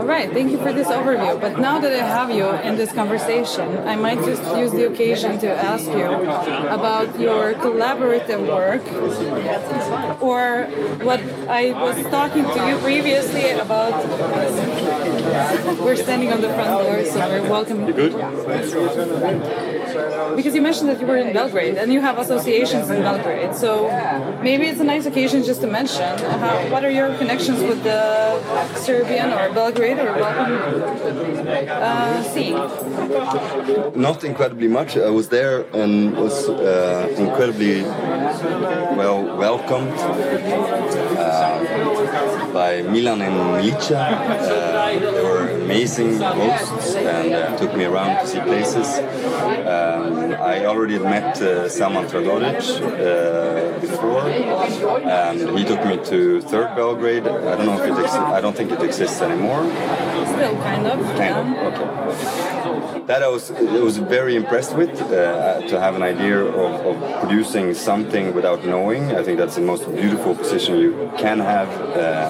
Speaker 4: All right, thank you for this overview. But now that I have you in this conversation, I might just use the occasion to ask you about your collaborative work, or what I was talking to you previously about. We're standing on the front door, so we're welcoming.
Speaker 10: good?
Speaker 4: Because you mentioned that you were in Belgrade and you have associations in Belgrade, so maybe it's a nice occasion just to mention how, what are your connections with the Serbian or Belgrade or Balkan uh, scene?
Speaker 10: Not incredibly much. I was there and was uh, incredibly well welcomed uh, by Milan and Milica. Uh, they were amazing hosts and uh, took me around to see places. Um, I already had met uh, Salman Tradoric uh, before, and he took me to Third Belgrade. I don't know if it ex- I don't think it exists anymore.
Speaker 4: Still kind of.
Speaker 10: Kind of. Okay. That I was I was very impressed with uh, to have an idea of, of producing something without knowing. I think that's the most beautiful position you can have uh,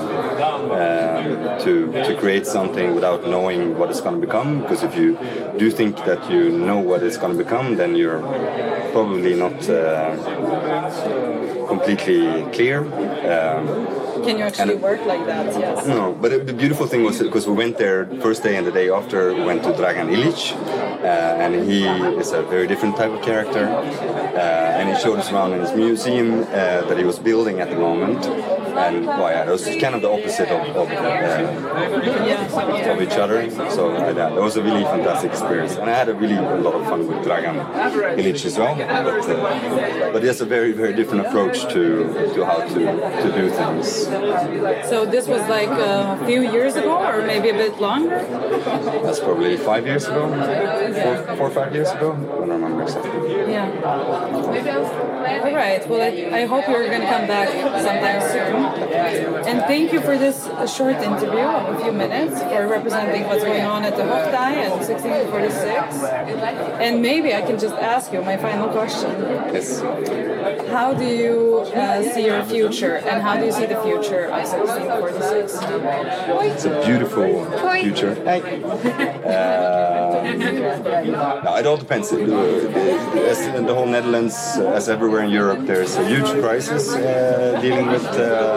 Speaker 10: um, to to create something without knowing what it's going to become. Because if you do think that you know what it's going to become, then you're probably not uh, completely clear. Um,
Speaker 4: Can you actually work like that? Yes.
Speaker 10: no, but the beautiful thing was because we went there first day and the day after we went to Dragan Ilic, uh, and he is a very different type of character, uh, and he showed us around in his museum uh, that he was building at the moment, and well, yeah, it was kind of the opposite of, of, uh, of each other. So uh, yeah, it was a really fantastic experience, and I had a really a lot of fun with Dragan Ilic as well. But, uh, but he has a very very different approach to to how to to do things.
Speaker 4: So this was like a few years ago, or maybe a bit longer.
Speaker 10: That's probably five years ago, four, four or five years ago. I don't remember exactly.
Speaker 4: Yeah. All right. Well, I, I hope you're going to come back sometime soon. And thank you for this short interview of a few minutes for representing what's going on at the Hochtai and 1646. And maybe I can just ask you my final question.
Speaker 10: Yes.
Speaker 4: How do you uh, see your future, and how do you see the future of 1646?
Speaker 10: It's a beautiful future. No, it all depends. Uh, As in the whole Netherlands, uh, as everywhere in Europe, there's a huge crisis uh, dealing with uh,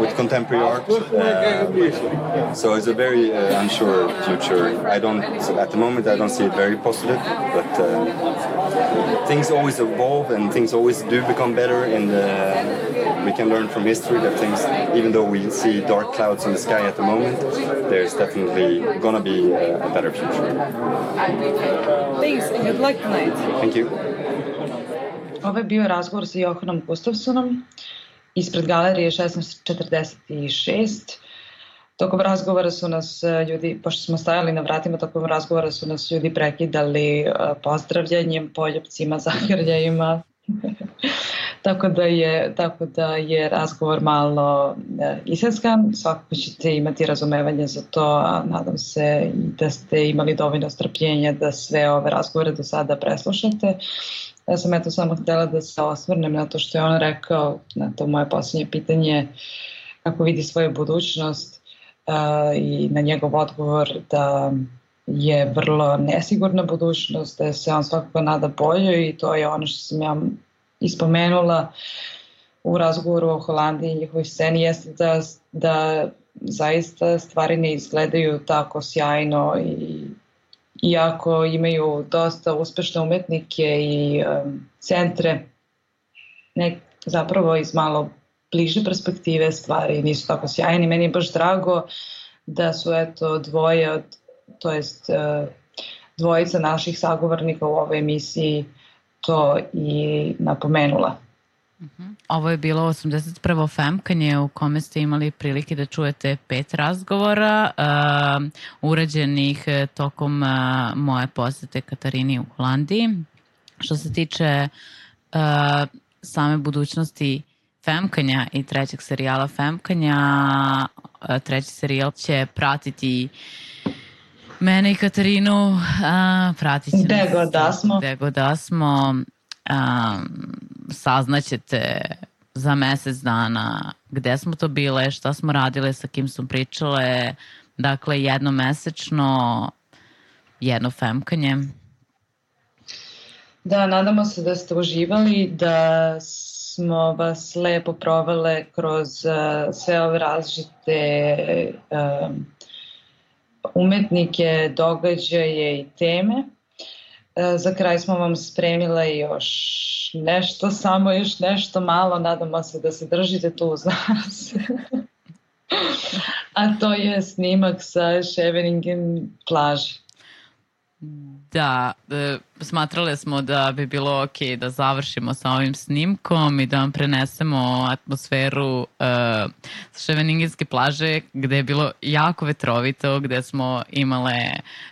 Speaker 10: with contemporary art. Uh, so it's a very uh, unsure future. I don't, at the moment, I don't see it very positive. But uh, things always evolve, and things always do become better. And we can learn from history that things, even though we see dark clouds in the sky at the moment, there's definitely gonna be a, a better future.
Speaker 4: Thanks, and good luck tonight.
Speaker 10: Thank you.
Speaker 1: Ovo je bio razgovor sa Johanom Gustafsonom ispred galerije 1646. Tokom razgovora su nas e, ljudi, pošto smo stajali na vratima, tokom razgovora su nas ljudi prekidali e, pozdravljanjem, poljubcima, zagrljajima. tako da je tako da je razgovor malo e, isenskan, svakako ćete imati razumevanje za to, a nadam se da ste imali dovoljno strpljenja da sve ove razgovore do sada preslušate. Ja sam eto samo htela da se osvrnem na to što je on rekao, na to moje posljednje pitanje, kako vidi svoju budućnost uh, i na njegov odgovor da je vrlo nesigurna budućnost, da se on svakako nada boljoj i to je ono što sam ja ispomenula u razgovoru o Holandiji i njihovoj sceni, jeste da, da zaista stvari ne izgledaju tako sjajno i iako imaju dosta uspešne umetnike i um, centre, nek, zapravo iz malo bliže perspektive stvari nisu tako sjajni. Meni je baš drago da su eto dvoje od, to jest dvojica naših sagovornika u ovoj emisiji to i napomenula.
Speaker 2: Mhm. Ovo je bilo 81. femkanje u kome ste imali prilike da čujete pet razgovora uh, urađenih e, tokom uh, moje posete Katarini u Holandiji. Što se tiče uh, same budućnosti Femkanja i trećeg serijala Femkanja, uh, treći serijal će pratiti mene i Katarinu, a, pratit će
Speaker 1: Gde god da smo.
Speaker 2: Gde god da smo. A, saznaćete za mesec dana gde smo to bile, šta smo radile, sa kim smo pričale. Dakle, jedno mesečno, jedno femkanje.
Speaker 1: Da, nadamo se da ste uživali, da smo vas lepo provale kroz uh, sve ove različite uh, umetnike, događaje i teme. Uh, za kraj smo vam spremile još nešto, samo još nešto malo, nadamo se da se držite tu uz nas. A to je snimak sa Scheveningen plaže.
Speaker 2: Da, e, smatrale smo da bi bilo ok da završimo sa ovim snimkom i da vam prenesemo atmosferu uh, sa Ševeninginske plaže gde je bilo jako vetrovito, gde smo imale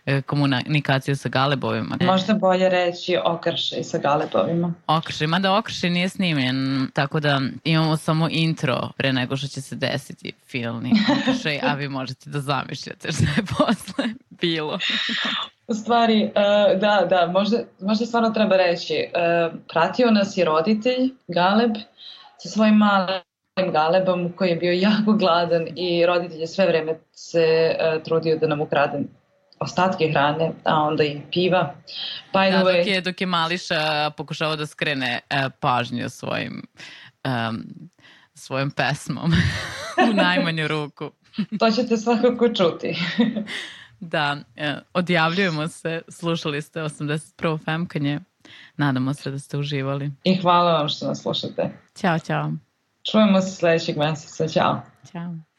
Speaker 2: uh, komunikaciju sa galebovima.
Speaker 1: Možda bolje reći okršaj sa galebovima.
Speaker 2: Okršaj, mada okršaj nije snimljen, tako da imamo samo intro pre nego što će se desiti finalni okršaj, a vi možete da zamišljate šta je posle bilo.
Speaker 1: U stvari, uh, da, da, možda, možda stvarno treba reći, uh, pratio nas je roditelj Galeb sa svojim malim Galebom koji je bio jako gladan i roditelj je sve vreme se uh, trudio da nam ukrade ostatke hrane, a onda i piva.
Speaker 2: By the da, way, dok je, dok je Mališa pokušao da skrene uh, pažnju svojim um, svojom pesmom u najmanju ruku.
Speaker 1: to ćete svakako čuti.
Speaker 2: Da, e, odjavljujemo se, slušali ste 81. Femkanje, nadamo se da ste uživali.
Speaker 1: I hvala vam što nas slušate.
Speaker 2: Ćao, čao.
Speaker 1: Čujemo se sledećeg meseca. Ćao.
Speaker 5: Ćao.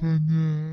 Speaker 13: Mm-hmm.